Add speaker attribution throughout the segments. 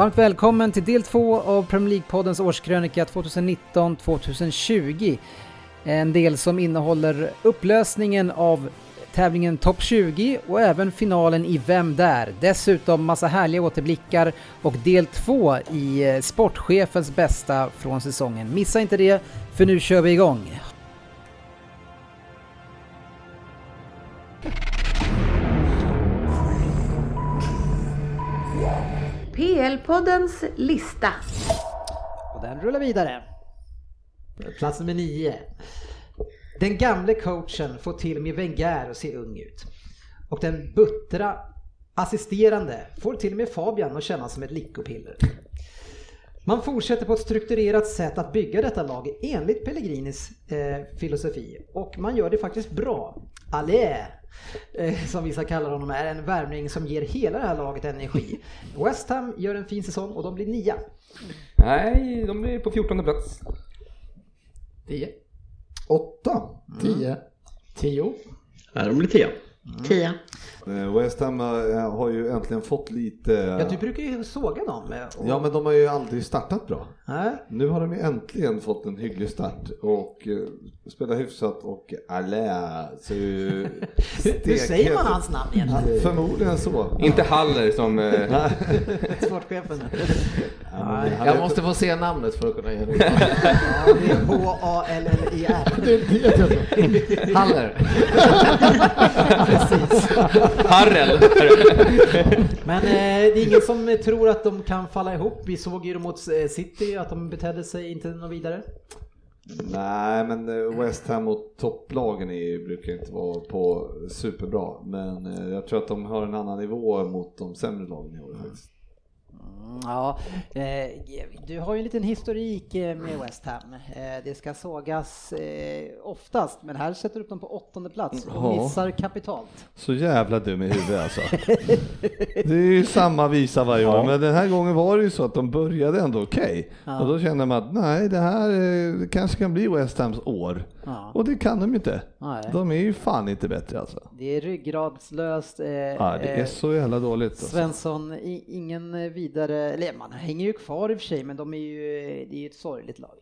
Speaker 1: Varmt välkommen till del två av Premier League-poddens årskrönika 2019-2020. En del som innehåller upplösningen av tävlingen Topp 20 och även finalen i Vem där? Dessutom massa härliga återblickar och del två i eh, sportchefens bästa från säsongen. Missa inte det, för nu kör vi igång!
Speaker 2: PL-poddens lista.
Speaker 1: Och den rullar vidare. Plats nummer nio. Den gamle coachen får till och med Wenger att se ung ut. Och den buttra assisterande får till och med Fabian att kännas som ett lyckopiller. Man fortsätter på ett strukturerat sätt att bygga detta lag enligt Pellegrinis eh, filosofi och man gör det faktiskt bra. Allé, Eh, som vissa kallar honom, är en värvning som ger hela det här laget energi. West Ham gör en fin säsong och de blir nia.
Speaker 3: Nej, de blir på 14 plats.
Speaker 1: 10.
Speaker 4: 8. 10. 10.
Speaker 5: Nej, de blir 10.
Speaker 6: 10.
Speaker 7: Mm. West Ham eh, har ju äntligen fått lite...
Speaker 1: Ja, du brukar ju såga dem. eh, och-
Speaker 7: Ja, men de har ju aldrig startat bra.
Speaker 1: Nej.
Speaker 7: Nu har de ju äntligen fått en hygglig start och eh, spelar hyfsat och Alä ser ju
Speaker 1: Hur, säger man hans namn egentligen?
Speaker 7: Förmodligen så.
Speaker 3: Inte Haller som... Eh,
Speaker 1: Sportchefen.
Speaker 7: han
Speaker 4: Jag måste få se namnet för att kunna ge det.
Speaker 1: Ja, det är H-A-L-L-E-R.
Speaker 4: Det är
Speaker 3: Harrel!
Speaker 1: Men eh, det är ingen som tror att de kan falla ihop. Vi såg ju mot eh, City att de betedde sig inte något vidare.
Speaker 7: Nej, men eh, West Ham och topplagen är, brukar inte vara på superbra. Men eh, jag tror att de har en annan nivå mot de sämre lagen i år faktiskt.
Speaker 1: Ja, eh, du har ju en liten historik eh, med West Ham. Eh, det ska sågas oftast, men här sätter du upp dem på åttonde plats och missar kapitalt.
Speaker 7: Så jävla dum i huvudet alltså. Det är ju samma visa varje år, men den här gången var det ju så att de började ändå okej.
Speaker 1: Ja.
Speaker 7: Och då kände man att nej, det här kanske kan bli West Hams år.
Speaker 1: Ja.
Speaker 7: Och det kan de ju inte.
Speaker 1: Nej.
Speaker 7: De är ju fan inte bättre alltså.
Speaker 1: Det är ryggradslöst. Eh,
Speaker 7: Ja, det är
Speaker 1: eh,
Speaker 7: så jävla dåligt. Alltså.
Speaker 1: Svensson, i, ingen eh, vidare, eller man hänger ju kvar i och för sig, men de är ju, det är ju ett sorgligt lag.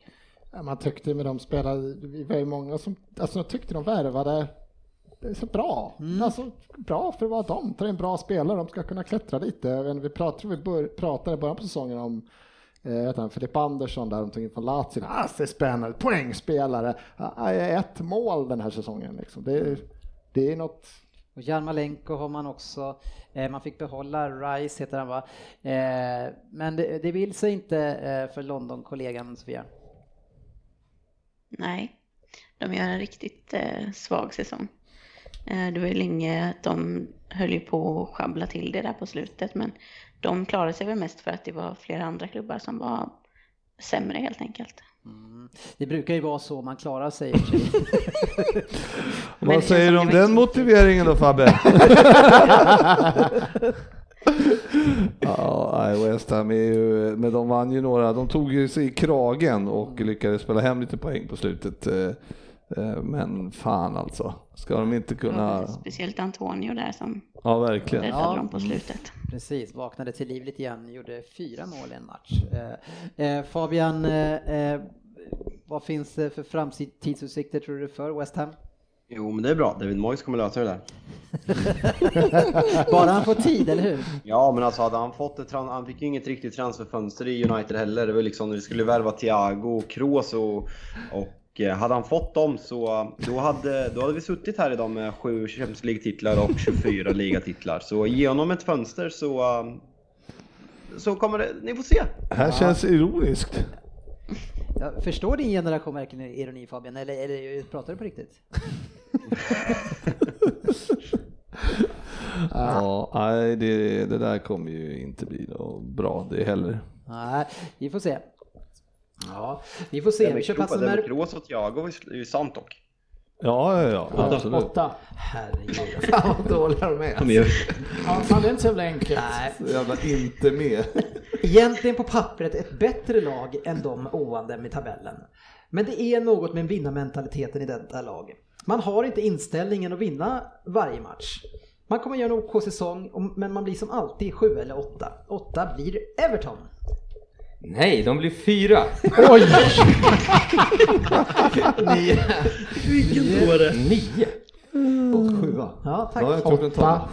Speaker 4: Ja, man tyckte med de spelare, vi var ju många som, alltså jag tyckte de värvade det är så bra. Alltså bra för att vara dem. Det är en bra spelare, de ska kunna klättra lite. Vi pratade, vi bör, pratade i början på säsongen om eh, han, Filip Andersson där de tog in från Lazio. Ah, det är spännande, poängspelare. Ah, ett mål den här säsongen liksom. Det, är- det är något
Speaker 1: Och Jarmolenko har man också, eh, man fick behålla Rice heter han va? Eh, men det, det vill sig inte eh, för London-kollegan Sofia.
Speaker 6: Nej, de gör en riktigt eh, svag säsong. Eh, det var ju länge att de höll ju på att sjabbla till det där på slutet, men de klarade sig väl mest för att det var flera andra klubbar som var sämre helt enkelt.
Speaker 1: Mm. Det brukar ju vara så man klarar sig.
Speaker 7: Vad säger du om den motiveringen då Fabbe? ja, West Ham är ju, men de vann ju några, de tog ju sig i kragen och lyckades spela hem lite poäng på slutet. Eh, Men fan alltså, ska de inte kunna,
Speaker 6: Speciellt Antonio där som
Speaker 7: ja verkligen.
Speaker 6: räddade
Speaker 1: Ja.
Speaker 6: dem på slutet.
Speaker 1: Precis, vaknade till liv lite grann, gjorde fyra mål i en match. Eh, eh, Fabian, vad finns det för framtidsutsikter tror du för West Ham?
Speaker 5: Jo, men det är bra. David Moyes kommer lösa det där.
Speaker 1: Bara han får tid, eller hur?
Speaker 5: Ja, men alltså hade han fått ett han fick ju inget riktigt transferfönster i United heller. Det var liksom, vi skulle värva Thiago, Kroos och, och hade han fått dem så då hade, då hade vi suttit här idag med sju Champions League-titlar och 24 ligatitlar. Så ge honom ett fönster så, eh, så kommer det, ni får se.
Speaker 7: Här känns ironiskt.
Speaker 1: Jag förstår din generation verkligen ironi Fabian, eller, eller pratar du på riktigt?
Speaker 7: Ja, nej, det, det där kommer ju inte bli något bra det heller.
Speaker 1: Nej, vi får se. Ja, vi får se.
Speaker 5: Det
Speaker 1: Vi kör
Speaker 5: det med
Speaker 1: nummer...
Speaker 5: Kroos och Thiago är ju sant dock.
Speaker 7: Ja, ja, ja, absolut.
Speaker 4: Åtta.
Speaker 1: Herregud, fan vad dåliga de är.
Speaker 5: De är,
Speaker 4: Ja, fan, det är inte så jävla enkelt.
Speaker 1: Nej,
Speaker 7: Så jävla inte med.
Speaker 1: egentligen på pappret ett bättre lag än de ovande med tabellen. Men det är något med vinnarmentaliteten i detta lag. Man har inte inställningen att vinna varje match. Man kommer göra en OK säsong, och- men man blir som alltid sju eller åtta. Åtta blir Everton.
Speaker 3: Nej, de blir fyra.
Speaker 4: Oj!
Speaker 3: Nio.
Speaker 7: Och sjua.
Speaker 1: Ja, tack.
Speaker 7: Då har jag tavla.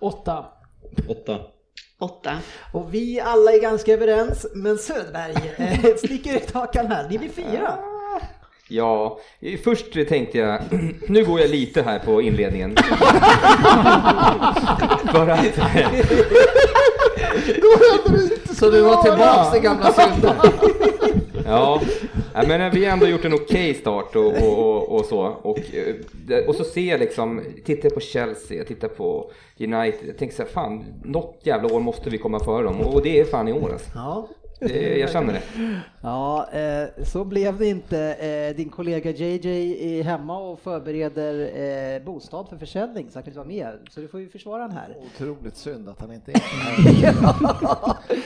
Speaker 4: Åtta.
Speaker 5: åtta.
Speaker 6: Åtta.
Speaker 1: Och vi alla är ganska överens, men Söderberg eh, sticker ut hakan här. Ni blir fyra.
Speaker 3: Ja, först tänkte jag, nu går jag lite här på inledningen. För att,
Speaker 8: Så du var tillbaks i gamla synder?
Speaker 3: ja, men vi har ändå gjort en okej start och, och, och, och så. Och, eh, och så ser jag liksom, tittar på Chelsea, jag tittar på United, jag tänker så här, fan, något jävla år måste vi komma före dem. Och det är fan i år alltså.
Speaker 1: Ja.
Speaker 3: Jag känner det.
Speaker 1: Ja, eh, så blev det inte. Eh, din kollega JJ är hemma och förbereder eh, bostad för försäljning så han kan inte vara med. Så du får ju försvara den här.
Speaker 8: Otroligt synd att han inte är här.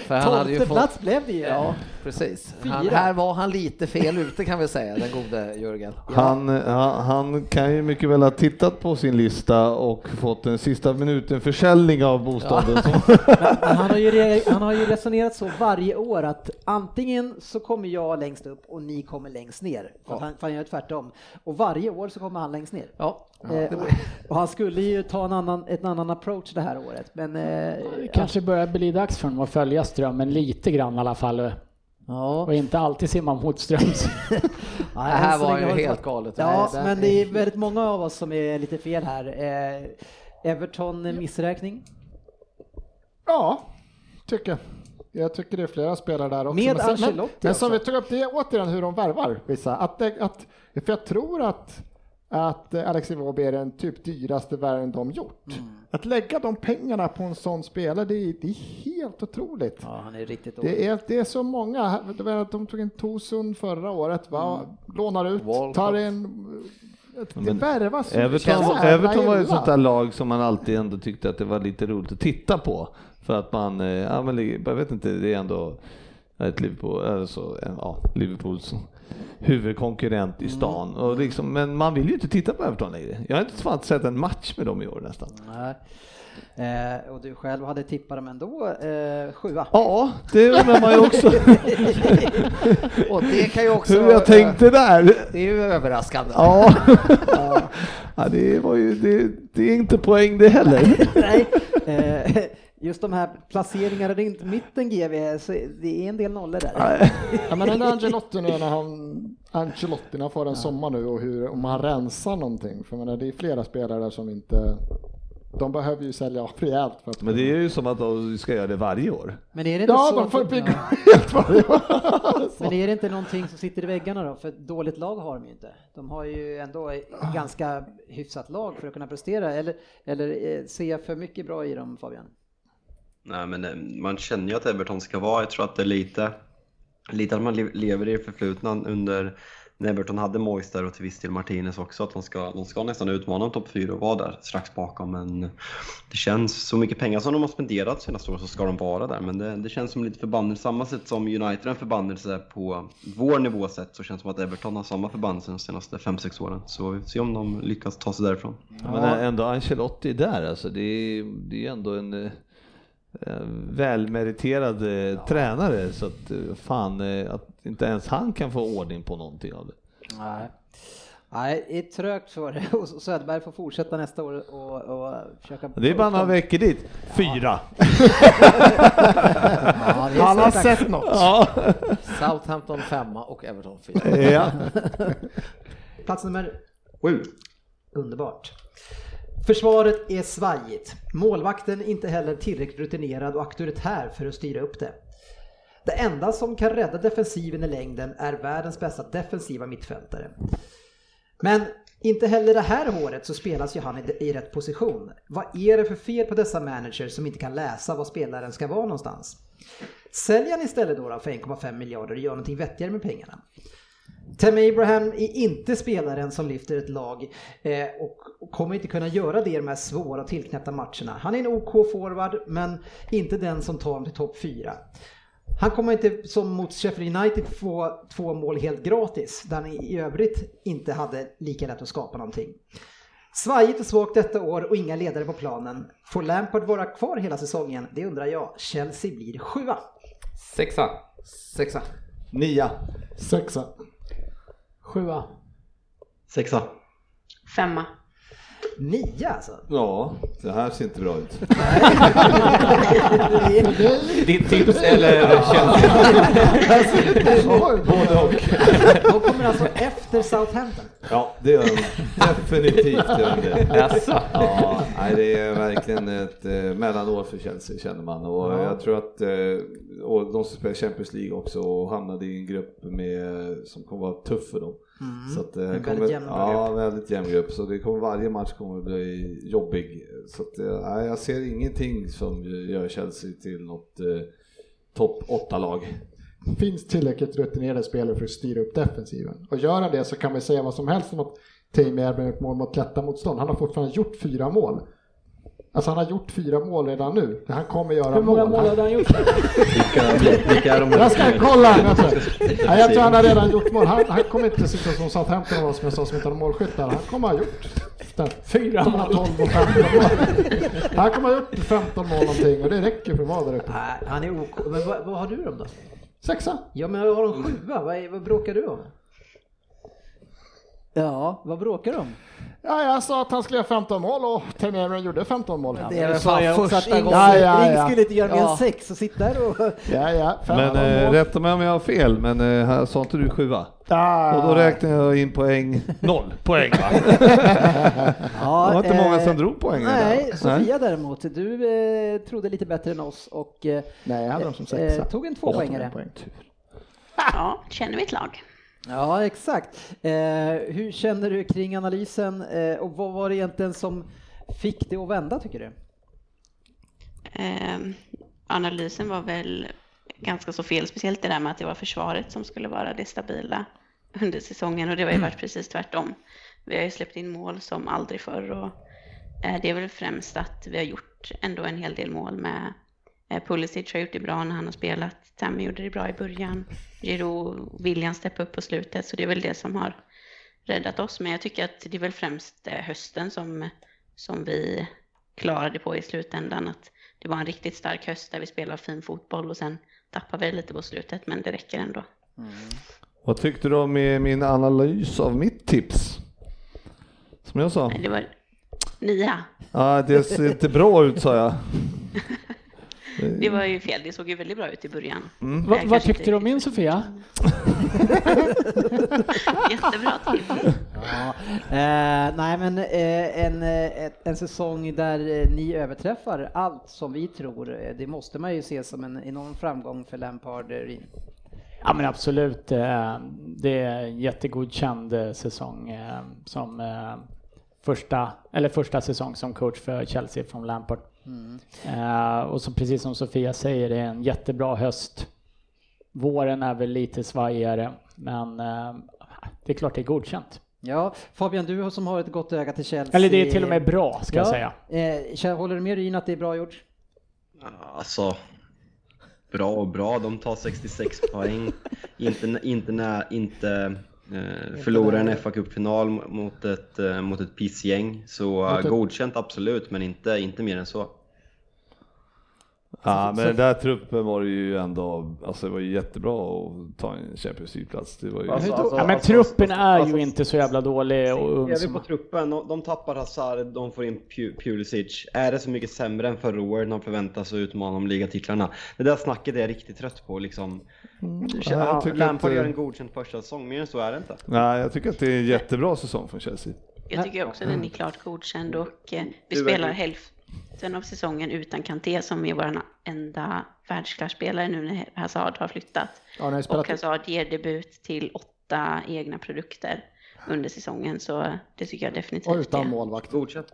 Speaker 8: Han
Speaker 1: Tolfte
Speaker 8: fått...
Speaker 1: plats blev det ju.
Speaker 8: Ja, precis. Han, här var han lite fel ute kan vi säga, den gode Jörgen.
Speaker 7: Han, han, han kan ju mycket väl ha tittat på sin lista och fått en sista minuten försäljning av bostaden. Som,
Speaker 1: Men han har, ju, re- han har ju resonerat så varje år att antingen så kommer jag längst upp och ni kommer längst ner. För att han, för han gör tvärtom. Och varje år så kommer han längst ner.
Speaker 8: Ja,
Speaker 1: Eh, och, och han skulle ju ta en annan, en annan approach det här året. Men eh,
Speaker 4: Det kanske börjar bli dags för honom att följa strömmen lite grann i alla fall.
Speaker 1: ja.
Speaker 4: Och inte alltid simma mot ströms.
Speaker 1: Nej,
Speaker 8: det här var ju helt galet.
Speaker 1: Ja,
Speaker 8: Nej,
Speaker 1: men det är väldigt många av oss som är lite fel här. Eh, Everton missräkning.
Speaker 4: Ja, tycker jag. Jag tycker det är flera spelare där också.
Speaker 1: Med
Speaker 4: men, sen-
Speaker 1: Ancelotti
Speaker 4: men, men som vi
Speaker 1: också.
Speaker 4: tog upp, det är återigen hur de värvar vissa. Att, det, att, för jag tror att, att eh, Alex Iwobi är den typ dyraste värvning de gjort.
Speaker 1: Mm.
Speaker 4: Att lägga de pengarna på en sån spelare, det är, det är helt otroligt.
Speaker 1: Ja, han är riktigt.
Speaker 4: Det är, det är så många, det var att de tog in Tosun förra året, va? lånar ut,
Speaker 8: Walcott.
Speaker 4: tar in, det värvas så
Speaker 7: Everton, Everton var ju ett sånt där lag som man alltid ändå tyckte att det var lite roligt att titta på. För att man, eh, ja men jag vet inte, det är ändå ett Liverpool, alltså, ja, Liverpools huvudkonkurrent i stan. Och liksom, men man vill ju inte titta på Everton längre. Jag har inte fan sett en match med dem i år nästan.
Speaker 1: Nej. Eh, och du själv hade tippat dem ändå, eh, sjua.
Speaker 7: Ja, det undrar man ju också.
Speaker 8: och det kan ju också...
Speaker 7: Hur jag tänkte där.
Speaker 8: Det är ju överraskande.
Speaker 7: Ja, ja det, var ju, det, det är inte poäng det heller.
Speaker 1: Nej, eh, just de här placeringarna runt mitten GV, så det är en del nollor där.
Speaker 4: Ja, men den Angelotti nu när han, han får en sommar nu och hur, om han rensar någonting. För menar, det är flera spelare som inte, de behöver ju sälja av rejält för att
Speaker 7: Men det är ju som att de ska göra det varje år.
Speaker 1: Men är det inte
Speaker 4: Ja,
Speaker 1: så
Speaker 4: de får bygga
Speaker 1: ja.
Speaker 4: helt varje år.
Speaker 1: Men är det inte någonting som sitter i väggarna då? För dåligt lag har de ju inte. De har ju ändå ganska hyfsat lag för att kunna prestera. Eller, eller eh, ser jag för mycket bra i dem Fabian?
Speaker 5: Nej men eh, man känner ju att Everton ska vara, jag tror att det är lite, lite att man lever i det förflutna under när Everton hade Moyes där och till viss del Martinez också, att de ska, de ska nästan utmana topp 4 och vara där strax bakom. Men det känns, så mycket pengar som de har spenderat senaste året så ska de vara där. Men det, det känns som lite förbannelse, samma sätt som United är en förbannelse på vår nivå sett så känns det som att Everton har samma förbannelse de senaste 5-6 åren. Så vi får se om de lyckas ta sig därifrån.
Speaker 7: Men ändå Ancelotti är där alltså, det är, det är ändå en eh, välmeriterad eh, tränare så att eh, fan eh, att inte ens han kan få ordning på någonting av det.
Speaker 1: Nej. Nej, det är trögt för det. Och Söderberg får fortsätta nästa år och, och försöka...
Speaker 7: Det är bara några veckor dit. Fyra!
Speaker 1: Ja,
Speaker 4: Han har sett något.
Speaker 7: Ja.
Speaker 8: Southampton femma och Everton fyra.
Speaker 7: ja.
Speaker 1: Plats nummer
Speaker 5: Sju!
Speaker 1: Underbart. Försvaret är svajigt. Målvakten är inte heller tillräckligt rutinerad och auktoritär för att styra upp det. Det enda som kan rädda defensiven i längden är världens bästa defensiva mittfältare. Men Inte heller det här året så spelas ju han i, rätt position. Vad är det för fel på dessa managers som inte kan läsa var spelaren ska vara någonstans? Sälj han istället då, då för 1,5 miljarder och gör någonting vettigare med pengarna. Tim Abraham är inte spelaren som lyfter ett lag eh, och kommer inte kunna göra det i de här svåra tillknäppta matcherna. Han är en OK forward men inte den som tar dem till topp 4. Han kommer inte som mot Sheffield United få två mål helt gratis där han i övrigt inte hade lika lätt att skapa någonting. Svajigt och svagt detta år och inga ledare på planen. Får Lampard vara kvar hela säsongen? Det undrar jag. Chelsea blir sjua.
Speaker 3: Sexa.
Speaker 1: Sexa.
Speaker 7: Nia.
Speaker 4: Sexa.
Speaker 8: Sjua.
Speaker 5: Sexa.
Speaker 6: Femma.
Speaker 1: Nio alltså.
Speaker 7: Ja, det här ser inte bra ut.
Speaker 3: Ditt tips eller Chelsea?
Speaker 7: Både och.
Speaker 1: De kommer alltså efter Southampton.
Speaker 7: Ja, det gör de. Definitivt gör de det. Ja, nej, det är verkligen ett eh, mellanår för Chelsea känner man och jag tror att eh, och de som spelar Champions League också och hamnade i en grupp med, som kommer vara tuff för dem. Så att, eh,
Speaker 1: En väldigt
Speaker 7: kommer,
Speaker 1: jämn
Speaker 7: ja, väldigt jämn grupp. Så det kommer, varje match kommer att bli jobbig. Så att, eh, nej, jag ser ingenting som gör Chelsea till något eh, topp 8-lag.
Speaker 4: finns tillräckligt rutinerade spelare för att styra upp defensiven. Och gör han det så kan vi säga vad som helst om att Tammy Abraham ett mål mot lätta motstånd. Han har fortfarande gjort fyra mål. Alltså han har gjort fyra mål redan nu. Han kommer göra
Speaker 8: Hur många
Speaker 4: mål.
Speaker 8: mål
Speaker 4: Han-
Speaker 8: hade han gjort?
Speaker 5: Vilka, vilka är de
Speaker 4: Jag ska kolla! Tror, Nej, jag tror han har redan gjort mål. Han, han kommer inte sitta som Southampton var som jag sa som inte har målskyttar. Han kommer ha gjort
Speaker 8: Fyra mål.
Speaker 4: 12 och 15 mål. Han kommer ha gjort 15 mål någonting och det räcker för att vara där uppe.
Speaker 1: Nej, han är OK. Men vad, vad har du dem då?
Speaker 4: Sexa.
Speaker 1: Ja men jag har en sjua, vad, vad bråkar du om?
Speaker 8: Ja, vad bråkar de om?
Speaker 4: Ja, jag sa att han skulle göra 15 mål och Abraham gjorde 15 mål.
Speaker 8: Ja,
Speaker 1: Det är fan första
Speaker 8: att
Speaker 1: gången.
Speaker 4: Ja, ja,
Speaker 1: Ring
Speaker 4: ja.
Speaker 1: skulle inte göra mer än sex och sitta där och...
Speaker 4: Ja, ja, 15
Speaker 7: Men eh,
Speaker 4: mål.
Speaker 7: rätta mig om jag har fel, men eh, här sa inte du sjua?
Speaker 4: Ah.
Speaker 7: Och då räknar jag in poäng, noll poäng va?
Speaker 8: Ja,
Speaker 7: Det var inte många
Speaker 8: eh,
Speaker 7: som drog poängen
Speaker 8: Nej,
Speaker 7: där.
Speaker 8: Sofia däremot, du eh, trodde lite bättre än oss och eh,
Speaker 4: Nej, jag hade dem som
Speaker 8: eh,
Speaker 4: sexa.
Speaker 8: tog en tvåpoängare.
Speaker 4: Poäng.
Speaker 6: Ja, känner mitt lag.
Speaker 8: Ja, exakt. Eh, hur känner du kring analysen eh, och vad var det egentligen som fick det att vända tycker du?
Speaker 6: Eh, analysen var väl ganska så fel, speciellt det där med att det var försvaret som skulle vara det stabila under säsongen och det har ju varit precis tvärtom. Vi har ju släppt in mål som aldrig förr och eh, det är väl främst att vi har gjort ändå en hel del mål med Pulisic har gjort det bra när han har spelat, Tammy gjorde det bra i början, Giroud, William steppade upp på slutet så det är väl det som har räddat oss. Men jag tycker att det är väl främst eh, hösten som, som vi klarade på i slutändan. Att det var en riktigt stark höst där vi spelade fin fotboll och sen tappade vi lite på slutet men det räcker ändå.
Speaker 7: Vad tyckte du om eh, min analys av mitt tips? Som jag sa.
Speaker 6: Det var nia.
Speaker 7: Ja, det ser inte bra ut sa jag.
Speaker 6: Det var ju fel, det såg ju väldigt bra ut i början.
Speaker 7: Mm.
Speaker 9: Va, vad tyckte du om min Sofia?
Speaker 6: Jättebra tips.
Speaker 8: Ja, eh, nej men eh, en, eh, en säsong där eh, ni överträffar allt som vi tror, eh, det måste man ju se som en enorm framgång för Lampard eh.
Speaker 9: Ja men absolut, eh, det är en jättegodkänd eh, säsong eh, som eh, första, eller första säsong som coach för Chelsea från Lampard. Eh, Och så precis som Sofia säger, det är en jättebra höst. Våren är väl lite svajigare, men eh, det är klart det är godkänt.
Speaker 8: Ja, Fabian, du som har ett gott öga till Chelsea.
Speaker 9: Eller det är till och med bra ska jag
Speaker 8: Ja,
Speaker 9: säga.
Speaker 8: Eh, håller du med Ryn att det är bra gjort?
Speaker 5: Alltså, bra och bra. De tar 66 poäng. Inte, inte, inte förlorar en fa Cup-final mot ett, eh, mot ett pissgäng. Så eh,
Speaker 4: Mot ett-
Speaker 5: godkänt absolut, men inte, inte mer än så.
Speaker 7: Ja, men den där truppen var det ju ändå, alltså det var ju jättebra att ta en Champions League-plats. Det var ju...
Speaker 5: Alltså,
Speaker 9: ja, men
Speaker 5: alltså,
Speaker 9: truppen
Speaker 5: alltså,
Speaker 9: är
Speaker 5: alltså,
Speaker 9: ju inte så jävla dålig och ung
Speaker 5: Ser vi på truppen, de, de tappar Hazard, de får in Pu- Pulisic. Är det så mycket sämre än förra året när de förväntas utmana om ligatitlarna? Det där snacket är jag riktigt trött på liksom.
Speaker 7: Ja, jag tycker
Speaker 5: Lampard
Speaker 7: att,
Speaker 5: gör en godkänd första säsong, mer än så är det inte.
Speaker 7: Nej, jag tycker att det är en jättebra säsong från Chelsea.
Speaker 6: Jag tycker också den är klart godkänd och eh, vi spelar hälften av säsongen utan Kanté som är vår enda världsklasspelare nu när Hazard har flyttat.
Speaker 4: Ja, har
Speaker 6: Och Hazard ger debut till åtta egna produkter. under säsongen så det tycker jag definitivt.
Speaker 4: Och utan
Speaker 6: är.
Speaker 4: målvakt.
Speaker 5: Godkänt.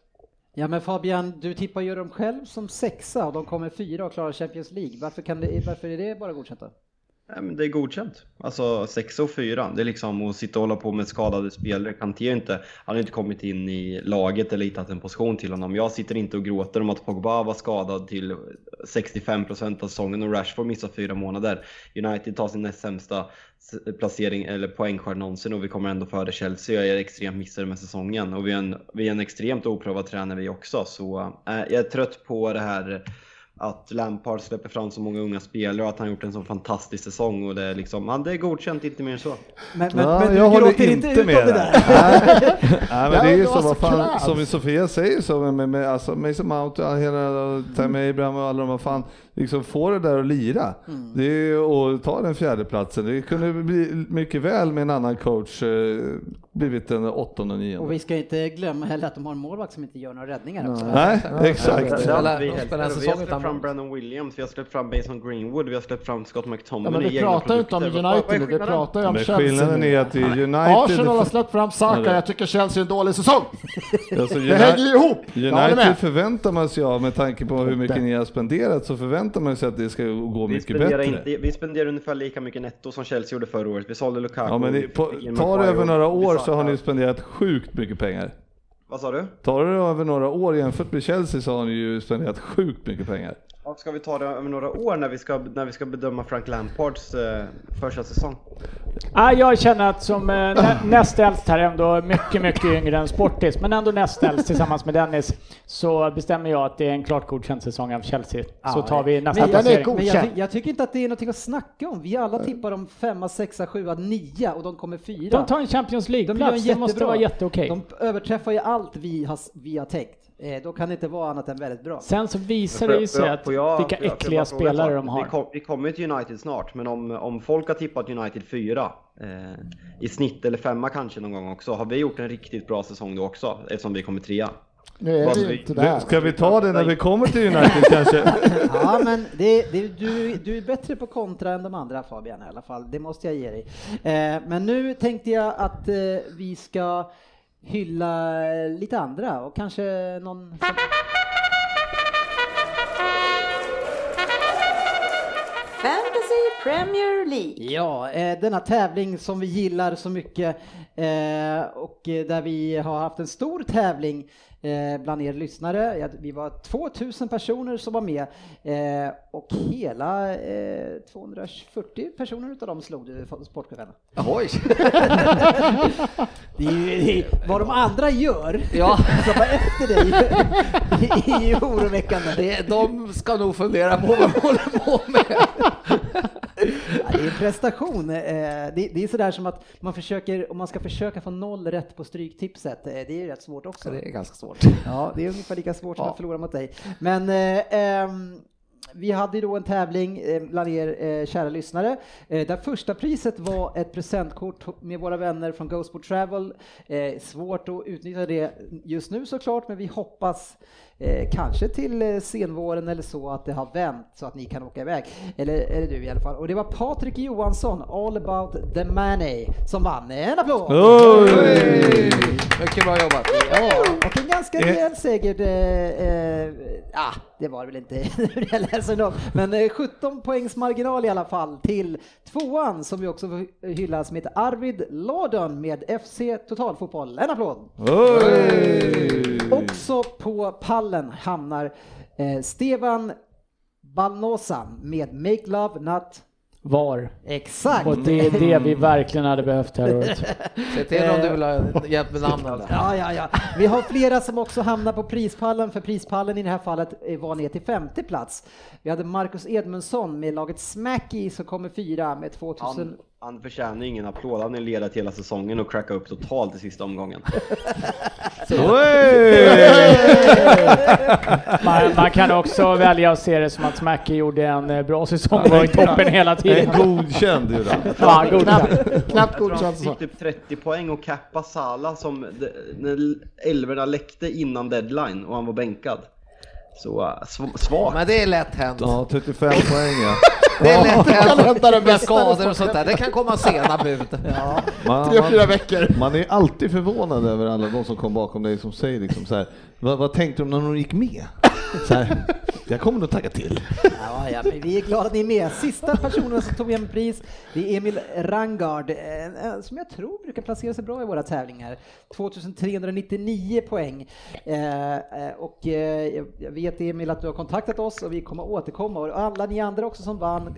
Speaker 1: Ja men Fabian, du tippar ju dem själv som sexa och de kommer fyra och klarar Champions League. Varför, kan det, varför är det bara godkänt då?
Speaker 5: Nej, men det är godkänt. Alltså 6 och 4. Det är liksom att sitta och hålla på med skadade spelare. Kanté är inte, han har inte kommit in i laget eller hittat en position till honom. Jag sitter inte och gråter om att Pogba var skadad till 65% av säsongen och Rashford missar fyra månader. United tar sin näst sämsta placering eller poängskörd någonsin och vi kommer ändå före Chelsea. Jag är extremt missade med säsongen och vi är en, vi är en extremt oprövad tränare vi också. Så äh, jag är trött på det här att Lampard släpper fram så många unga spelare och att han gjort en så fantastisk säsong och det är liksom, ja, det är godkänt, inte mer än så.
Speaker 1: Men, men,
Speaker 7: Ja,
Speaker 1: men du
Speaker 7: jag håller
Speaker 1: gråter
Speaker 7: inte
Speaker 1: ut
Speaker 7: med
Speaker 1: om det
Speaker 7: där. Nej, men det är ju så, vad fan, som Sofia säger så med, med, med alltså Mason Mount och hela Tammy Abraham och alla de vad fan, liksom få det där att lira.
Speaker 1: Mm.
Speaker 7: Det är, och ta den fjärde platsen. Det kunde bli mycket väl med en annan coach eh, blivit den åttonde och
Speaker 1: Och
Speaker 7: nionde.
Speaker 1: vi ska inte glömma heller att de har en målvakt som inte gör några räddningar också.
Speaker 7: Nej, exakt.
Speaker 8: Spelar- de spelar en
Speaker 5: Vi har släppt fram. Brandon Williams, vi har släppt fram Mason Greenwood, vi har släppt fram Scott
Speaker 4: Ja,
Speaker 5: McTominay
Speaker 4: men vi pratar ju inte om United vi pratar ju om
Speaker 7: Men
Speaker 4: Chelsea.
Speaker 7: skillnaden är att United...
Speaker 4: Arsenal har släppt fram Saka, jag tycker Chelsea är en dålig säsong.
Speaker 7: Alltså,
Speaker 4: Det hänger ju ihop.
Speaker 7: United förväntar man sig av, med tanke på hur mycket ni har spenderat, så förväntar man sig att det ska gå
Speaker 5: Vi
Speaker 7: mycket
Speaker 5: spenderar,
Speaker 7: bättre.
Speaker 5: inte, vi spenderar ungefär lika mycket netto som Chelsea gjorde förra året. Vi sålde Lukaku.
Speaker 7: Ja, men ni, på, tar det över några år så har ni spenderat sjukt mycket pengar.
Speaker 5: Vad sa du?
Speaker 7: Tar det över några år jämfört med Chelsea så har ni ju spenderat sjukt mycket pengar.
Speaker 5: Ska vi ta det över några år när vi ska, när vi ska bedöma Frank Lampards eh, första säsong?
Speaker 10: Ja, jag känner att som eh, nä, näst äldst här ändå mycket, mycket yngre än Sportis, men ändå näst äldst tillsammans med Dennis, så bestämmer jag att det är en klart godkänd säsong av Chelsea. så tar vi nästa
Speaker 1: men,
Speaker 10: placering.
Speaker 1: men jag, jag tycker inte att det är någonting att snacka om. Vi alla tippar om femma, sexa, sjua, nia och de kommer fyra.
Speaker 10: De tar en Champions
Speaker 1: De
Speaker 10: League-plats, det måste vara jätteokej.
Speaker 1: De överträffar ju allt vi har, vi har tänkt. Eh, då kan det inte vara annat än väldigt bra.
Speaker 10: Sen så visar det
Speaker 5: jag-
Speaker 10: ju sig
Speaker 5: jag-
Speaker 10: att
Speaker 5: jag-
Speaker 10: vilka
Speaker 5: jag- jag
Speaker 10: äckliga
Speaker 5: en
Speaker 10: spelare de har.
Speaker 5: Vi, kom, vi kommer till United snart, men om, om folk har tippat United 4 eh, i snitt eller femma kanske någon gång också, har vi gjort en riktigt bra säsong då också eftersom vi kommer trea?
Speaker 4: Nu är vi
Speaker 5: vi-
Speaker 4: ju inte där.
Speaker 7: Ska vi ta det när vi kommer till United kanske?
Speaker 1: Ja, men det, det, du, du är bättre på kontra än de andra Fabian i alla fall, det måste jag ge dig. Eh, men nu tänkte jag att eh, vi ska hylla lite andra och kanske någon som...
Speaker 11: Fantasy Premier League.
Speaker 1: Ja, eh, denna tävling som vi gillar så mycket eh, och eh, där vi har haft en stor tävling eh, bland er lyssnare. Ja, Vi var 2000 personer som var med eh, och hela eh, 240 personer utav dem slog du Sportchefen.
Speaker 8: Oj!
Speaker 1: Det är ju, det vad de andra gör
Speaker 8: Ja.
Speaker 1: som var efter dig är ju oroväckande.
Speaker 8: Det, de ska nog fundera på vad de håller på med.
Speaker 1: Ja, det är en prestation. Eh, Det, är sådär som att man försöker, om man ska försöka få noll rätt på stryktipset, eh, det är rätt svårt också.
Speaker 8: Det är ganska svårt.
Speaker 1: Ja, det är ungefär lika svårt som
Speaker 8: Ja.
Speaker 1: att förlora mot dig. Men eh, ehm, vi hade ju då en tävling eh, bland er eh, kära lyssnare eh, där första priset var ett presentkort med våra vänner från Ghostboard Travel. Eh, svårt att utnyttja det just nu såklart, men vi hoppas eh, kanske till eh, senvåren eller så att det har vänt så att ni kan åka iväg. Eller, eller du i alla fall. Och det var Patrik Johansson, All about the money, som vann. En applåd!
Speaker 7: Oj!
Speaker 8: Mycket bra jobbat.
Speaker 1: Ja, och en ganska
Speaker 7: Eh.
Speaker 1: rejäl seger. Eh, eh, ah, det var det väl inte hur jag läser dem. Men eh, 17 poängs marginal i alla fall till tvåan som vi också får hylla som heter Arvid Lordon med FC Totalfotboll. En applåd!
Speaker 7: Oj!
Speaker 1: Också på pallen hamnar eh, Stevan Balnosa med Make Love Not
Speaker 10: Var.
Speaker 1: Exakt!
Speaker 10: Och det är det vi verkligen hade behövt här året.
Speaker 8: Se till om du vill ha hjälp med namnen.
Speaker 1: Ja, ja, ja. Vi har flera som också hamnar på prispallen, för prispallen i det här fallet eh, var ner till femte plats. Vi hade Marcus Edmundsson med laget Smacky som kommer fyra med 2000...
Speaker 5: Han, han förtjänar ingen applåd, han är ledare till hela säsongen och cracka upp totalt i sista omgången.
Speaker 10: Man, man kan också välja att se det som att Smacky gjorde en eh, bra säsong och var i toppen hela tiden.
Speaker 7: En godkänd gjorde han.
Speaker 10: Ja, godkänd.
Speaker 4: Knappt godkänt
Speaker 5: han fick typ 30 poäng och cappa Sala som de- när elverna läckte innan deadline och han var bänkad. Så sv- svagt.
Speaker 8: Men det är lätt hänt.
Speaker 7: Ja, 35 poäng ja.
Speaker 8: Det är lätt hänt med
Speaker 4: bästa
Speaker 8: skador och sånt där. Det kan komma sena bud.
Speaker 7: Man,
Speaker 4: Tre, fyra veckor.
Speaker 7: man är alltid förvånad över alla de som kom bakom dig som säger liksom så här, vad, vad tänkte de när de gick med? Så här, jag kommer nog tagga till.
Speaker 1: Ja, ja, men vi är glada att ni är med. Sista personen som tog hem pris, det är Emil Rangard, eh, eh, som jag tror brukar placera sig bra i våra tävlingar. 2399 poäng. Eh, Och jag- vet Emil att du har kontaktat oss och vi kommer återkomma. Och alla ni andra också som vann,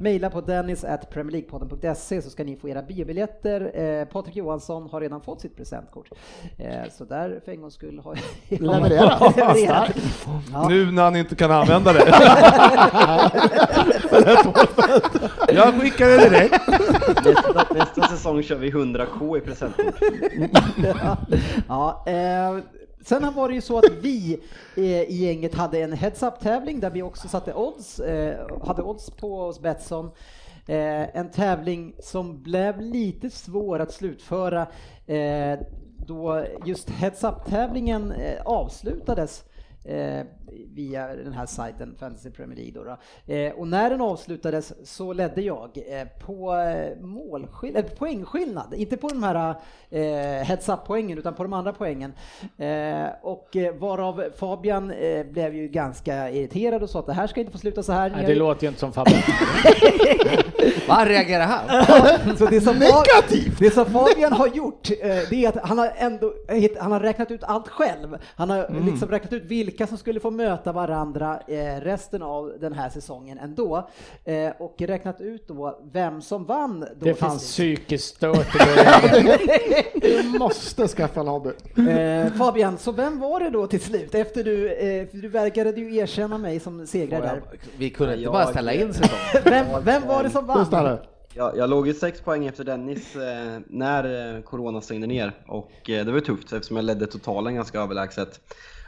Speaker 1: mejla på dennis at premierleaguepodden.se så ska ni få era biobiljetter. Patrik Johansson har redan fått sitt presentkort. Så där för en gångs skull har jag
Speaker 4: Levererat.
Speaker 1: Ja.
Speaker 7: Nu när han inte kan använda det. jag skickar det direkt.
Speaker 5: Nästa, nästa säsong kör vi 100k i presentkort.
Speaker 1: ja, eh, sen var det ju så att vi eh, i gänget hade en heads-up-tävling där vi också satte odds, eh, hade odds på oss Betsson. Eh, en tävling som blev lite svår att slutföra eh, då just heads-up-tävlingen eh, avslutades eh, via den här sajten Fantasy Premier League. Då, då. Eh, och när den avslutades så ledde jag eh, på eh, målskill- eh, poängskillnad, inte på de här eh, heads up-poängen utan på de andra poängen. Eh, och eh, varav Fabian eh, blev ju ganska irriterad och sa att det här ska inte få sluta så här.
Speaker 10: Nej, det låter ju inte som Fabbe.
Speaker 8: Vad reagerar han?
Speaker 1: Så det som Negativt! Det som Fabian har gjort, eh, det är att han har ändå han har räknat ut allt själv. Han har
Speaker 10: Mm.
Speaker 1: liksom räknat ut vilka som skulle få möta varandra eh, resten av den här säsongen ändå. Eh, och räknat ut då vem som vann. Då
Speaker 10: Det fanns psykiskt stört.
Speaker 4: Du måste skaffa en hobby.
Speaker 1: Eh, Fabian, så vem var det då till slut? Efter du, du verkade ju erkänna mig som segrare där.
Speaker 8: Vi kunde inte bara ställa in säsongen.
Speaker 1: Vem, vem var det som vann?
Speaker 5: Jag, jag låg ju sex poäng efter Dennis eh, när eh, Corona stängde ner och eh, det var tufft eftersom jag ledde totalen ganska överlägset.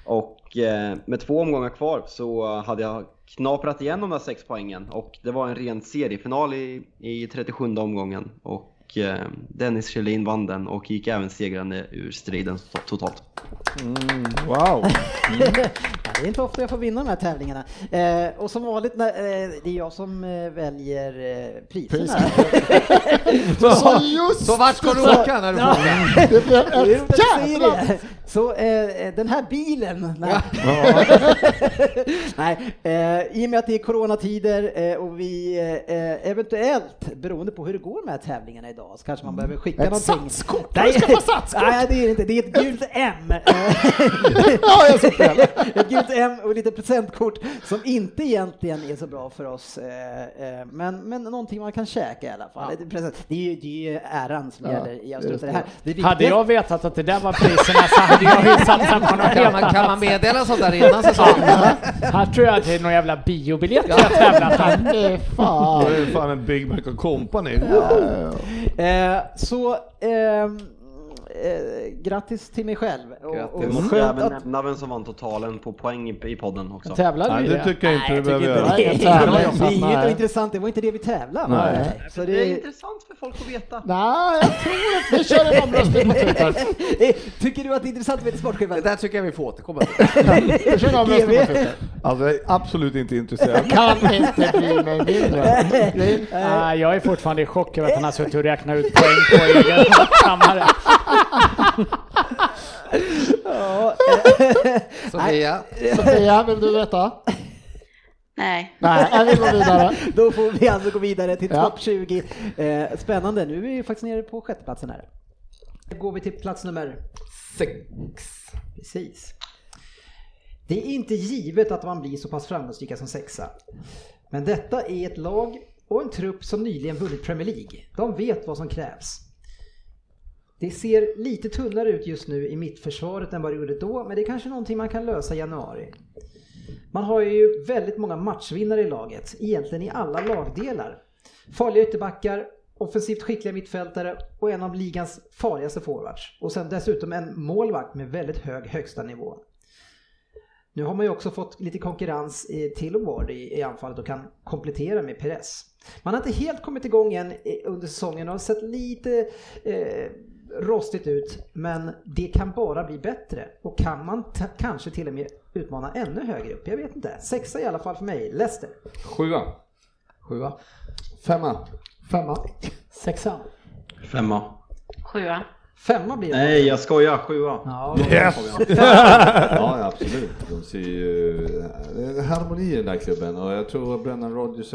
Speaker 5: Och eh, med två omgångar kvar så hade jag knaprat igen de där sex poängen och det var en ren seriefinal i, i 37 omgången och eh, Dennis Kjellin vann den och gick även segrande ur striden to- totalt.
Speaker 7: Wow.
Speaker 1: Ja, det är inte ofta jag får vinna de här tävlingarna. Eh, och som vanligt, när, eh, det är jag som eh, väljer eh, priserna.
Speaker 4: Så just
Speaker 8: Så vart ska du åka när du får
Speaker 4: det blev ett jävla...
Speaker 1: Så eh, den här bilen, nej, nej eh, i och med att det är coronatider eh, och vi eh, eventuellt, beroende på hur det går med tävlingarna idag, så kanske man behöver skicka
Speaker 4: Ett
Speaker 1: någonting.
Speaker 4: satskort!
Speaker 1: Nej,
Speaker 4: Du ska få satskort!
Speaker 1: nej, det är det inte. Det är ett gult M.
Speaker 4: Ja, jag
Speaker 1: ett gult M och lite presentkort som inte egentligen är så bra för oss. eh, eh, Men, men någonting man kan käka i alla fall. Present- Det är ju, det är ju äran som
Speaker 4: Ja,
Speaker 1: gäller i
Speaker 4: det.
Speaker 1: Här, det
Speaker 10: Hade jag vetat att det där var priserna så hade jag ju satsat på något
Speaker 8: Kan
Speaker 10: helt
Speaker 8: man, kan man meddela sånt där innan säsongen?
Speaker 10: Här tror jag att det är någon jävla biobiljett jag tävlat om.
Speaker 4: Det är
Speaker 7: Det
Speaker 4: fan.
Speaker 7: är fan en Big Mac och Company.
Speaker 1: Eh, så ehm, eh, grattis till mig själv. Och,
Speaker 8: Grattis.
Speaker 1: och
Speaker 5: Vi måste
Speaker 1: skönt
Speaker 5: även
Speaker 1: att
Speaker 5: nämna vem som vann totalen på poäng i, i podden också.
Speaker 4: Tävlade
Speaker 7: Nej,
Speaker 4: vi
Speaker 7: det tycker jag inte
Speaker 1: Nej,
Speaker 7: du behöver
Speaker 1: tycker
Speaker 7: göra.
Speaker 1: inte
Speaker 4: Nej,
Speaker 1: det.
Speaker 4: tävling.
Speaker 1: Det är inget
Speaker 4: Nej.
Speaker 1: intressant, det var inte det vi tävlade.
Speaker 7: Nej.
Speaker 1: Så
Speaker 5: det
Speaker 1: det,
Speaker 5: är intressant för folk att veta.
Speaker 4: Nej, jag tror att vi kör en omröstning på Twitter.
Speaker 1: Tycker du att det är intressant med sportchefen?
Speaker 8: Det där tycker jag vi får återkomma till.
Speaker 4: Vi kör en omröstning på Twitter.
Speaker 7: Alltså jag är absolut inte intresserad.
Speaker 4: Kan inte bli mig mindre. Det
Speaker 10: Ah, jag är fortfarande i chock över att han har suttit och räknat ut poäng på egen kammare.
Speaker 1: Ja,
Speaker 8: Sofia,
Speaker 4: Sofia, vill du veta?
Speaker 6: Nej,
Speaker 4: Nej, jag vill gå vidare.
Speaker 1: Då får vi alltså gå vidare till
Speaker 4: Ja.
Speaker 1: topp 20. Eh, spännande, nu är vi faktiskt nere på sjätteplatsen här. Då går vi till plats nummer
Speaker 3: Sex.
Speaker 1: Precis. Det är inte givet att man blir så pass framgångsrika som sexa. Men detta är ett lag och en trupp som nyligen vunnit Premier League. De vet vad som krävs. Det ser lite tunnare ut just nu i mittförsvaret än vad det gjorde då, men det är kanske någonting man kan lösa i januari. Man har ju väldigt många matchvinnare i laget, egentligen i alla lagdelar. Farliga ytterbackar, offensivt skickliga mittfältare och en av ligans farligaste forwards. Och sen dessutom en målvakt med väldigt hög högsta nivå. Nu har man ju också fått lite konkurrens till Ward i, i anfallet och kan komplettera med Perez. Man har inte helt kommit igång än under säsongen och har sett lite eh, rostigt ut men det kan bara bli bättre och kan man t- kanske till och med utmana ännu högre upp. Jag vet inte. Sexa i alla fall för mig. Leicester.
Speaker 3: Sjua.
Speaker 8: Sjua. Femma.
Speaker 4: Femma.
Speaker 10: Sexa.
Speaker 5: Femma.
Speaker 6: Sjua.
Speaker 1: Femma blir det.
Speaker 5: Nej, jag skojar. Sjua.
Speaker 1: Ja,
Speaker 7: Yes! ja, absolut. De ser ju det är harmoni i den där klubben och jag tror att Brennan Rodgers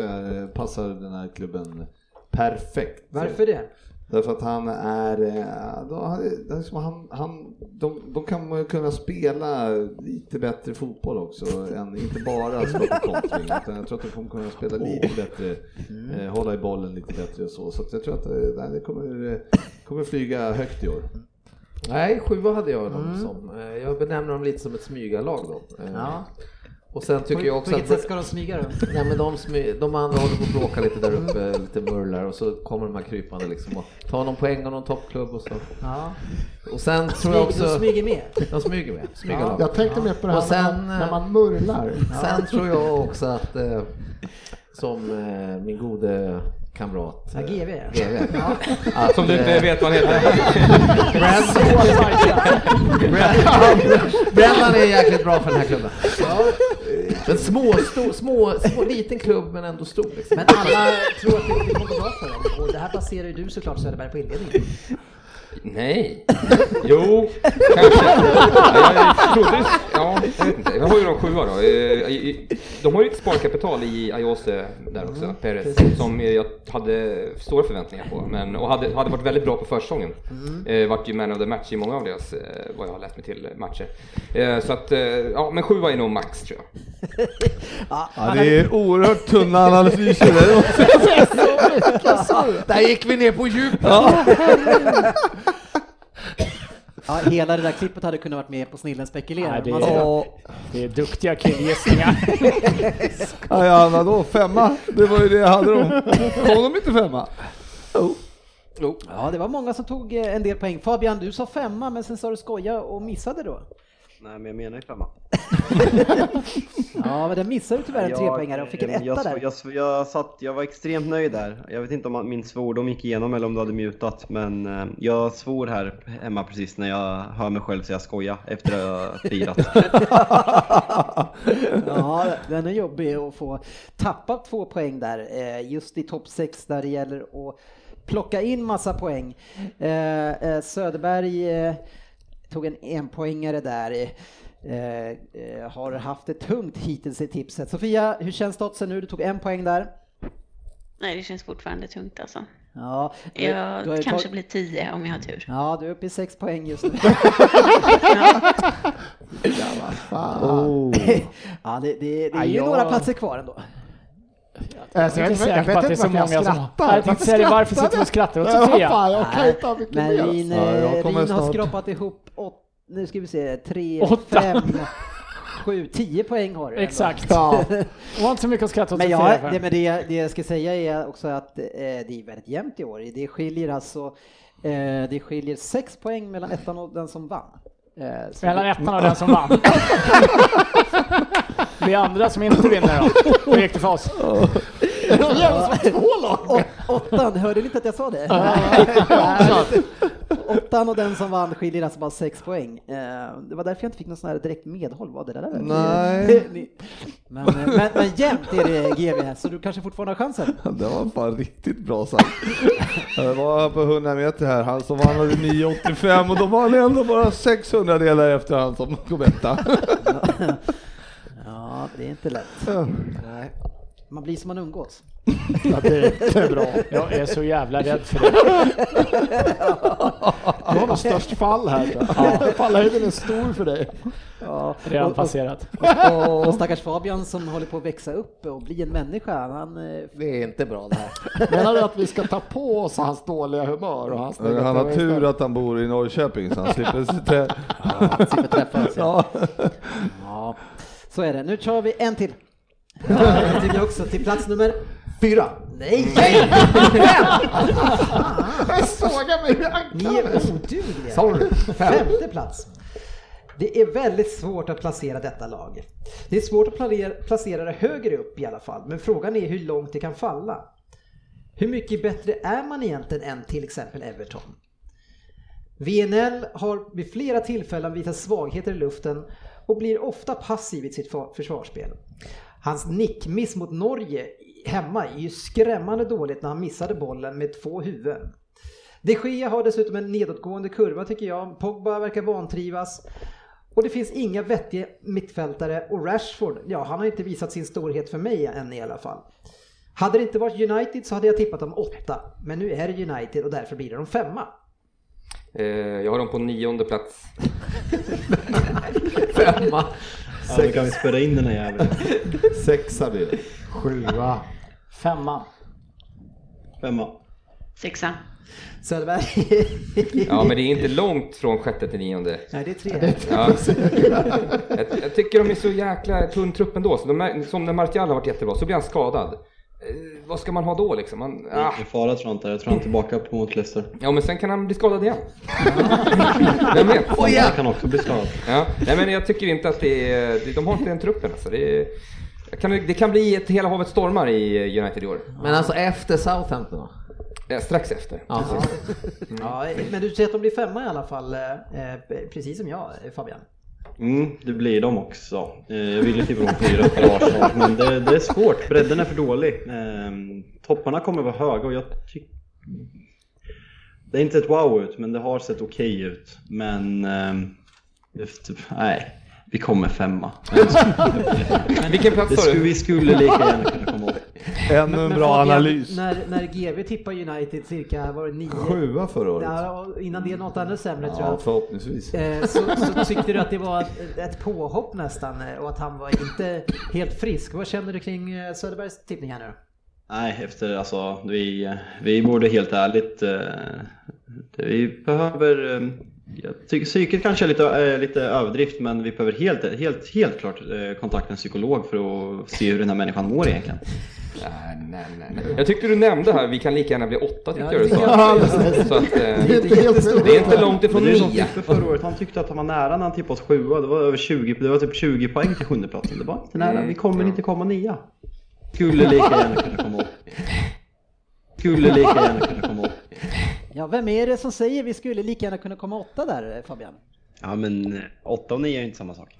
Speaker 7: passar den här klubben perfekt.
Speaker 1: Varför det?
Speaker 7: Därför att han är, eh, de, det liksom han, han, de, de kan kunna spela lite bättre fotboll också, än inte bara slå på kontring. Utan jag tror att de kommer kunna spela lite bättre, eh, hålla i bollen lite bättre och så. Så jag tror att det, nej, det kommer, eh, kommer flyga högt i år.
Speaker 8: Nej, sjua hade jag dem som. Eh, Jag benämner dem lite som ett smygarlag då. Eh,
Speaker 1: Ja.
Speaker 8: Och sen tycker
Speaker 1: På,
Speaker 8: jag
Speaker 1: på
Speaker 8: också
Speaker 1: vilket
Speaker 8: att...
Speaker 1: sätt ska de smyga då?
Speaker 8: Nej men de, smy, de andra håller på att bråka lite där uppe, lite murlar och så kommer de här krypande liksom och tar någon poäng av någon toppklubb och så.
Speaker 1: Ja.
Speaker 8: Och sen tror jag
Speaker 1: Smyg, de
Speaker 8: också...
Speaker 1: smyger med.
Speaker 8: De smyger med, smyger
Speaker 1: Ja.
Speaker 4: Jag tänkte mer på det här
Speaker 8: Och sen,
Speaker 4: när, man, när man murlar.
Speaker 8: Sen tror jag också att, eh, som eh, min gode kamrat
Speaker 1: Ja,
Speaker 8: eh,
Speaker 1: GV.
Speaker 8: GV
Speaker 1: Ja.
Speaker 8: att,
Speaker 3: Som du inte
Speaker 8: eh,
Speaker 3: vet vad han heter.
Speaker 8: Brennan- Brennan är jäkligt bra för den här klubben. En små, stor, små, små, liten klubb men ändå stor. Liksom.
Speaker 1: Men alla tror att det kommer gå bra för dem och det här baserar ju du såklart Söderberg på inledningen.
Speaker 3: Nej. Jo, kanske. Ja, Jag trodde Ja, jag vet inte. Jag har ju de sjua då. Eh, De har ju ett sparkapital i Ayose där också, Perez, som jag hade stora förväntningar på. Men, och hade, hade varit väldigt bra på försäsongen. Eh, vart ju man of the match i många av deras, eh, vad jag har läst mig till, matcher. Så att, ja men sjua är nog max tror jag.
Speaker 1: Ja,
Speaker 7: det är oerhört tunna analyser där.
Speaker 8: Där gick vi ner på djupet.
Speaker 1: Ja, hela det där klippet hade kunnat varit med på Snillen spekulerar.
Speaker 10: Nej, det,
Speaker 1: ser-
Speaker 10: är, det är duktiga killgissningar.
Speaker 7: Ja, ja, vadå, femma? Det var ju det jag hade dem. Kom de inte femma?
Speaker 1: Ja, det var många som tog eh, en del poäng. Fabian, du sa femma, men sen sa du skoja och missade då.
Speaker 5: Nej, men jag menar ju femma.
Speaker 1: Ja, men den missade du tyvärr en
Speaker 5: Jag-
Speaker 1: trepoängare och fick en
Speaker 5: jag,
Speaker 1: etta
Speaker 5: jag,
Speaker 1: där.
Speaker 5: jag, jag, satt, jag var extremt nöjd där. Jag vet inte om min svordom gick igenom eller om du hade mutat. Men eh, jag svor här hemma precis när jag hör mig själv säga skoja efter att jag firat.
Speaker 1: Ja, den är jobbig att få tappa två poäng där, eh, just i topp 6 där det gäller att plocka in massa poäng. Eh, eh, Söderberg eh, tog en enpoängare där. eh, eh, har haft det tungt hittills i tipset. Sofia, hur känns statusen nu? Du tog en poäng där.
Speaker 6: Nej, det känns fortfarande tungt alltså.
Speaker 1: Ja, du-
Speaker 6: Jag
Speaker 1: du
Speaker 6: kanske
Speaker 1: tagit-
Speaker 6: blir tio om jag har tur.
Speaker 1: Ja, du är uppe i sex poäng just nu.
Speaker 4: Fan.
Speaker 1: ja, det, det, det är
Speaker 10: Ja,
Speaker 1: ju
Speaker 10: jag-
Speaker 1: några platser kvar ändå.
Speaker 4: Alltså,
Speaker 10: Jag är inte
Speaker 4: jag
Speaker 10: säker på att det är så många som...
Speaker 4: skrattar.
Speaker 10: Jag tänkte säga det, varför sitter du och skrattar åt Sofia?
Speaker 4: jag kan inte ha mycket
Speaker 1: Men
Speaker 4: mer.
Speaker 1: Rin,
Speaker 7: jag
Speaker 1: Rin har skrapat ihop åt, nu ska vi se, tre,
Speaker 10: Åtta.
Speaker 1: fem, sju, tio poäng har du.
Speaker 10: Exakt.
Speaker 4: Ja.
Speaker 10: Det var inte så mycket att skratta åt
Speaker 1: Men,
Speaker 10: Sofia
Speaker 1: jag, det, men det, det jag ska säga är också att eh, det är väldigt jämnt i år. Det skiljer alltså, eh, det skiljer sex poäng mellan ettan och den som vann.
Speaker 10: Mellan ettan och den som vann. Vi andra som inte vinner då? Hur gick det för oss?
Speaker 1: Å- Åttan, hörde ni inte att jag sa det? Åttan och den som vann skiljer alltså bara sex poäng. Eh, Det var därför jag inte fick någon sån här direkt medhåll. Var det där?
Speaker 7: Nej.
Speaker 1: Men, eh, men, men jämnt är det GV, så du kanske fortfarande har chansen.
Speaker 7: Det var fan riktigt bra sagt. Det var på 100 meter här, han som vann hade 9,85 och då var han ändå bara 600 delar efter han som kom etta.
Speaker 1: Ja, det är inte lätt. Nej. Man blir som man umgås.
Speaker 4: Ja, det är bra.
Speaker 10: Jag är så jävla rädd för det.
Speaker 4: Du har nog störst fall här. Ja. Fallhöjden är stor för dig.
Speaker 1: Ja,
Speaker 10: Redan
Speaker 1: och, och,
Speaker 10: passerat.
Speaker 1: och, och stackars Fabian som håller på att växa upp och bli en människa. Han, eh,
Speaker 8: Det är inte bra det här.
Speaker 4: Menar du att vi ska ta på oss hans dåliga humör och hans
Speaker 7: Han har tur att han bor i Norrköping så han slipper
Speaker 1: han slipper träffa oss. Ja.
Speaker 7: Ja.
Speaker 1: ja, så är det. Nu kör vi en till. Ja, det tycker jag också. Till plats nummer fyra. Nej!
Speaker 4: Jag sågar mig i
Speaker 1: Ni är odugliga.
Speaker 4: Sorry.
Speaker 1: Femte plats. Det är väldigt svårt att placera detta lag. Det är svårt att placera, placera det högre upp i alla fall, men frågan är hur långt det kan falla. Hur mycket bättre är man egentligen än till exempel Everton? VNL har vid flera tillfällen visat svagheter i luften och blir ofta passiv i sitt för- försvarsspel. Hans nickmiss mot Norge
Speaker 12: hemma är ju skrämmande dåligt när han missade bollen med två huvuden. De Gea har dessutom en nedåtgående kurva tycker jag. Pogba verkar vantrivas. Och det finns inga vettiga mittfältare och Rashford, ja han har inte visat sin storhet för mig än i alla fall. Hade det inte varit United så hade jag tippat dem åtta, men nu är det United och därför blir det de femma.
Speaker 3: Eh, jag har dem på nionde plats.
Speaker 7: Femma.
Speaker 5: Ja, då kan vi spela in den här jäveln.
Speaker 7: Sexa blir det.
Speaker 4: Sjua.
Speaker 10: Femma.
Speaker 5: Femma.
Speaker 6: Sexa.
Speaker 12: Söderberg?
Speaker 3: Ja, men det är inte långt från sjätte till nionde.
Speaker 12: Nej, det är tre.
Speaker 3: Ja. Jag, jag tycker de är så jäkla tunn trupp ändå. Så de är, som när Martial har varit jättebra, så blir han skadad. Eh, vad ska man ha då liksom? Man, ah.
Speaker 5: Ingen fara tror jag inte. Jag tror han är tillbaka upp mot Leicester.
Speaker 3: Ja, men sen kan han bli skadad igen. Vem vet?
Speaker 5: Han kan också bli skadad.
Speaker 3: Ja. Nej, men jag tycker inte att det är, det- de har inte den truppen alltså. Det, är, kan, det kan bli ett hela havet stormar i United i år.
Speaker 8: Men alltså efter Southampton då?
Speaker 3: Eh, Strax efter.
Speaker 8: Ja.
Speaker 12: Ja, men du säger att de blir femma i alla fall, eh, precis som jag Fabian.
Speaker 5: Mm, det blir de också. Eh, jag ville tippa dem fyra för Arsenal, men det, det är svårt. Bredden är för dålig. Ehm, topparna kommer vara höga och jag tycker... Det är inte ett wow ut, men det har sett okej ut. Men... ehm, typ- Nej, vi kommer femma.
Speaker 3: Vilken plats
Speaker 5: Det
Speaker 3: sa
Speaker 5: skulle,
Speaker 3: du?
Speaker 5: vi skulle lika gärna kunna komma.
Speaker 7: Ännu en bra
Speaker 12: Fabian,
Speaker 7: analys.
Speaker 12: När, när GV tippar United cirka, var det nio?
Speaker 7: Sjua förra året.
Speaker 12: Ja, innan det något ännu sämre tror
Speaker 7: Ja,
Speaker 12: jag.
Speaker 7: förhoppningsvis.
Speaker 12: Eh, Så, så tyckte du att det var ett, påhopp nästan eh, och att han var inte helt frisk. Vad känner du kring eh, Söderbergs tippning här nu?
Speaker 5: Nej, efter alltså vi, vi borde helt ärligt, vi behöver, eh, jag tycker psyket kanske är lite, eh, lite överdrift men vi behöver helt, helt, helt klart eh, kontakta en psykolog för att se hur den här människan mår egentligen.
Speaker 3: Nej, nej, nej. Jag tyckte du nämnde här, vi kan lika gärna bli åtta tyckte
Speaker 12: Ja,
Speaker 3: jag du
Speaker 12: det
Speaker 3: sa.
Speaker 12: kan
Speaker 3: Så att, eh,
Speaker 12: Det är inte jättestort.
Speaker 3: det är inte långt ifrån.
Speaker 5: Tippe förra året, han tyckte att han var nära när han tippade oss sjua, det var över 20, det var typ 20 poäng till sjunde platsen. Det var inte nära, vi kommer inte komma nia. Skulle lika gärna kunna komma åt. Skulle lika gärna kunna.
Speaker 1: Ja, vem är det som säger vi skulle lika gärna kunna komma åtta där eh, Fabian?
Speaker 5: Ja men eh, åtta och nio är ju inte samma sak.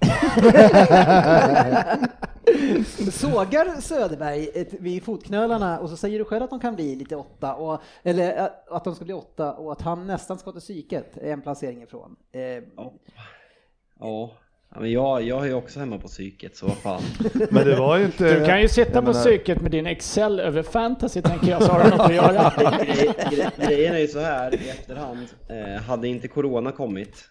Speaker 1: Sågar Söderberg vid fotknölarna och så säger du själv att de kan bli lite åtta, och, eller eh, att de ska bli åtta och att han nästan ska till psyket en placering ifrån. Eh,
Speaker 5: Ja. Ja, Ja, men jag, jag är ju också hemma på psyket så vad fan.
Speaker 7: Men det var ju inte...
Speaker 10: Du kan ju sitta på
Speaker 7: menar-
Speaker 10: psyket med din Excel över fantasy tänker jag, så har du något att göra.
Speaker 5: Gre- gre- Grejen är ju så här i efterhand. Eh, hade inte Corona kommit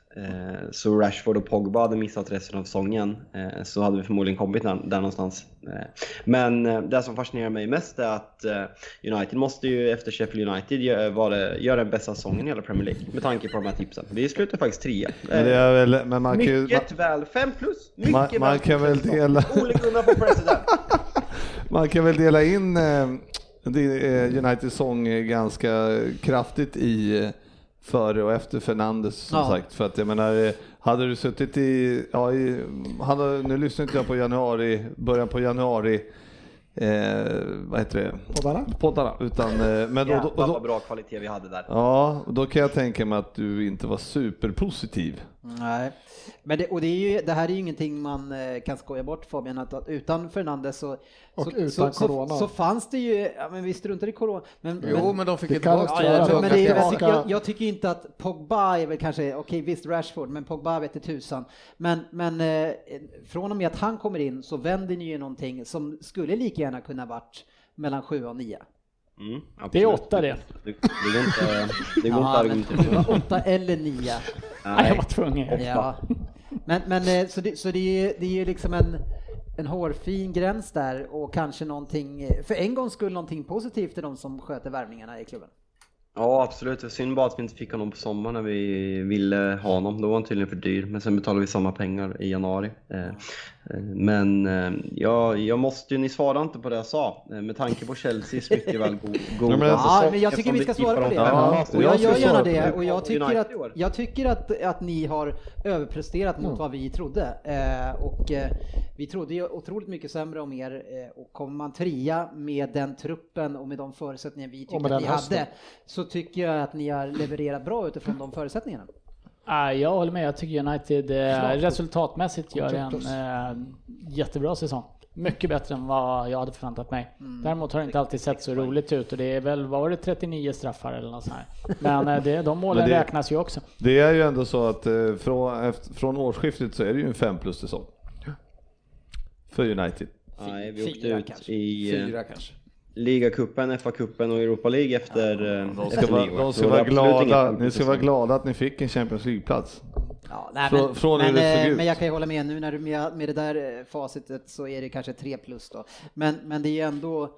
Speaker 5: så Rashford och Pogba hade missat resten av säsongen eh, så hade vi förmodligen kommit där, någonstans. Eh, men eh, det som fascinerar mig mest är att eh, United måste ju efter Sheffield United göra den bästa säsongen i hela Premier League med tanke på de här tipsen. Vi slutar faktiskt trea.
Speaker 7: Men, det är väl, men man kan.
Speaker 5: Mycket väl, 5 plus! Mycket
Speaker 7: Man-
Speaker 5: väl
Speaker 7: man kan väl dela-
Speaker 5: Ole Gunnar for president!
Speaker 7: Man kan väl dela in eh, eh, Uniteds sång eh, ganska kraftigt i eh, före och efter Fernandes som
Speaker 1: Ja.
Speaker 7: sagt. För att jag menar, eh, hade du suttit i, ja, i hade, nu lyssnar inte jag på januari, början på januari, eh, vad heter det?
Speaker 4: Poddarna?
Speaker 7: Poddarna. Utan, eh, men då, då,
Speaker 5: Jävlar
Speaker 7: då,
Speaker 5: vad bra kvalitet vi hade där.
Speaker 7: ja, då kan jag tänka mig att du inte var superpositiv.
Speaker 1: Nej, men det, och det, är ju, det här är ju ingenting man eh, kan skoja bort Fabian, att, att utan Fernandes så,
Speaker 4: Och
Speaker 1: så,
Speaker 4: utan
Speaker 1: så,
Speaker 4: corona.
Speaker 1: så, fanns det ju, ja men vi struntar i corona. Men,
Speaker 8: Jo, men de fick ju tillbaka
Speaker 4: jag
Speaker 1: Ja,
Speaker 4: jag.
Speaker 1: men det, jag, tycker, jag, jag tycker inte att Pogba är väl kanske, okej visst Rashford, men Pogba vet i tusan. Men, men eh, från och med att han kommer in så vänder ni ju någonting som skulle lika gärna kunna varit mellan 7 och 9.
Speaker 5: Mm,
Speaker 10: Det är åtta det.
Speaker 5: Det, det går inte, det går inte
Speaker 1: Ja,
Speaker 5: att
Speaker 1: men
Speaker 5: argumentera.
Speaker 1: 8 eller 9.
Speaker 10: Nej, jag var tvungen.
Speaker 1: Ja. Men, men eh, så, det, så det är ju det är ju liksom en, en hårfin gräns där och kanske någonting, eh, för en gång skulle någonting positivt till de som sköter värvningarna i klubben.
Speaker 5: Ja absolut, det synd bara att vi inte fick honom på sommaren när vi ville ha honom. Då var han tydligen för dyr, men sen betalade vi samma pengar i januari. Men eh, ja, jag måste ju, ni svarade inte på det jag sa. Eh, Med tanke på Chelseas mycket väl go- goda
Speaker 7: men-
Speaker 1: Ja,
Speaker 5: säsong,
Speaker 1: men jag tycker vi ska svara på det.
Speaker 7: Ja,
Speaker 1: Och
Speaker 7: jag
Speaker 1: gör gärna det och jag tycker att, jag tycker att, att ni har överpresterat mot vad vi trodde. Eh, och eh, vi trodde ju otroligt mycket sämre om er eh, och kommer man trea med den truppen och med de förutsättningar vi tyckte att ni
Speaker 4: hösten.
Speaker 1: hade så tycker jag att ni har levererat bra utifrån de förutsättningarna.
Speaker 10: Ah, jag håller med, jag tycker United eh, resultatmässigt gör en eh, jättebra säsong.
Speaker 9: mycket bättre än vad jag hade förväntat mig. Däremot har det inte alltid sett så roligt ut och det är väl, vad var det, 39 straffar eller något sånt här. Men eh, det, de målen
Speaker 7: Men det-
Speaker 9: räknas ju också.
Speaker 7: Det är ju ändå så att från, efter, från årsskiftet så är det ju en 5 plus säsong. För United.
Speaker 5: Nej, vi åkte
Speaker 1: Fyra
Speaker 5: ut
Speaker 1: kanske.
Speaker 5: i
Speaker 8: Fyra kanske.
Speaker 5: Ligacupen, FA-cupen och Europa League efter, eh,
Speaker 7: De
Speaker 5: efter
Speaker 7: ska vara,
Speaker 5: nyår.
Speaker 7: de ska vara glada, ni ska vara glada att ni fick en Champions League-plats.
Speaker 1: Ja, nej,
Speaker 7: Från-
Speaker 1: men,
Speaker 7: från
Speaker 1: men,
Speaker 7: det såg
Speaker 1: eh,
Speaker 7: ut.
Speaker 1: men jag kan ju hålla med nu när du med, med det där eh, facitet så är det kanske 3 plus då. Men, men det är ju ändå eh,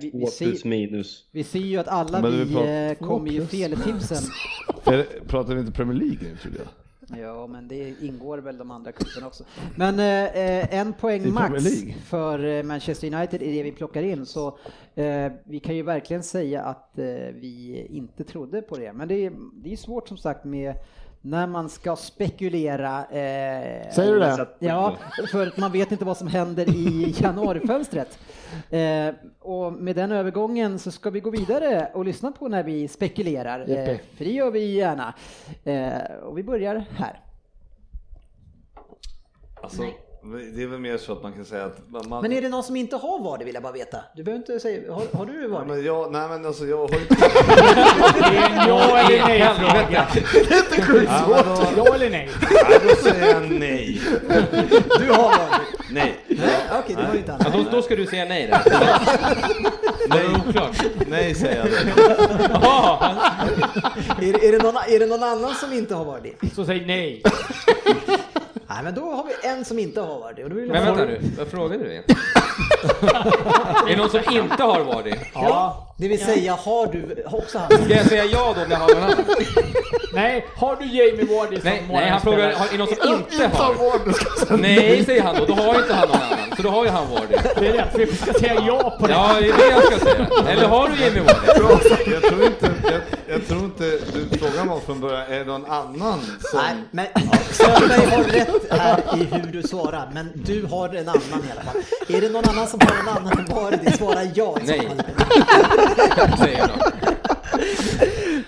Speaker 1: vi, vi, ser,
Speaker 5: plus minus.
Speaker 1: vi ser ju att alla
Speaker 7: Men vi
Speaker 1: vi
Speaker 7: pratar-
Speaker 1: eh, kommer ju fel i tipsen.
Speaker 7: Pratar vi inte Premier League nu trodde jag?
Speaker 1: Ja, men det ingår väl de andra cuperna också. Men eh, en poäng max för eh, Manchester United i det vi plockar in. Så eh, vi kan ju verkligen säga att eh, vi inte trodde på det. Men det är, det är svårt som sagt med när man ska spekulera. Eh,
Speaker 4: Säger du det?
Speaker 5: Att-
Speaker 1: Ja, för att man vet inte vad som händer i januarifönstret. Eh, och med den övergången så ska vi gå vidare och lyssna på när vi spekulerar. Eh, för det gör vi gärna. Eh, och vi börjar här.
Speaker 7: Alltså, det är väl mer så att man kan säga att man...
Speaker 1: Men är det någon som inte har VAR? Det vill jag bara veta. Du behöver inte säga, har, har du det
Speaker 7: Ja,
Speaker 1: VAR?
Speaker 7: men jag, nej men alltså jag har ju...
Speaker 9: Det är en ja eller nej fråga.
Speaker 7: Ja, men då,
Speaker 9: Ja eller nej?
Speaker 7: nej, då säger jag nej.
Speaker 1: Du har VAR?
Speaker 7: Nej.
Speaker 1: Nej, okej, det var inte
Speaker 3: Ja,
Speaker 1: han.
Speaker 3: då, då ska du säga nej där. Det är oklart.
Speaker 7: Nej säger jag då.
Speaker 1: Är, är, det någon, är det någon annan som inte har VAR? Det?
Speaker 9: Så säg nej.
Speaker 1: Nej, men då har vi en som inte har VAR. det, Och då vill jag
Speaker 3: Men vänta nu, vad frågade du igen? Är det någon som inte har varit?
Speaker 1: Ja, det vill säga har du också han?
Speaker 3: Ska jag säga ja då om jag har någon annan?
Speaker 9: Nej, har du Jamie Vardy som
Speaker 3: Nej, nej han frågar, har- är det någon som inte har? Nej, säger han då, då har inte han någon annan. Så då har ju han Vardy.
Speaker 9: Det är rätt, vi ska säga ja på det.
Speaker 3: Ja, det är det jag ska säga. Eller har du Jamie Vardy?
Speaker 7: Jag tror inte, jag, tror inte, du frågan var från början, är det någon annan som...
Speaker 1: Nej, men Söderberg har rätt här i hur du svarar, men du har en annan i alla fall. Är det någon annan som har en annan än VAR? Det svara ja
Speaker 3: Nej. Säger.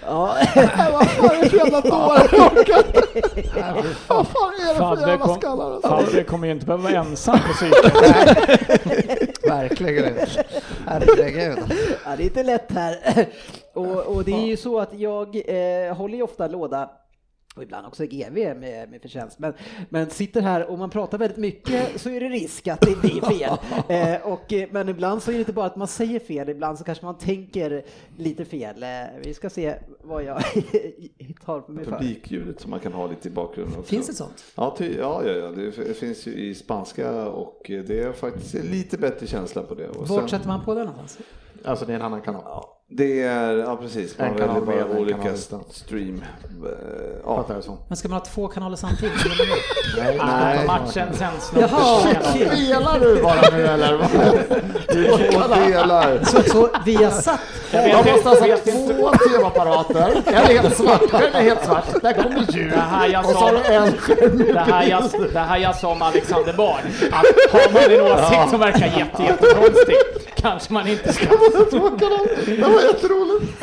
Speaker 1: Ja,
Speaker 4: Vad fan är det för jävla dårar? Vad fan är det för jävla
Speaker 9: kom,
Speaker 4: skallar?
Speaker 9: Fabbe kommer ju inte behöva vara ensam på psyket.
Speaker 8: Verkligen inte. Herregud.
Speaker 1: Ja, det är inte lätt här. Och, och det är ju så att jag eh, håller ju ofta låda och ibland också GV med, med förtjänst. Men, men sitter här och man pratar väldigt mycket så är det risk att det blir fel. Eh, och, eh, men ibland så är det inte bara att man säger fel, ibland så kanske man tänker lite fel. Eh, vi ska se vad jag tar på mig för.
Speaker 7: Publikljudet som man kan ha lite i bakgrunden också.
Speaker 1: Finns det sånt?
Speaker 7: Ja, ty, ja, ja, ja, det finns ju i spanska och det är faktiskt lite bättre känsla på det. Och
Speaker 1: Vart
Speaker 7: sen-
Speaker 1: sätter man på den någonstans?
Speaker 8: Alltså det är en annan kanal.
Speaker 7: Det är, ja precis, man
Speaker 8: En kanal med,
Speaker 7: bara
Speaker 8: en
Speaker 7: olika
Speaker 8: kanal
Speaker 7: stream. Eh, Ja.
Speaker 1: Men ska man ha två kanaler samtidigt?
Speaker 8: Nej,
Speaker 9: Nej, matchen sänds
Speaker 1: Jaha, shit.
Speaker 4: Spelar du bara nu eller? vad?
Speaker 7: Det är två delar.
Speaker 1: Så, så vi har satt
Speaker 9: Jag
Speaker 4: måste ha satt två tv-apparater. En är helt svart, den är helt svart. Där kommer ljud.
Speaker 9: Det här jag
Speaker 4: Och så
Speaker 9: sa-
Speaker 4: har du en skärm med
Speaker 9: Det här, jag, det här jag sa om Alexander Bard, att har man en åsikt som verkar jätte, jättekonstig kanske man inte ska...
Speaker 4: två kanaler. Det var jätteroligt.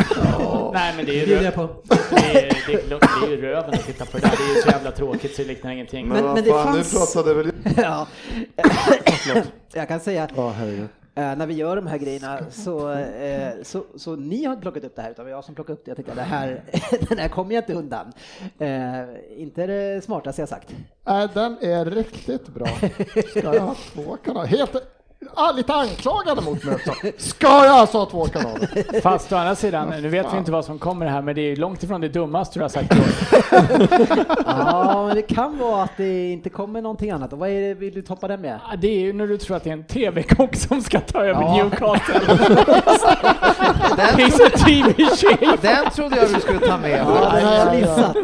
Speaker 9: Nej men det är ju,
Speaker 1: bjuder
Speaker 9: rö-
Speaker 1: jag på.
Speaker 9: det är, det, är, det är ju röven att titta på det där. Det är ju så jävla tråkigt så det liknar ingenting.
Speaker 7: Men,
Speaker 1: Men- men det
Speaker 7: fan,
Speaker 1: fanns-
Speaker 7: nu pratade väl
Speaker 1: Ja. Jag kan säga att
Speaker 4: Ja,
Speaker 1: eh, när vi gör de här grejerna så, eh, så, så ni har inte plockat upp det här utan jag som plockade upp det. Jag tänkte att det här, den här kommer jag inte undan. Eh, inte det smartaste jag sagt.
Speaker 4: Nej, den är riktigt bra. Ska jag ha två kanaler? Helt, lite anklagande mot mig också. Ska jag alltså ha två kanaler?
Speaker 9: Fast å andra sidan, nu vet vi inte vad som kommer här men det är ju långt ifrån det dummaste du har sagt.
Speaker 1: Ja, men det kan vara att det inte kommer någonting annat. Och vad är det, vill du toppa den med?
Speaker 9: Ja, Det är ju när du tror att det är en TV-kock som ska ta över
Speaker 1: Ja.
Speaker 9: Newcastle.
Speaker 8: Den,
Speaker 9: He's a TV-chef!
Speaker 8: den trodde jag du skulle ta med.
Speaker 1: Ja, den har jag
Speaker 4: ja, ja.
Speaker 1: missat.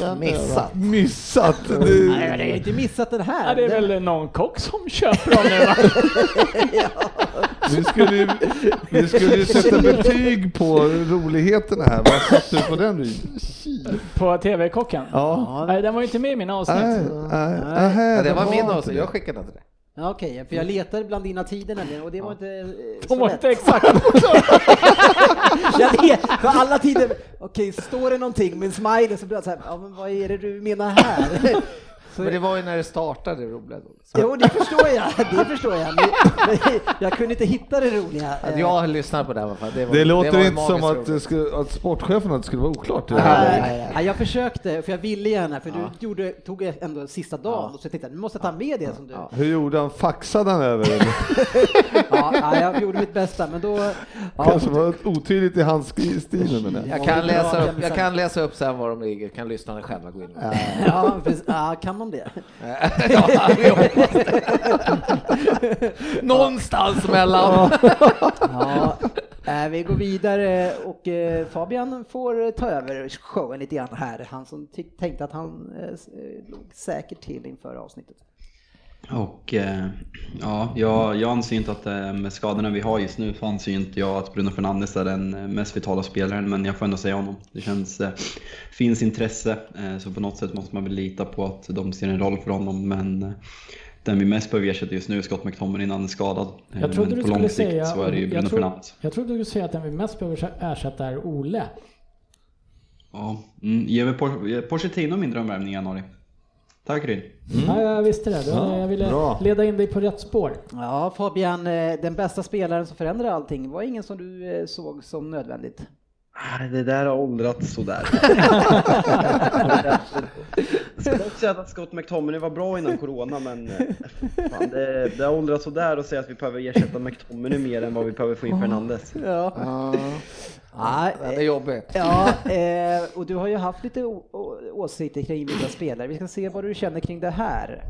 Speaker 1: Eh,
Speaker 8: Missat.
Speaker 7: missat.
Speaker 1: nej,
Speaker 7: Du,
Speaker 1: men jag har inte missat den här.
Speaker 9: Ja, det är
Speaker 1: Den-
Speaker 9: väl någon kock som köper dem nu?
Speaker 7: vi, skulle, ju- vi skulle sätta betyg på roligheterna här. Vad satte du på den Ryd?
Speaker 9: På TV-kocken?
Speaker 7: Ja.
Speaker 9: Nej, den var ju inte med i mina avsnitt.
Speaker 7: Nej, nej, nähä,
Speaker 8: Ja, det var min
Speaker 7: det.
Speaker 8: jag skickade den till dig.
Speaker 1: Ja, Okej, för jag letade bland dina tider nämligen och det var inte eh,
Speaker 9: De
Speaker 1: så
Speaker 9: var
Speaker 1: lätt.
Speaker 9: inte exakt.
Speaker 1: Jag vet, för alla tider, okej, står det någonting med en smiley så blir jag så här, ja men vad är det du menar här? Så-
Speaker 8: Men det var ju när det startade då.
Speaker 1: Jo, det förstår jag. Det förstår jag. Men, men jag kunde inte hitta det roliga.
Speaker 8: Att jag lyssnar på det fall. Det, var,
Speaker 7: Det låter
Speaker 8: var
Speaker 7: inte som att, det skulle, att sportchefen att det skulle vara oklart. Det
Speaker 1: Nej,
Speaker 7: här.
Speaker 1: nej, nej. Jag försökte, för jag ville gärna, för du gjorde, tog ändå sista dagen, och så tänkte jag, nu måste jag ta med det som du...
Speaker 7: Hur gjorde han? Faxade han över? eller?
Speaker 1: Ja, ja, jag gjorde mitt bästa, men då... Ja,
Speaker 7: Kanske var otydligt i hans stil men det.
Speaker 8: Jag kan, läsa upp, jag kan läsa upp sen var de ligger, kan lyssnarna själva gå in
Speaker 1: ja, precis. ja, kan man det?
Speaker 8: Någonstans mellan.
Speaker 1: Ja, eh, vi går vidare och eh, Fabian får ta över showen lite grann här. Han som tänkte att han eh, låg säkert till inför avsnittet.
Speaker 5: Och ja, jag, jag anser inte att med skadorna vi har just nu så anser inte jag att Bruno Fernandes är den mest vitala spelaren, men jag får ändå säga honom. Det känns, finns intresse, så på något sätt måste man väl lita på att de ser en roll för honom, men den vi mest behöver ersätta just nu är Scott McTominay innan han är skadad. Eh,
Speaker 9: Jag trodde
Speaker 5: men
Speaker 9: du
Speaker 5: på lång
Speaker 9: skulle
Speaker 5: sikt
Speaker 9: säga...
Speaker 5: så är det ju Bruno
Speaker 9: jag, tro,
Speaker 5: Fernandes.
Speaker 9: jag trodde du skulle säga att den vi mest behöver ersätta är Ole.
Speaker 5: Ja, mm, ge mig Por- Pochettino min drömvärvning i januari. Tack Ryn.
Speaker 9: Ja, jag visste det.
Speaker 7: Ja,
Speaker 9: jag ville
Speaker 7: bra.
Speaker 9: leda in dig på rätt spår.
Speaker 1: Ja, Fabian, eh, den bästa spelaren som förändrar allting, var ingen som du eh, såg som nödvändigt?
Speaker 5: Ah, Det där har åldrats sådär. Jag ska också säga att Scott McTominay var bra innan corona men eh, fan, det, det har åldrats sådär att säga att vi behöver ersätta McTominay mer än vad vi behöver få in Fernandes.
Speaker 1: Ja. Ja,
Speaker 8: Den är jobbig.
Speaker 1: Ja, eh, och du har ju haft lite åsikter kring vissa spelare. Vi ska se vad du känner kring det här.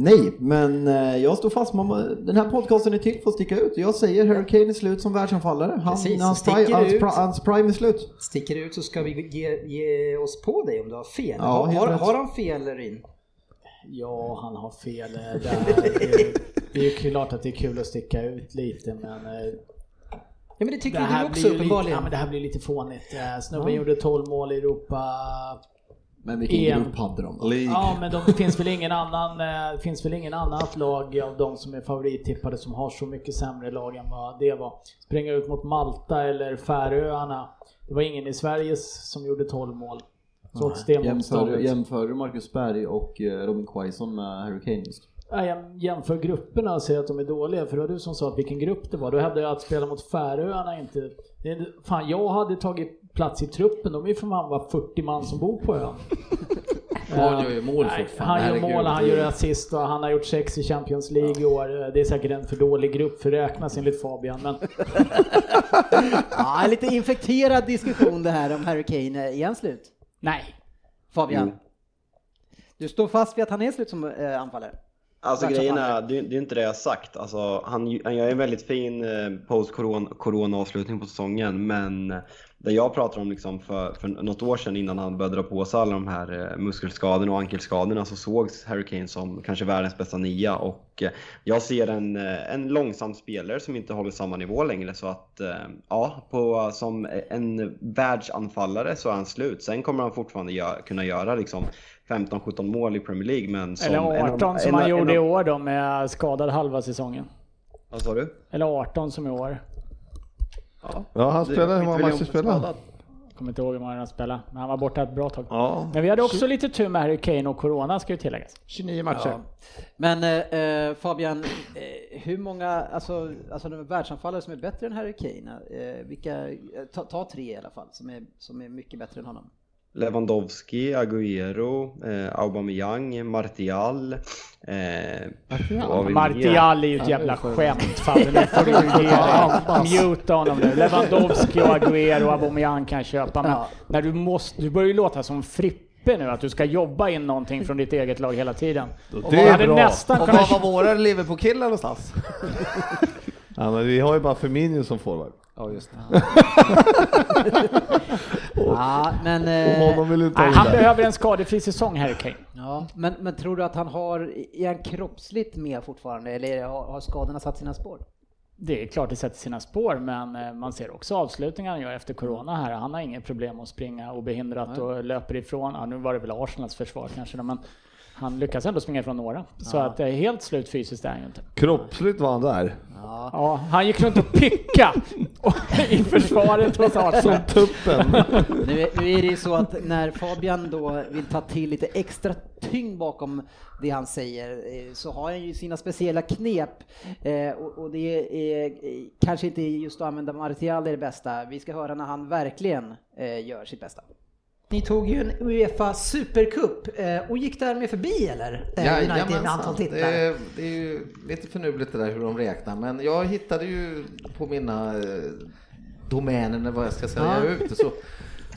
Speaker 13: Nej, men eh, jag står fast med den här podcasten är till för att sticka ut. Jag säger Harry Kane är slut som världsanfallare. Han,
Speaker 12: Precis,
Speaker 13: hans, pri, hans,
Speaker 12: ut.
Speaker 13: pri, hans prime är slut.
Speaker 12: Sticker ut så ska vi ge, ge oss på dig om du har fel.
Speaker 13: Ja,
Speaker 12: har, har, han fel Ryn?
Speaker 9: Ja, han har fel där. Det är- Det är ju klart att det är kul att sticka ut lite, men... eh,
Speaker 12: Ja men det tycker
Speaker 9: det
Speaker 12: du
Speaker 9: här
Speaker 12: också
Speaker 9: blir ju lite,
Speaker 12: uppenbarligen.
Speaker 9: ja, men det här blir lite fånigt. Eh, Snubben
Speaker 12: Ja.
Speaker 9: gjorde 12 mål i Europa.
Speaker 13: Men vilken
Speaker 9: EM.
Speaker 13: grupp hade de? då?
Speaker 9: Ja, men det finns väl ingen annan, eh, finns väl ingen annat lag av de som är favorittippade som har så mycket sämre lag än vad det var. Springa ut mot Malta eller Färöarna. Det var ingen i Sverige som gjorde 12 mål. Trots det
Speaker 13: Jämför, jämför du Marcus Berg och eh, Robin Quaison med Harry Kane just?
Speaker 9: Ja, jag jämför grupperna och säger att de är dåliga, för det var du som sa att vilken grupp det var. Då hävdade jag att spela mot Färöarna inte... det Fan, jag hade tagit plats i truppen, de är ju för fan bara 40 man som bor på ön.
Speaker 8: Han gör ju mål
Speaker 9: Nej,
Speaker 8: fortfarande.
Speaker 9: Han gör mål, han gör assist och han har gjort sex i Champions League i år. Det är säkert en för dålig grupp för att räknas enligt Fabian, men
Speaker 1: Ja, lite infekterad diskussion det här om Harry Kane. Är han slut?
Speaker 9: nej.
Speaker 1: Fabian? Du står fast vid att han är slut som eh, anfallare?
Speaker 5: Alltså grejen är, det, det är inte det jag har sagt. Alltså, han, han gör en väldigt fin eh, post-corona-avslutning på säsongen, men det jag pratar om liksom för, för något år sedan innan han började dra på sig alla de här eh, muskelskadorna och ankelskadorna så sågs Harry Kane som kanske världens bästa nia och eh, jag ser en, eh, en långsam spelare som inte håller samma nivå längre så att ja, på, som en världsanfallare så är han slut. Sen kommer han fortfarande gö- kunna göra liksom 15-17 mål i Premier League men som
Speaker 9: Eller
Speaker 5: en av-
Speaker 9: 18 som
Speaker 5: en
Speaker 9: han
Speaker 5: en
Speaker 9: gjorde i år då med skadad halva säsongen.
Speaker 5: Vad sa du?
Speaker 9: Eller 18 som i år.
Speaker 7: Ja, han spelade, hur många matcher spelade han?
Speaker 9: Kommer inte ihåg hur många han spelade, men han var borta ett bra tag.
Speaker 7: Ja.
Speaker 9: Men vi hade också lite tur med Harry Kane och Corona ska ju tilläggas.
Speaker 8: 29 matcher.
Speaker 1: Ja. Men eh, eh, Fabian, eh, hur många, alltså, alltså de världsanfallare som är bättre än Harry Kane, eh, vilka, eh, ta, ta tre i alla fall, som är, som är mycket bättre än honom.
Speaker 5: Lewandowski, Agüero, eh, Aubameyang, Martial. Eh, mer?
Speaker 9: Martial är ju ett jävla skämt Fabbe, nu får du ge dig. Muta honom nu. Lewandowski och Agüero och Aubameyang kan köpa, men
Speaker 1: Ja.
Speaker 9: när du måste, du börjar ju låta som Frippe nu, att du ska jobba in någonting från ditt eget lag hela tiden.
Speaker 7: Det
Speaker 9: Jag
Speaker 7: är bra.
Speaker 9: nästan
Speaker 8: Och var var våra Liverpool-killar någonstans?
Speaker 7: Ja, men vi har ju bara Firmino som forward.
Speaker 8: Ja, just det.
Speaker 1: Ja, men,
Speaker 7: Och
Speaker 1: eh,
Speaker 9: Nej, han behöver en skadefri säsong, Harry Kane.
Speaker 1: ja, men, men tror du att han har, är han kroppsligt med fortfarande, eller har, har skadorna satt sina spår?
Speaker 9: Det är klart det sätter sina spår, men eh, man ser också avslutningar han gör efter corona här. Han har inget problem att springa obehindrat och löper ifrån. Ja, nu var det väl Arsenals försvar kanske, men han lyckas ändå springa ifrån några. Så
Speaker 1: Ja.
Speaker 9: att det är helt slut fysiskt är han ju inte.
Speaker 7: Kroppsligt var han där.
Speaker 1: Ja.
Speaker 9: Ja, han gick runt och picka i försvaret hos
Speaker 7: Som
Speaker 9: Arsenal.
Speaker 7: tuppen.
Speaker 1: Nu, är- nu är det ju så att när Fabian då vill ta till lite extra tyngd bakom det han säger eh, så har han ju sina speciella knep eh, och, och det är eh, kanske inte just att använda Martial är det bästa. Vi ska höra när han verkligen eh, gör sitt bästa. Ni tog ju en Uefa Supercup eh, och gick därmed förbi eller? Eh, United med antal
Speaker 8: Det
Speaker 1: titlar.
Speaker 8: är, det är ju lite förnuligt det där hur de räknar, men jag hittade ju på mina eh, domäner, vad jag ska säga,
Speaker 1: Ja.
Speaker 8: ute så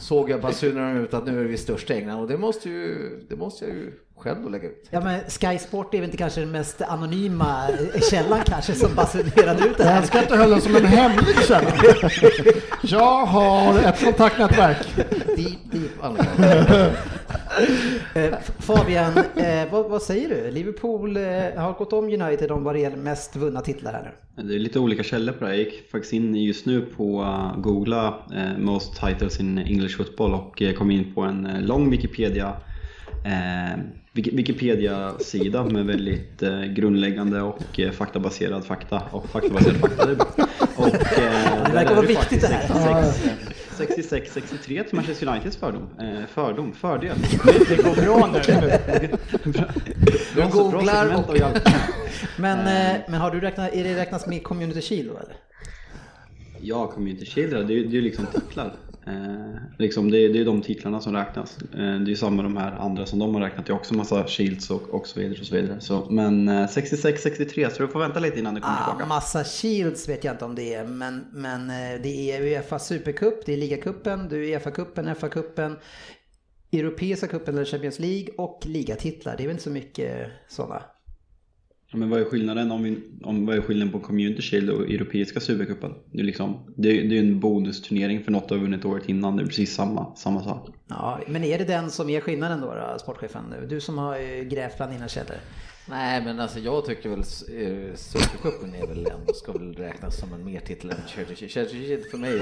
Speaker 8: såg jag basunerna ut att nu är vi störst i England och det måste, ju, det måste jag ju själv då lägga ut.
Speaker 1: Ja men Sky Sport är väl inte kanske den mest anonyma källan kanske som basunerade ut det här.
Speaker 4: Jag ska inte hålla som en hemlig källa. Jag har ett kontaktnätverk.
Speaker 8: Deep, deep
Speaker 1: Fabian, eh, vad, vad säger du? Liverpool eh, har gått om United om vad det gäller mest vunna titlar här nu.
Speaker 5: Det är lite olika källor på det här. Jag gick faktiskt in just nu på uh, googla eh, most titles in English football och eh, kom in på en eh, lång Wikipedia eh, Wiki- Wikipedia-sida med väldigt eh, grundläggande och eh, faktabaserad fakta och faktabaserad fakta. det är bra. Och, eh,
Speaker 1: Det verkar vara viktigt det här.
Speaker 5: 66-63 till Manchester Uniteds fördom. Eh, fördom, fördel.
Speaker 9: Det går bra nu.
Speaker 5: Du
Speaker 8: googlar och-
Speaker 1: Men, eh, men har du räknat, är det räknas med Community Shield då eller?
Speaker 5: Ja, Community Shield, det är det är ju liksom titlar. Eh, liksom det, är, det är de titlarna som räknas. Eh, det är ju samma de här andra som de har räknat. Det är också massa Shields och, och så vidare. Och så vidare. Så, men eh, 66-63, så du får vänta lite innan du kommer
Speaker 1: Ah,
Speaker 5: tillbaka.
Speaker 1: massa Shields vet jag inte om det är, men, men eh, det är Uefa Supercup, det är ligacupen, det är Uefa-cupen, FA-cupen, Europeiska cupen eller Champions League och ligatitlar. Det är väl inte så mycket sådana.
Speaker 5: Men vad är skillnaden om, vi, om vad är skillnaden på Community Shield och Europeiska Supercupen? Det är liksom, det, är- det är en bonusturnering för något du har vunnit året innan. Det är precis samma, samma sak.
Speaker 1: Ja, men är det den som är skillnaden då, då sportchefen? Du som har eh, grävt bland dina källor.
Speaker 8: Nej men alltså jag tycker väl eh, Supercupen är väl ändå, ska väl räknas som en mer titel än Shield för mig.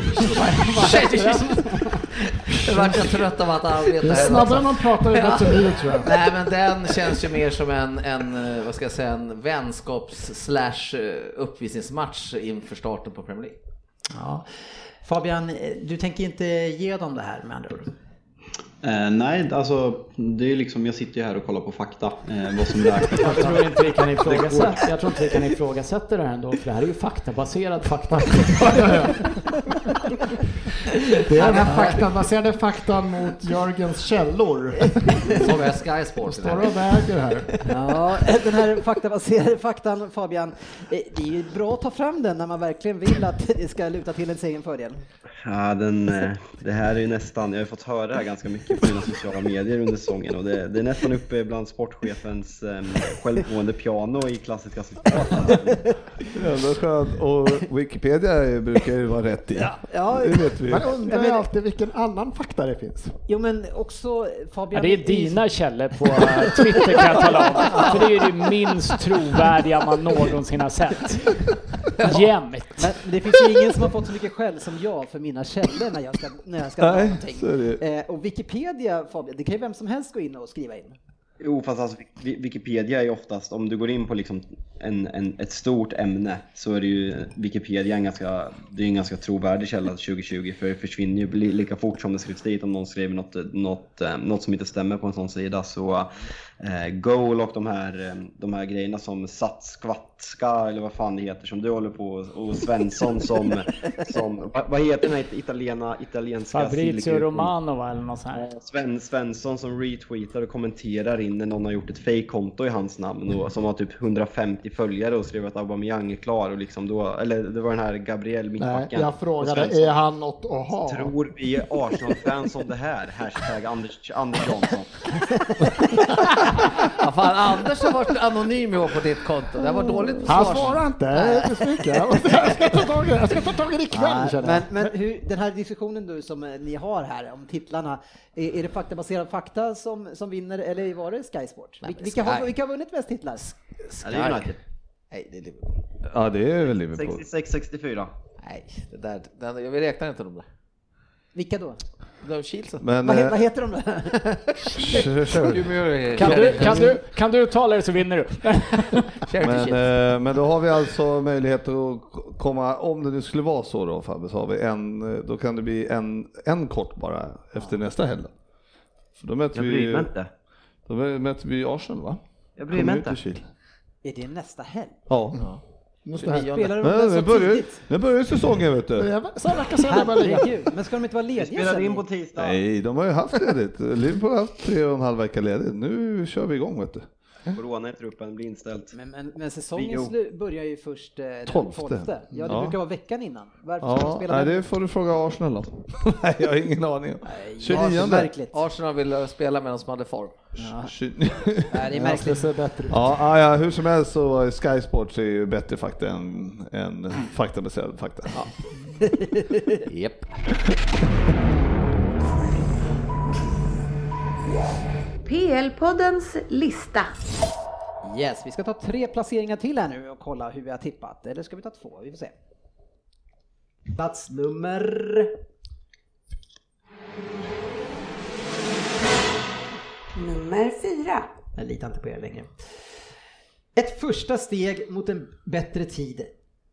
Speaker 8: Jag vart jag trött av att arbeta här
Speaker 4: snabbare man pratar ju bättre blir det tror jag.
Speaker 8: Nej men den känns ju mer som en, en eh, vad ska jag säga, en vänskaps slash eh, uppvisningsmatch inför starten på Premier League.
Speaker 1: Ja. Fabian, du tänker inte ge dem det här med andra ord?
Speaker 5: Eh, nej, alltså det är liksom, jag sitter ju här och kollar på fakta. Eh, vad som räknas.
Speaker 9: Jag tror inte vi kan ifrågasätta, jag tror inte vi kan ifrågasätta det här ändå, för det här är ju faktabaserad fakta.
Speaker 4: Det är den här faktabaserade faktan mot Jörgens källor.
Speaker 8: Så har jag Sky Sports
Speaker 4: Står och väger här.
Speaker 1: Ja, den här faktabaserade faktan Fabian, eh, det är ju bra att ta fram den när man verkligen vill att det ska luta till ens egen fördel.
Speaker 5: Ja, den, eh, det här är ju nästan, jag har fått höra det här ganska mycket på mina sociala medier under säsongen och det, det är nästan uppe bland sportchefens eh, självgående piano i klassiska citat.
Speaker 7: Ändå skönt. Och Wikipedia brukar ju vara rätt i.
Speaker 1: Ja,
Speaker 7: Det vet vi.
Speaker 4: Man undrar ju alltid vilken annan fakta det finns.
Speaker 1: Jo men också Fabian...
Speaker 9: Ja, det är dina källor på eh, Twitter kan jag tala om. För det är ju det minst trovärdiga man någonsin har sett. Jämt.
Speaker 1: Men det finns ju ingen som har fått så mycket skäll som jag för mina källor när jag ska, när jag ska
Speaker 7: Nej,
Speaker 1: någonting. Eh, och Wikipedia, Fabian, det kan ju vem som helst gå in och skriva in.
Speaker 5: Jo, fast alltså, Wikipedia är ju oftast, om du går in på liksom en, en, ett stort ämne så är det ju Wikipedia en ganska, det är en ganska trovärdig källa 2020 för det försvinner ju li- lika fort som det skrivs dit om någon skriver något, något, eh, något som inte stämmer på en sån sida. Så eh, Goal och de här, eh, de här grejerna som Sats, Skvatska eller vad fan det heter som du håller på och Svensson som, som vad, vad heter den här italiena, italienska
Speaker 9: Fabrizio? Romano eller något sånt här.
Speaker 5: Sven Svensson som retweetar och kommenterar in när någon har gjort ett fake-konto i hans namn och som har typ 150 följare och skrev att Aubameyang är klar och liksom då, eller det var den här Gabriel
Speaker 4: Nej,
Speaker 5: mittbacken.
Speaker 4: jag frågade, är han något att ha?
Speaker 5: Tror vi Arsenal-fans om det här? Hashtag Anders, Anders Jansson.
Speaker 8: Ja, fan, Anders har varit anonym i år på ditt konto. Det var dåligt
Speaker 4: Han svarar inte, jag är besviken. Jag ska ta tag i det, jag ska ta tag i det ikväll
Speaker 1: Nej,
Speaker 4: känner
Speaker 1: men men hur, den här diskussionen du som eh, ni har här om titlarna, är, är det faktabaserad fakta som, som vinner eller var det Sky Sport?
Speaker 8: Nej,
Speaker 1: vilka, har,
Speaker 8: Sky.
Speaker 1: vilka har vunnit mest titlar?
Speaker 5: Det är United.
Speaker 8: Nej, det är Liverpool.
Speaker 7: Ja, det är väl Liverpool.
Speaker 5: 66-64.
Speaker 8: Nej, det där, den, vi räknar inte de där.
Speaker 1: Vilka då?
Speaker 8: De Kielsen.
Speaker 7: Men,
Speaker 1: Vad, he-
Speaker 7: eh,
Speaker 1: vad heter de då?
Speaker 9: Kan du, kan, du, kan du uttala det så vinner du.
Speaker 7: Men, eh, men då har vi alltså möjlighet att komma, om det nu skulle vara så då Fabbe, så har vi en, eh, då kan det bli en, en kort bara efter nästa helg. För då möter
Speaker 5: Jag bryr mig inte.
Speaker 7: Då möter vi Arsenal va?
Speaker 5: Jag bryr mig inte.
Speaker 1: Är det nästa helg?
Speaker 7: Ja.
Speaker 4: Måste här.
Speaker 1: Spelar de den
Speaker 7: nu,
Speaker 1: så
Speaker 7: börjar,
Speaker 1: tidigt?
Speaker 7: nu börjar säsongen vet du.
Speaker 4: Vecka sedan.
Speaker 1: Herregud, men ska de inte vara lediga
Speaker 5: spelade in på tisdag.
Speaker 7: Nej, de har ju haft ledigt. Liverpool har haft tre och en halv vecka ledigt. Nu kör vi igång vet du.
Speaker 5: Corona i truppen blir inställt.
Speaker 1: Men, men, men säsongen slu- börjar ju först eh, den
Speaker 7: Tolfte.
Speaker 1: 12. Ja, det
Speaker 7: Ja.
Speaker 1: brukar vara veckan innan. Varför ska de
Speaker 7: Ja,
Speaker 1: spela
Speaker 7: nej,
Speaker 1: den?
Speaker 7: det får du fråga Arsenal om. nej, jag har ingen aning.
Speaker 1: Nej,
Speaker 7: 29.
Speaker 1: Märkligt.
Speaker 8: Arsenal ville spela medan de hade form.
Speaker 7: Tjugo-
Speaker 1: Nej, det är
Speaker 4: Ja,
Speaker 1: märkligt.
Speaker 4: det bättre.
Speaker 7: Ja, ja, ja, hur som helst så är Sky Sports är ju bättre fakta än, än faktabaserad fakta.
Speaker 8: Japp.
Speaker 11: PL-poddens lista.
Speaker 1: Yes, vi ska ta tre placeringar till här nu och kolla hur vi har tippat. Eller ska vi ta två? Vi får se. Plats nummer...
Speaker 11: Nummer fyra.
Speaker 1: Jag litar inte på er längre. Ett första steg mot en bättre tid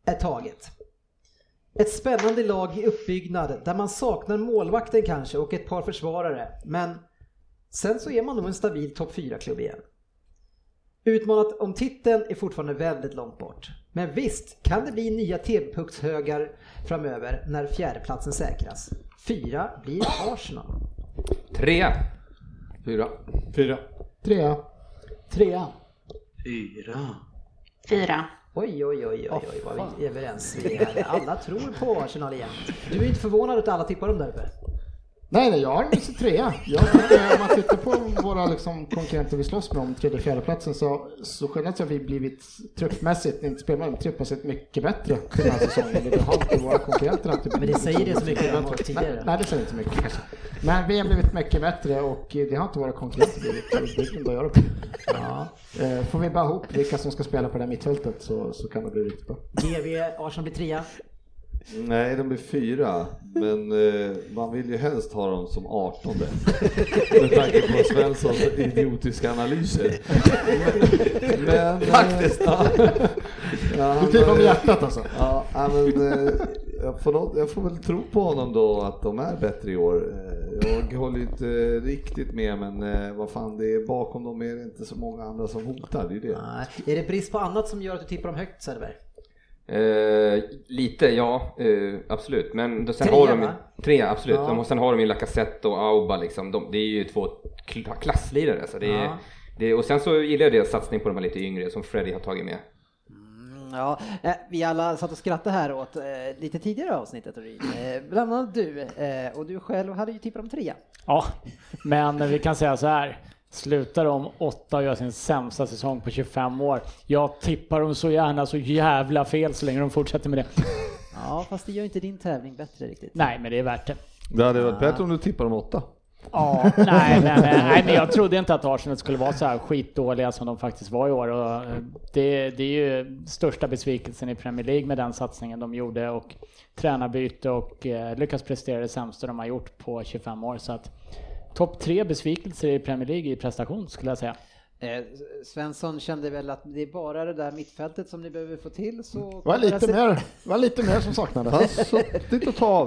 Speaker 1: är taget. Ett spännande lag i uppbyggnad där man saknar målvakten kanske och ett par försvarare. Men sen så är man nog en stabil topp 4-klubb igen. Utmanat om titeln är fortfarande väldigt långt bort. Men visst kan det bli nya TV-puckshögar framöver när fjärdeplatsen säkras. Fyra blir Arsenal.
Speaker 3: Tre. Fyra.
Speaker 9: Fyra.
Speaker 4: Trea.
Speaker 9: Trea.
Speaker 5: Fyra.
Speaker 6: Fyra.
Speaker 1: Oj, oj, oj, oj, oj vad vi är överens vi är här. Alla tror på Arsenal igen. Du är inte förvånad att alla tippar dem där uppe?
Speaker 4: Nej, nej, jag har en trea. Jag om man tittar på våra liksom, konkurrenter vi slåss med om tredje och fjärde platsen så, så så har vi blivit truppmässigt, inte spelmässigt, truppmässigt mycket bättre den här säsongen. Det har inte våra konkurrenter alltid
Speaker 1: Men det säger det så mycket om tidigare.
Speaker 4: Nej, det säger inte så mycket kanske. Men vi har blivit mycket bättre och det har inte våra konkurrenter blivit. Det kan göra. Ja. Eh, Får vi bara ihop vilka som ska spela på det här mittfältet så, så kan det bli riktigt bra.
Speaker 1: GV, Arsenal blir trea.
Speaker 7: Nej, de är fyra, men eh, man vill ju helst ha dem som 18 med tanke på Svenssons idiotiska analyser. Men, Faktiskt. Ja. Ja,
Speaker 4: Du tippar med
Speaker 7: men-
Speaker 4: hjärtat alltså?
Speaker 7: Ja, ja, men, eh, jag, får något, jag får väl tro på honom då att de är bättre i år. Eh, Jag håller inte riktigt med, men eh, vad fan, det är, bakom dem är det inte så många andra som hotar. Det är det.
Speaker 1: Nej. Är det brist på annat som gör att du tippar dem högt Söderberg?
Speaker 3: Eh, lite, ja, eh, absolut. Men då, sen
Speaker 1: Tre,
Speaker 3: har de
Speaker 1: va?
Speaker 3: tre, absolut.
Speaker 1: Ja.
Speaker 3: De, och sen har de ju Lacazette och Auba liksom. De, det är ju två kl- klasslirare. Så det är,
Speaker 1: Ja.
Speaker 3: det, och sen så gillar jag deras satsning på de här lite yngre som Freddy har tagit med.
Speaker 1: Mm, Ja, eh, vi alla satt och skrattade här åt eh, lite tidigare avsnittet. Eh, bland annat du. Eh, och du själv hade ju tippat om trea.
Speaker 9: Ja, men vi kan säga så här. Slutar de åtta och gör sin sämsta säsong på 25 år. Jag tippar dem så gärna så jävla fel så länge de fortsätter med det.
Speaker 1: Ja, fast det gör inte din tävling bättre riktigt.
Speaker 9: Nej, men det är värt det.
Speaker 7: Det hade varit bättre om du tippar om åtta.
Speaker 9: Ja, nej men, nej men jag trodde inte att Arsenal skulle vara så här skitdåliga som de faktiskt var i år. Och eh, det, det är ju största besvikelsen i Premier League med den satsningen de gjorde och tränarbyte och eh, lyckas prestera det sämsta de har gjort på 25 år. Så att topp tre besvikelser i Premier League i prestation skulle jag säga.
Speaker 1: Eh, Svensson kände väl att det är bara det där mittfältet som ni behöver få till så...
Speaker 4: Det var lite
Speaker 1: se-
Speaker 4: mer, det var lite mer som saknades.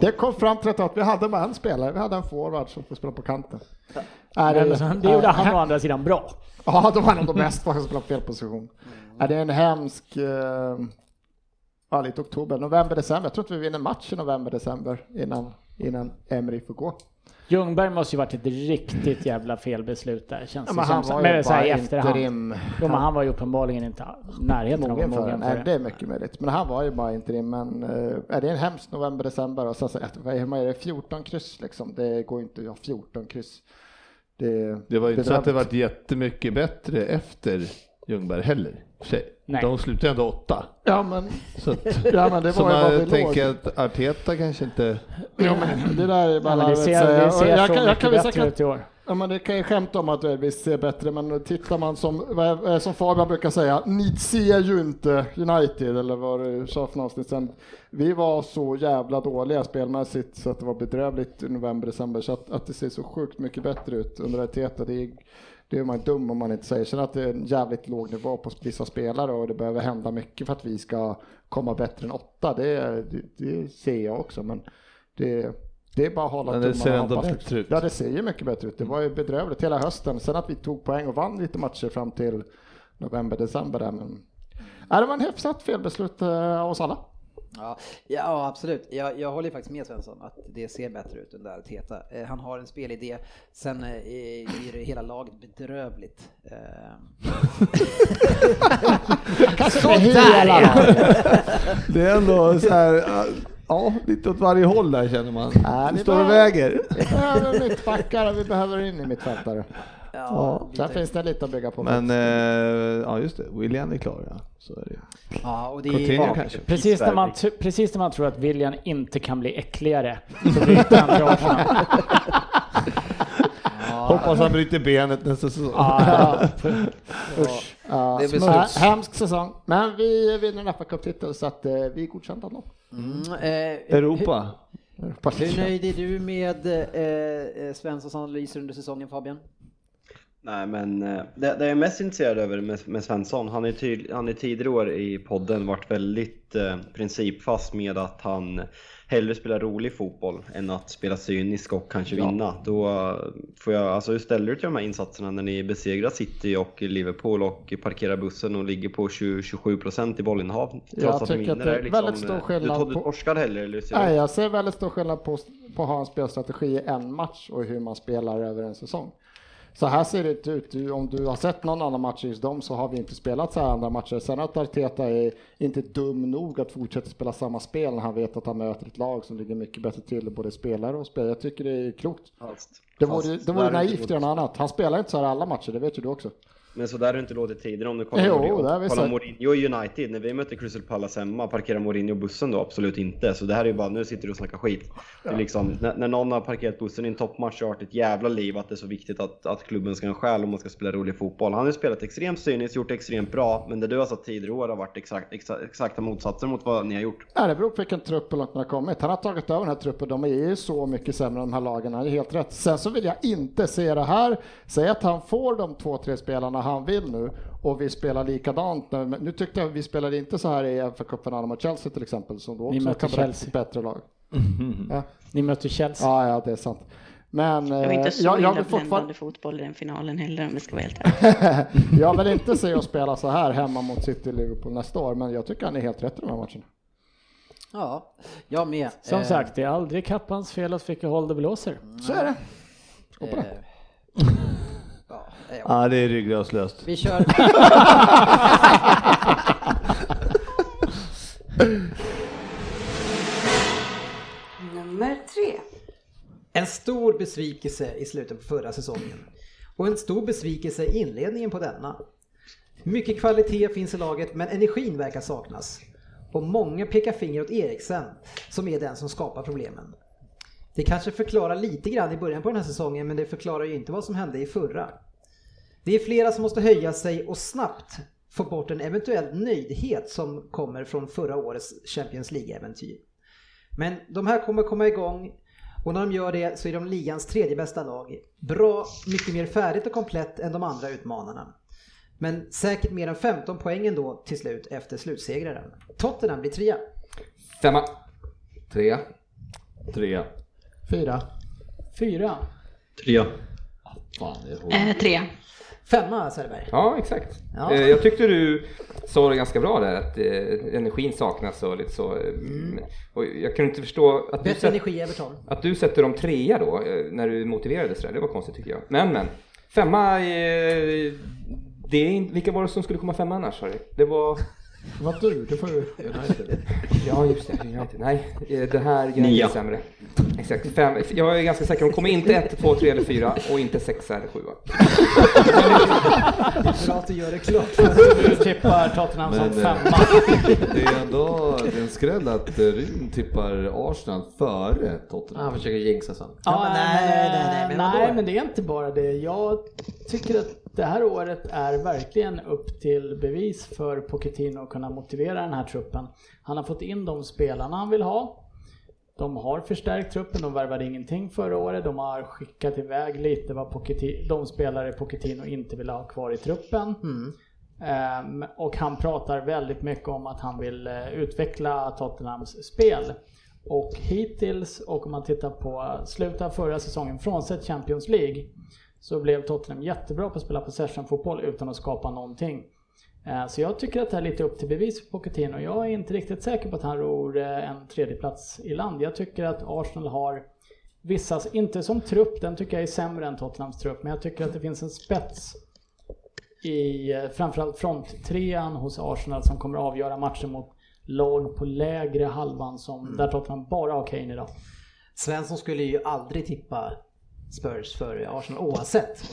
Speaker 4: Det kom fram till att vi hade bara en spelare, vi hade en forward som får spela på kanten. Är
Speaker 9: Men det gjorde han å andra sidan bra.
Speaker 4: Ja, då var han nog bäst för att spela på fel position. Är det en hemsk... Eh, ja, lite oktober, november, december. Jag tror inte vi vinner match i november, december innan, innan Emery får gå.
Speaker 9: Ljungberg måste ju varit ett riktigt jävla felbeslut där känns
Speaker 4: Ja,
Speaker 9: det
Speaker 4: men han
Speaker 9: som.
Speaker 4: var
Speaker 9: Men
Speaker 4: ju
Speaker 9: så här
Speaker 4: bara
Speaker 9: i efterhand.
Speaker 4: interim.
Speaker 9: Jo, men han var ju uppenbarligen inte närheten av att
Speaker 4: Mogen
Speaker 9: vara
Speaker 4: för det.
Speaker 9: mogen för
Speaker 4: Nej,
Speaker 9: det.
Speaker 4: det är mycket möjligt. Men han var ju bara interim. Men eh, är det en hemsk november, december och sen så är det, 14 kryss liksom. Det går inte att ha 14 kryss. Det,
Speaker 7: Det var ju inte så att det
Speaker 4: var
Speaker 7: varit jättemycket bättre efter Ljungberg heller.
Speaker 9: Nej.
Speaker 7: De slutade ändå åtta.
Speaker 4: Ja men,
Speaker 7: Så, att,
Speaker 4: ja, men det var ju vad vi
Speaker 7: tänker
Speaker 4: låg.
Speaker 7: att Arteta kanske inte...
Speaker 4: Jo, men det där är bara
Speaker 9: Ja, men det ser, det ser
Speaker 4: jag
Speaker 9: så
Speaker 4: kan- jag
Speaker 9: mycket
Speaker 4: kan
Speaker 9: bättre
Speaker 4: kan-
Speaker 9: ut i år.
Speaker 4: Ja, men det kan ju skämta om att Elvis ser bättre, men tittar man som, som Fabian brukar säga, ni ser ju inte United, eller vad du sa för någonstans sen. Vi var så jävla dåliga spelmässigt så att det var bedrövligt i november, december, så att, att det ser så sjukt mycket bättre ut under Arteta, det är, det är man dum om man inte säger. Sen att det är en jävligt låg nivå på vissa spelare och det behöver hända mycket för att vi ska komma bättre än åtta, det, det, det ser jag också, men det, det är bara att hålla
Speaker 7: Men det
Speaker 4: tummarna
Speaker 7: ser ändå bättre ut.
Speaker 4: Ja, det ser ju mycket bättre ut. Det var ju bedrövligt hela hösten. Sen att vi tog poäng och vann lite matcher fram till november, december där. Men... Ja, det var en hyfsat felbeslut eh, av oss alla.
Speaker 1: Ja, ja absolut. Jag, jag håller faktiskt med Svensson att det ser bättre ut under Arteta. Eh, han har en spelidé, sen eh, är det hela laget bedrövligt. Eh,
Speaker 4: Kanske
Speaker 1: Så
Speaker 4: inte
Speaker 1: där
Speaker 4: hela
Speaker 1: ja.
Speaker 7: Det är ändå så här, ja, lite åt varje håll där känner man.
Speaker 4: Ja,
Speaker 7: Det
Speaker 4: vi
Speaker 7: står och väger.
Speaker 4: Vi behöver mittbackar och vi behöver in i mittfältare.
Speaker 1: Ja,
Speaker 4: Sen finns det lite att bygga på.
Speaker 7: Men eh, ja, just det. William är klar ja. Så är det.
Speaker 1: Ja, och det
Speaker 7: Coutinho
Speaker 1: är...
Speaker 7: kanske.
Speaker 9: Precis när, man, precis när man tror att William inte kan bli äckligare så byter han Arsenal.
Speaker 7: Hoppas han bryter benet nästa säsong.
Speaker 9: Ja,
Speaker 4: Usch. Ja,
Speaker 8: Det blir
Speaker 4: hemsk säsong. Men vi vinner en FA-cuptitel så att eh, vi är godkända ändå.
Speaker 1: Mm, eh,
Speaker 7: Europa.
Speaker 1: Hur nöjd är du med eh, eh, Svenssons analyser under säsongen Fabian?
Speaker 5: Nej men eh, det, det jag är mest intresserad över med, med Svensson, han är, tydlig, han är tidigare år i podden varit väldigt eh, principfast med att han hellre spelar rolig fotboll än att spela cynisk och kanske
Speaker 4: Ja.
Speaker 5: vinna. Då eh, får jag, alltså hur ställer du till de här insatserna när ni besegrar City och Liverpool och parkerar bussen och ligger på 20, 27% i bollinnehav trots
Speaker 4: Jag
Speaker 5: att
Speaker 4: tycker att det är
Speaker 5: liksom,
Speaker 4: väldigt stor
Speaker 5: eh,
Speaker 4: skillnad
Speaker 5: Du, du
Speaker 4: på-
Speaker 5: torskar heller eller hur
Speaker 4: Nej, jag ser väldigt stor skillnad på, på att ha en spelstrategi i en match och hur man spelar över en säsong. Så här ser det ut. Om du har sett någon annan match i dem så har vi inte spelat så här andra matcher. Sen att Arteta är inte dum nog att fortsätta spela samma spel när han vet att han möter ett lag som ligger mycket bättre till, både spelare och spelare. Jag tycker det är klokt.
Speaker 5: Fast-
Speaker 4: Det
Speaker 5: fast
Speaker 4: vore, det naivt att göra något annat. Han spelar inte så här alla matcher, det vet ju du också.
Speaker 5: Men så där har det inte låtit tidigare om du kollar,
Speaker 4: Jo,
Speaker 5: Mourinho- kollar. Mourinho i United. När vi mötte Crystal Palace hemma, parkerar Mourinho bussen då? Absolut inte. Så det här är ju bara, nu sitter du och snackar skit. Är liksom, när, när någon har parkerat bussen i en toppmatch så har varit ett jävla liv att det är så viktigt att, att klubben ska ha en själ om man ska spela rolig fotboll. Han har ju spelat extremt cyniskt, gjort det extremt bra, men det du har sagt tidigare år har varit exakt, exakt, exakta motsatsen mot vad ni har gjort.
Speaker 4: Ja, det beror på vilken trupp hur långt man har kommit. Han har tagit över den här truppen, de är ju så mycket sämre än de här lagen, han är helt rätt. Sen så vill jag inte se det här, säg att han får de två, tre spelarna han vill nu och vi spelar likadant. Nu, Men nu tyckte jag vi spelade inte så här i FA-cupen mot Chelsea till exempel, som då
Speaker 9: Ni
Speaker 4: också
Speaker 9: mötte
Speaker 4: kan berätta
Speaker 9: Chelsea.
Speaker 4: ett bättre lag. Ja.
Speaker 9: Ni möter Chelsea.
Speaker 4: ja, ja, det är sant. Men
Speaker 6: Det var
Speaker 4: eh,
Speaker 6: inte så
Speaker 4: jag, jag,
Speaker 6: illa
Speaker 4: vill fortfarande,
Speaker 6: fotboll i den finalen heller om vi ska vara helt ärliga.
Speaker 4: jag vill inte se oss spela så här hemma mot City Liverpool nästa år, men jag tycker han är helt rätt i de här matcherna.
Speaker 1: Ja, jag med.
Speaker 9: Som
Speaker 1: Eh,
Speaker 9: sagt, det är aldrig kappans fel att vilka håll det blåser.
Speaker 4: Så är det.
Speaker 1: eh, ja, eh,
Speaker 7: Ja, det är ryggradslöst.
Speaker 1: Vi kör.
Speaker 11: Nummer tre.
Speaker 1: En stor besvikelse i slutet på förra säsongen. Och en stor besvikelse i inledningen på denna. Mycket kvalitet finns i laget men energin verkar saknas. Och många pekar finger åt Eriksen som är den som skapar problemen. Det kanske förklarar lite grann i början på den här säsongen men det förklarar ju inte vad som hände i förra. Det är flera som måste höja sig och snabbt få bort en eventuell nöjdhet som kommer från förra årets Champions League-äventyr. Men de här kommer komma igång och när de gör det så är de ligans tredje bästa lag. Bra, mycket mer färdigt och komplett än de andra utmanarna. Men säkert mer än 15 poäng ändå till slut efter slutsegraren. Tottenham blir trea.
Speaker 3: Femma. Trea.
Speaker 7: Trea.
Speaker 4: Fyra.
Speaker 9: Fyra.
Speaker 5: Trea.
Speaker 7: Fan, det är hårt.
Speaker 6: Eh, tre.
Speaker 1: Femma Söderberg.
Speaker 3: Ja, exakt.
Speaker 1: Ja.
Speaker 3: Eh, Jag tyckte du sa det ganska bra där, att eh, energin saknas och lite så. eh, Och jag kunde inte förstå att du,
Speaker 1: Mm. Bättre
Speaker 3: sätt,
Speaker 1: energi Everton.
Speaker 3: att du sätter dem trea då, när du motiverade sådär. Det var konstigt tycker jag. Men, men. Femma, det är vilka var det som skulle komma femma annars? Harry? Det var...
Speaker 4: Var du, det får du.
Speaker 3: Ja, just det. United. Nej, eh, det här är
Speaker 5: Nia.
Speaker 3: sämre. Exakt. Fem. Jag är ganska säker, de kommer inte ett, två, tre eller fyra och inte sexa eller sjua.
Speaker 1: Bra du gör det klart.
Speaker 9: Du tippar Tottenham som
Speaker 7: Men, eh,
Speaker 9: femma.
Speaker 7: Det är ändå det är en skräll att eh, Ryn tippar Arsenal före Tottenham.
Speaker 8: Han försöker jinxa sen.
Speaker 9: Ja,
Speaker 1: nej, nej, nej,
Speaker 9: nej, men det är inte bara det. Jag tycker att det här året är verkligen upp till bevis för Pochettino att kunna motivera den här truppen. Han har fått in de spelarna han vill ha. De har förstärkt truppen, de värvade ingenting förra året. De har skickat iväg lite vad Pochettino, de spelare Pochettino inte vill ha kvar i truppen. Ehm, och han pratar väldigt mycket om att han vill eh, utveckla Tottenhams spel. Och hittills, och om man tittar på slutet av förra säsongen, frånsett Champions League, så blev Tottenham jättebra på att spela possession-fotboll utan att skapa någonting. Eh, Så jag tycker att det är lite upp till bevis för Pochettino. Jag är inte riktigt säker på att han ror eh, en tredjeplats i land. Jag tycker att Arsenal har vissa, inte som trupp, den tycker jag är sämre än Tottenhams trupp, men jag tycker att det finns en spets i eh, framförallt fronttrean hos Arsenal som kommer att avgöra matchen mot lag på lägre halvan som, där Tottenham bara har Kane idag.
Speaker 1: Svensson skulle ju aldrig tippa Spurs före Arsenal oavsett.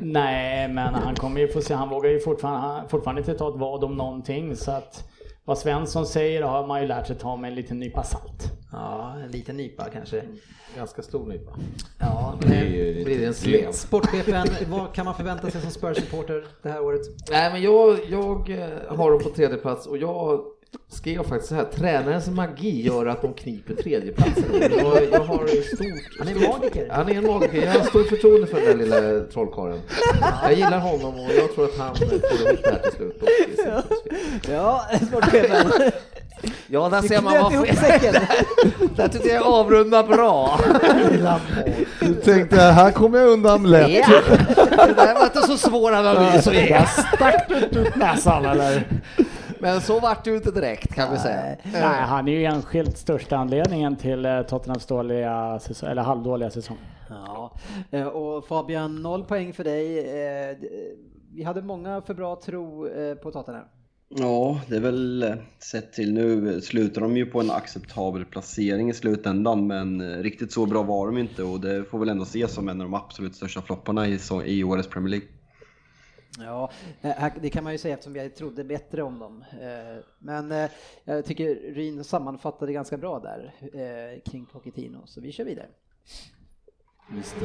Speaker 9: Nej, men han kommer ju få se, han vågar ju fortfarande, fortfarande inte ta ett vad om någonting så att vad Svensson säger har man ju lärt sig ta med en liten nypa salt.
Speaker 1: Ja, en liten nypa kanske.
Speaker 8: Ganska stor nypa.
Speaker 1: Ja,
Speaker 7: Det är ju
Speaker 8: Blir det en slev?
Speaker 1: Sportchefen, vad kan man förvänta sig som Spurs-supporter det här året?
Speaker 8: Nej men jag, jag eh, har dem på tredje plats och jag skrev faktiskt så här, tränarens magi gör att de kniper tredjeplatsen. Jag, jag har stort...
Speaker 1: Han är en magiker.
Speaker 8: Han är en magiker, jag har stort förtroende för den där lilla trollkarlen. Jag gillar honom och jag tror att han får ihop det här till slut.
Speaker 1: Ja, sportchefen.
Speaker 8: Ja, där ser man vad
Speaker 1: säcken.
Speaker 8: Där tyckte jag avrundar bra.
Speaker 7: Du tänkte, här kommer jag undan lätt.
Speaker 8: Ja, det där var inte så svår analys att ge.
Speaker 9: Stack du ut näsan eller?
Speaker 8: Men så vart det ju inte direkt kan vi säga.
Speaker 9: Nej, han är ju enskilt största anledningen till eh, Tottenhams dåliga säsong, eller halvdåliga säsong.
Speaker 1: Ja, eh, och Fabian, noll poäng för dig. Eh, Vi hade många för bra tro på Tottenham.
Speaker 5: Ja, det är väl sett till nu slutar de ju på en acceptabel placering i slutändan men riktigt så bra var de inte och det får väl ändå ses som en av de absolut största flopparna i, i årets Premier League.
Speaker 1: Ja, eh, det kan man ju säga eftersom jag trodde bättre om dem. Eh, Men eh, jag tycker Ryn sammanfattade ganska bra där kring Pochettino, så vi kör vidare.
Speaker 7: Visst.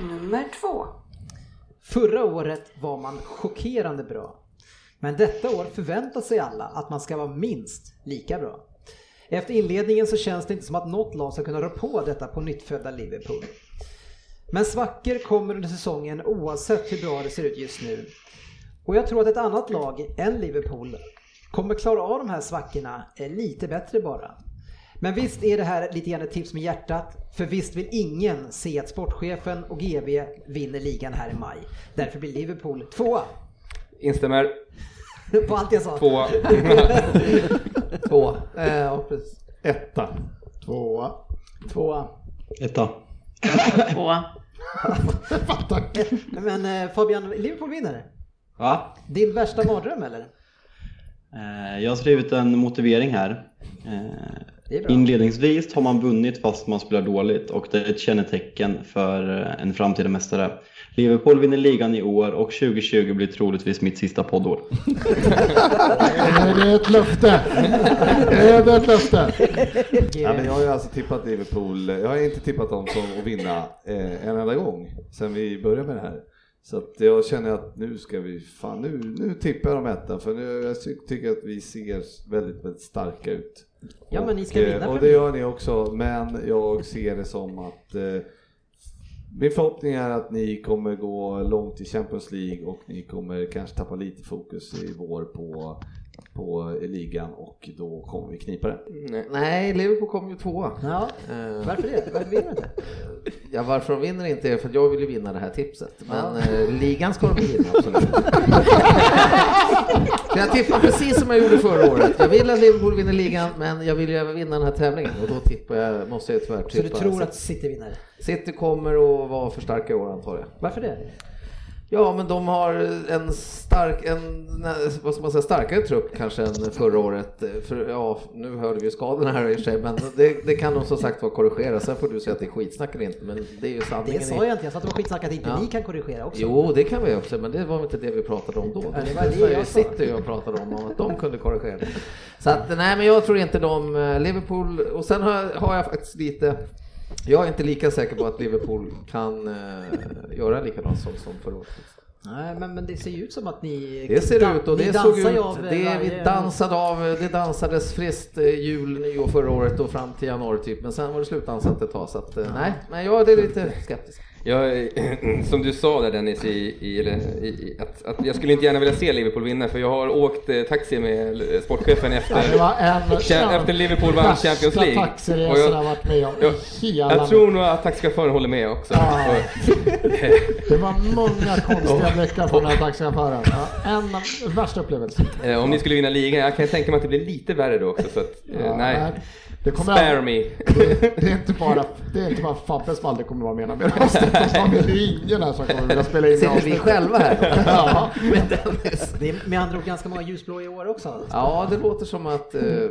Speaker 11: Nummer två.
Speaker 1: Förra året var man chockerande bra. Men detta år förväntar sig alla att man ska vara minst lika bra. Efter inledningen så känns det inte som att något lag ska kunna rå på detta på nyttfödda Liverpool. Men svackor kommer under säsongen oavsett hur bra det ser ut just nu. Och jag tror att ett annat lag än Liverpool kommer klara av de här svackorna eh, lite bättre bara. Men visst är det här lite grann ett tips med hjärtat, för visst vill ingen se att sportchefen och GV vinner ligan här i maj. Därför blir Liverpool tvåa.
Speaker 3: Instämmer.
Speaker 1: På allt jag sa.
Speaker 3: Tvåa.
Speaker 8: Två. Eh.
Speaker 7: Etta.
Speaker 4: Tvåa.
Speaker 9: Tvåa.
Speaker 5: Etta.
Speaker 6: Tvåa.
Speaker 1: Men eh, Fabian, Liverpool vinner.
Speaker 5: Va?
Speaker 1: Din värsta mardröm eller?
Speaker 5: Eh, Jag har skrivit en motivering här. Eh. Inledningsvis har man vunnit fast man spelar dåligt och det är ett kännetecken för en framtida mästare. Liverpool vinner ligan i år och 2020 blir troligtvis mitt sista poddår.
Speaker 4: Är det ett löfte? Är det ett löfte?
Speaker 7: Ja, men jag har ju alltså tippat Liverpool, jag har inte tippat dem som att vinna eh, en enda gång sen vi började med det här. Så att jag känner att nu ska vi, fan nu, nu tippar jag dem etta för nu, jag ty- tycker att vi ser väldigt, väldigt starka ut.
Speaker 1: Ja, men ni ska
Speaker 7: och,
Speaker 1: vinna
Speaker 7: eh, Och
Speaker 1: Premier
Speaker 7: det gör ni också, men jag ser det som att eh, min förhoppning är att ni kommer gå långt i Champions League och ni kommer kanske tappa lite fokus i vår på, på ligan och då kommer vi knipa det.
Speaker 8: Nej, Liverpool kom ju tvåa.
Speaker 1: Ja,
Speaker 8: Eh,
Speaker 1: varför det? Varför vinner inte?
Speaker 8: Ja, varför de vinner inte är för att jag vill ju vinna det här tipset. Men eh, ligan ska de vinna absolut. Så tippar precis som jag gjorde förra året. Jag vill att Liverpool vinner ligan, men jag vill ju även vinna den här tävlingen och då tippar jag, måste jag tyvärr
Speaker 1: Så
Speaker 8: tippa.
Speaker 1: du tror att City vinner?
Speaker 8: City kommer att vara för starka i år antar jag.
Speaker 1: Varför det?
Speaker 8: Ja, men de har en stark, en, vad ska man säga, starkare trupp kanske än förra året. För, ja, nu hörde vi ju skadorna här i och för sig, men det, det kan de som sagt vara korrigera. Sen får du säga att det är skitsnack eller inte, men det är ju sanningen.
Speaker 1: Det sa jag inte, jag sa att det var skitsnack att inte
Speaker 8: Ja.
Speaker 1: ni kan korrigera också.
Speaker 8: Jo, det kan vi också, men det var inte det vi pratade om då.
Speaker 1: Ja, det var det jag sa.
Speaker 8: sitter ju och pratade om, om att de kunde korrigera. Så att, nej, men jag tror inte de, eh, Liverpool, och sen har, jag- har jag faktiskt lite, jag är inte lika säker på att Liverpool kan eh, göra likadant som, som förra året.
Speaker 1: Nej, men, men det ser ju ut som att ni...
Speaker 8: Det ser
Speaker 1: dan-
Speaker 8: ut och det såg ut,
Speaker 1: av
Speaker 8: det vi
Speaker 1: varje-
Speaker 8: dansade av, det dansades friskt eh, jul, nyår förra året och fram till januari typ, men sen var det slutdansat ett tag så att eh, nej, men jag är lite skeptisk.
Speaker 3: Jag, som du sa där Dennis, i, i, i, att, att jag skulle inte gärna vilja se Liverpool vinna för jag har åkt eh, taxi med eh, sportchefen efter,
Speaker 4: Ja,
Speaker 3: efter Liverpool vann Champions League. Och
Speaker 4: jag varit med om
Speaker 3: jag,
Speaker 4: hela
Speaker 3: jag tror nog att taxichauffören håller med också.
Speaker 4: Ja. Det var många konstiga blickar från den här taxichauffören. Ja, en värsta upplevelsen.
Speaker 3: Eh, Om ni skulle vinna ligan, jag kan tänka mig att det blir lite värre då också så att, nej.
Speaker 4: Det kommer
Speaker 3: Spare
Speaker 4: att-
Speaker 3: me.
Speaker 4: Det, det är inte bara, det är inte bara Fabbe som aldrig kommer vara med i mer avsnitt. Det är ingen här som kommer vilja spela in
Speaker 1: Sitter vi själva här?
Speaker 4: Ja.
Speaker 1: Det är med andra ord ganska många ljusblå i år också.
Speaker 8: Ja, det låter som att eh, eh,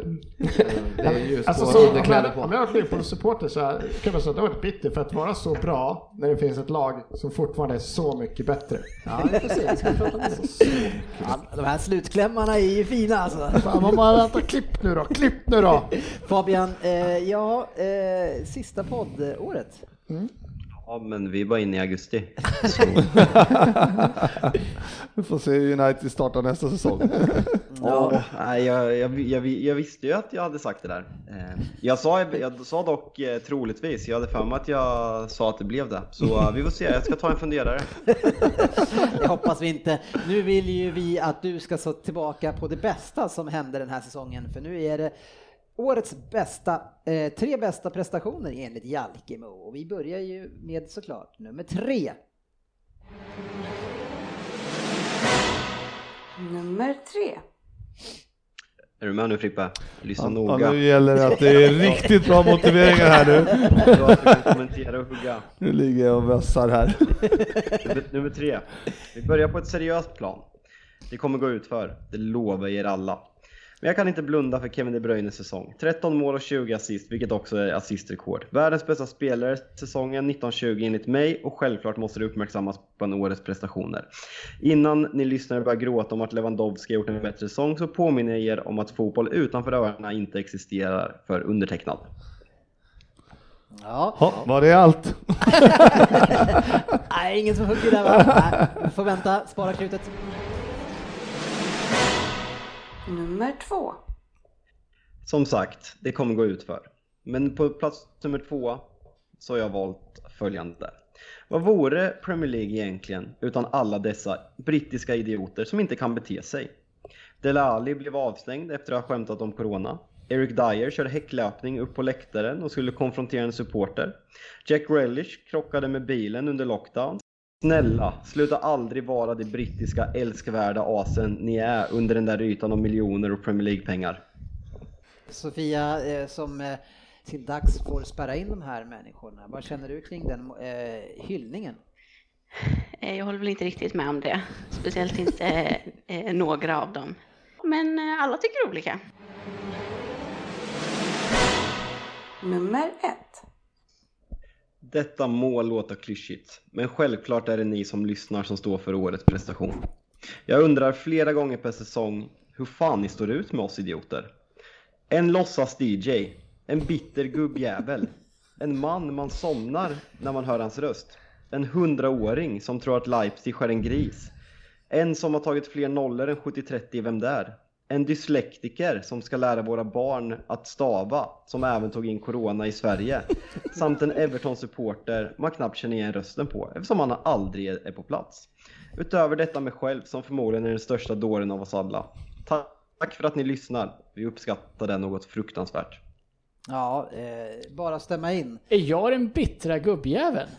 Speaker 8: det är just
Speaker 4: Alltså,
Speaker 8: på
Speaker 4: så, om,
Speaker 8: underkläder
Speaker 4: jag,
Speaker 8: på.
Speaker 4: om jag var Liverpool-supporter så här, kan man säga att det har varit bitter för att vara så bra när det finns ett lag som fortfarande är så mycket bättre.
Speaker 1: Ja, vi får se. Vi ska prata om det. Ja, de här slutklämmarna är ju fina alltså.
Speaker 4: Fan, man bara vänta, klipp nu då, klipp nu då!
Speaker 1: Fabian, eh, ja, eh, sista poddåret.
Speaker 5: Ja, men vi bara inne i augusti.
Speaker 7: Vi får se hur United startar nästa säsong.
Speaker 5: Ja, nej, jag, jag, jag, jag visste ju att jag hade sagt det där. Eh, Jag sa, jag sa dock eh, troligtvis, jag hade för mig att jag sa att det blev det. Så eh, vi får se, jag ska ta en funderare.
Speaker 1: Det hoppas vi inte. Nu vill ju vi att du ska så tillbaka på det bästa som hände den här säsongen, för nu är det årets bästa, eh, tre bästa prestationer enligt Jalkemo. Och vi börjar ju med såklart nummer tre.
Speaker 11: Nummer tre.
Speaker 5: Är du med nu Frippe? Lyssna
Speaker 7: Ja,
Speaker 5: noga.
Speaker 7: nu gäller det att det är riktigt bra motiveringar här nu.
Speaker 5: Kommentera och hugga.
Speaker 7: Nu ligger jag och vässar här.
Speaker 5: Nummer, nummer tre. Vi börjar på ett seriöst plan. Det kommer gå ut för. det lovar er alla. Men jag kan inte blunda för Kevin De Bruynes säsong. 13 mål och 20 assist, vilket också är assistrekord. Världens bästa spelare säsongen 1920 enligt mig och självklart måste det uppmärksammas bland årets prestationer. Innan ni lyssnare börjar gråta om att Lewandowski har gjort en bättre säsong så påminner jag er om att fotboll utanför öarna inte existerar för undertecknad.
Speaker 1: Ja.
Speaker 7: Ja, var det allt?
Speaker 1: Nej, ingen som hugger där va? Nej, vi får vänta, spara krutet.
Speaker 11: Nummer två.
Speaker 5: Som sagt, det kommer gå ut för. Men på plats nummer två så har jag valt följande. Vad vore Premier League egentligen utan alla dessa brittiska idioter som inte kan bete sig? Dele Alli blev avstängd efter att ha skämtat om Corona. Eric Dyer körde häcklöpning upp på läktaren och skulle konfrontera en supporter. Jack Relish krockade med bilen under lockdown. Snälla, sluta aldrig vara det brittiska älskvärda asen ni är under den där ytan av miljoner och Premier League-pengar.
Speaker 1: Sofia, eh, som eh, till dags får spärra in de här människorna. Vad känner du kring den eh, hyllningen?
Speaker 6: Jag håller väl inte riktigt med om det. Speciellt inte några av dem. Men alla tycker olika.
Speaker 11: Nummer ett.
Speaker 5: Detta må låta klyschigt, men självklart är det ni som lyssnar som står för årets prestation. Jag undrar flera gånger per säsong hur fan ni står ut med oss idioter. En låtsas-DJ, en bitter gubbjävel, en man man somnar när man hör hans röst, en hundraåring som tror att Leipzig är en gris, en som har tagit fler nollor än 70-30 i Vem där? En dyslektiker som ska lära våra barn att stava, som även tog in corona i Sverige. Samt en Everton-supporter man knappt känner igen rösten på, eftersom han aldrig är på plats. Utöver detta med själv, som förmodligen är den största dåren av oss alla. Tack för att ni lyssnar, vi uppskattar det något fruktansvärt.
Speaker 1: Ja, eh, bara stämma in.
Speaker 9: Är jag den bittra gubbjäveln?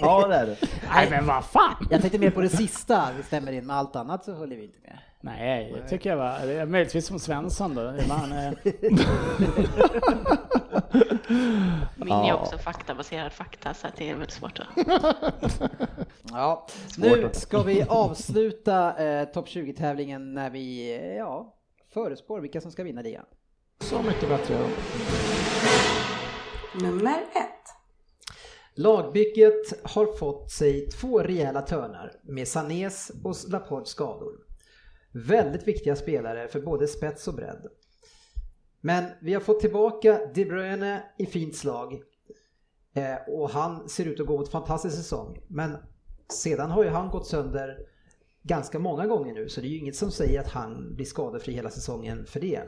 Speaker 5: Ja, det är det.
Speaker 9: Nej men vad fan!
Speaker 1: Jag tänkte mer på det sista, vi stämmer in, med allt annat så håller vi inte med.
Speaker 9: Nej, det tycker jag var, det är möjligtvis som Svensson då. Man, eh,
Speaker 6: Min är också faktabaserad fakta så att det är väldigt svårt att...
Speaker 1: Ja, nu ska vi avsluta eh, topp 20-tävlingen när vi eh, ja, förespår vilka som ska vinna ligan.
Speaker 4: Så mycket bättre.
Speaker 11: Nummer ett.
Speaker 12: Lagbygget har fått sig två rejäla törnar med Sanés och Laportes skador. Väldigt viktiga spelare för både spets och bredd. Men vi har fått tillbaka De Bruyne i fint slag eh, och han ser ut att gå mot fantastisk säsong. Men sedan har ju han gått sönder ganska många gånger nu så det är ju inget som säger att han blir skadefri hela säsongen för det.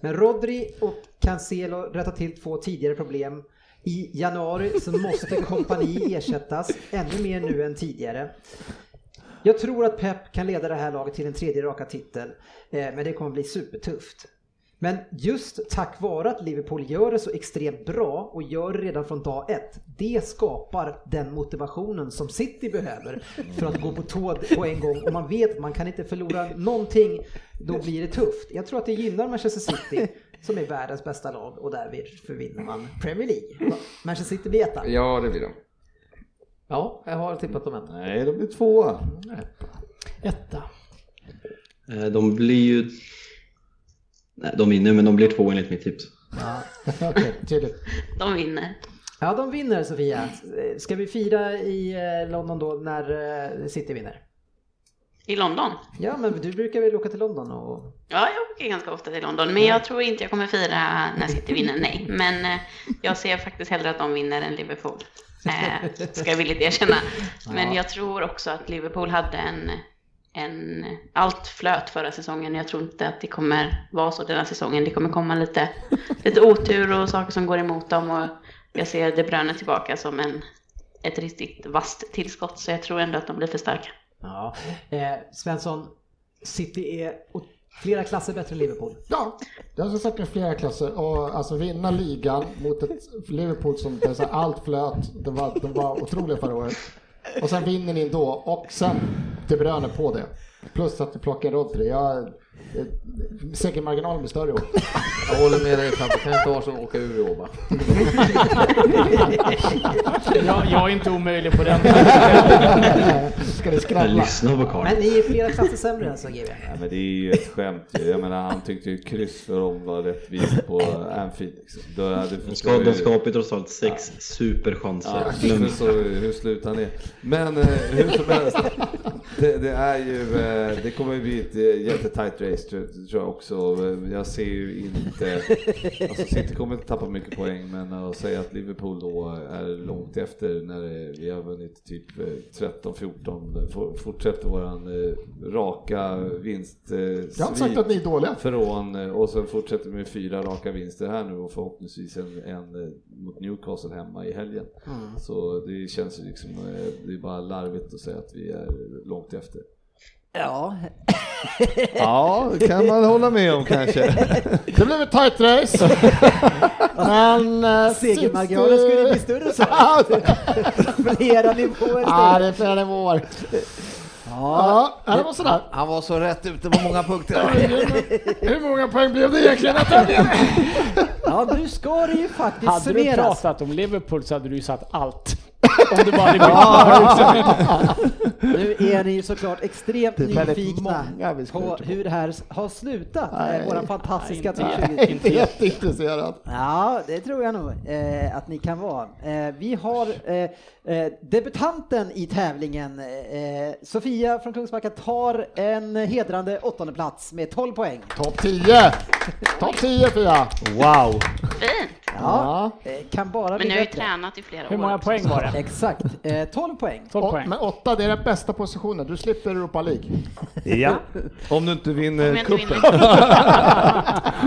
Speaker 12: Men Rodri och Cancelo rättar till två tidigare problem. I januari så måste kompani ersättas ännu mer nu än tidigare. Jag tror att Pep kan leda det här laget till en tredje raka titel, eh, men det kommer bli supertufft. Men just tack vare att Liverpool gör det så extremt bra och gör det redan från dag ett, det skapar den motivationen som City behöver för att gå på tå på en gång och man vet att man kan inte förlora någonting, då blir det tufft. Jag tror att det gynnar Manchester City som är världens bästa lag och därför vinner man Premier League. Manchester City blir etta.
Speaker 3: Ja, det blir de.
Speaker 8: Ja, jag har tippat dem än.
Speaker 7: Nej, de blir tvåa.
Speaker 9: Etta.
Speaker 5: Eh, De blir ju... Nej, de vinner men de blir två enligt mitt tips.
Speaker 4: Okej, tydligt.
Speaker 6: De vinner.
Speaker 12: Ja, de vinner Sofia. Ska vi fira i eh, London då när eh, City vinner?
Speaker 6: I London?
Speaker 12: Ja, men du brukar väl åka till London och...
Speaker 6: Ja, jag åker ganska ofta till London, men jag tror inte jag kommer fira när City vinner, nej. Men jag ser faktiskt hellre att de vinner än Liverpool. Eh, ska jag villigt erkänna. Men jag tror också att Liverpool hade en, en... Allt flöt förra säsongen. Jag tror inte att det kommer vara så den här säsongen. Det kommer komma lite, lite otur och saker som går emot dem. Och jag ser De Bruyne tillbaka som en, ett riktigt vasst tillskott, så jag tror ändå att de blir för starka.
Speaker 12: Ja. Eh, Svensson, City är flera klasser bättre än Liverpool.
Speaker 4: Ja, det har jag sagt flera klasser. Och alltså vinna ligan mot ett Liverpool som så allt flöt. De var, de var otroliga förra året. Och sen vinner ni ändå, och sen De Bruyne på det. Plus att vi plockar Rodri. Jag, eh, segermarginalen blir större i år.
Speaker 8: Jag håller med dig Fabbe, kan inte Arsenal åka ur i år?
Speaker 9: Jag, jag är inte omöjlig på den.
Speaker 4: Ska det skrälla?
Speaker 5: Lyssna på Carl.
Speaker 12: Men ni är flera klasser sämre alltså GB.
Speaker 7: Ja, men det är ju ett skämt. Jag menar han tyckte ju kryss för dem var rättvist på Anfield. Liksom.
Speaker 5: De ska- de skapar ju trots allt sex superchanser.
Speaker 7: Ja, så, så hur slutar det? Men eh, hur som helst, det, det är ju, eh, det kommer ju bli ett jättetight race tror, tror jag också. Eh, Jag ser ju inte, alltså City kommer inte tappa mycket poäng men att säga att Liverpool då är långt efter när eh, vi har vunnit typ eh, 13-14, for- fortsätter våran eh, raka vinst eh,
Speaker 4: Jag har sagt att ni är dåliga.
Speaker 7: från eh, och sen fortsätter med fyra raka vinster här nu och förhoppningsvis en, en eh, mot Newcastle hemma i helgen.
Speaker 12: Mm.
Speaker 7: Så det känns ju liksom, eh, det är bara larvigt att säga att vi är långt efter.
Speaker 1: Ja,
Speaker 7: Ja, det kan man hålla med om kanske.
Speaker 4: Det blev ett tight race. Men... eh,
Speaker 1: segermarginalen
Speaker 4: City-
Speaker 1: skulle bli större så. Flera nivåer
Speaker 4: Ja, det är flera nivåer. Ja, ja, det var sådär.
Speaker 8: Han var så rätt ute på många punkter.
Speaker 4: Hur många poäng blev det egentligen?
Speaker 1: Ja, nu ska det ju faktiskt
Speaker 9: Hade du
Speaker 1: summeras.
Speaker 9: pratat om Liverpool så hade du ju satt allt. Om du bara hade
Speaker 1: Nu är ni ju såklart extremt nyfikna på hur det här har slutat.
Speaker 4: Nej.
Speaker 1: Våran fantastiska
Speaker 9: Nej, inte
Speaker 1: 20.
Speaker 4: Inte jätteintresserad.
Speaker 1: Ja, det tror jag nog eh, att ni kan vara. Eh, vi har eh, eh, debutanten i tävlingen. Eh, Sofia från Kungsbacka tar en hedrande åttonde plats med 12 poäng.
Speaker 4: Topp 10! Topp 10 Fia!
Speaker 7: Wow!
Speaker 6: Fint!
Speaker 1: Ja, eh, kan bara
Speaker 6: Men
Speaker 1: bli
Speaker 6: ni har ju
Speaker 1: bättre.
Speaker 6: tränat i flera år.
Speaker 9: Hur många poäng var det?
Speaker 1: Exakt, eh, 12 poäng.
Speaker 9: 12
Speaker 4: Och,
Speaker 9: poäng.
Speaker 4: men 8 det är den bästa positionen, du slipper Europa League.
Speaker 7: Ja. Om du inte vinner
Speaker 6: inte
Speaker 7: cupen.
Speaker 6: vinner.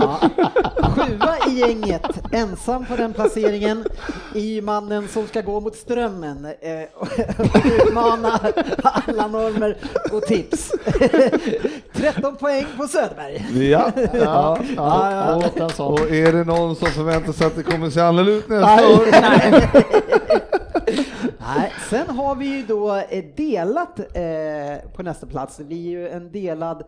Speaker 1: Ja. Sjua i gänget, ensam på den placeringen, ju mannen som ska gå mot strömmen eh, och utmana alla normer och tips. 13 poäng på Söderberg.
Speaker 7: Ja.
Speaker 4: Ja, ja, sån.
Speaker 7: Och är det någon som förväntar sig att det kommer se annorlunda ut nästa år?
Speaker 1: Nej, sen har vi ju då eh, delat eh, på nästa plats. Det blir ju en delad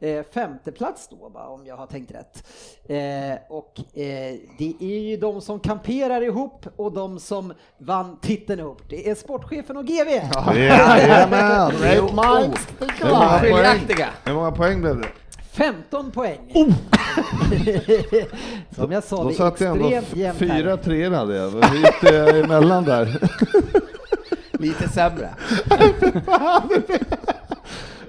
Speaker 1: eh, femteplats då, va, om jag har tänkt rätt. Eh, och eh, det är ju de som kamperar ihop och de som vann titeln ihop. Det är sportchefen och GV.
Speaker 7: Jajamän!
Speaker 4: Great minds think
Speaker 7: Hur många
Speaker 4: alike.
Speaker 7: poäng,
Speaker 8: Skiljaktiga.
Speaker 7: hur många poäng blev det?
Speaker 1: 15 poäng. Som jag sa,
Speaker 7: Då
Speaker 1: det är
Speaker 7: satt jag ändå
Speaker 1: extremt jämnt här.
Speaker 7: fyra treor hade jag. Vad gick det emellan där?
Speaker 8: Lite sämre.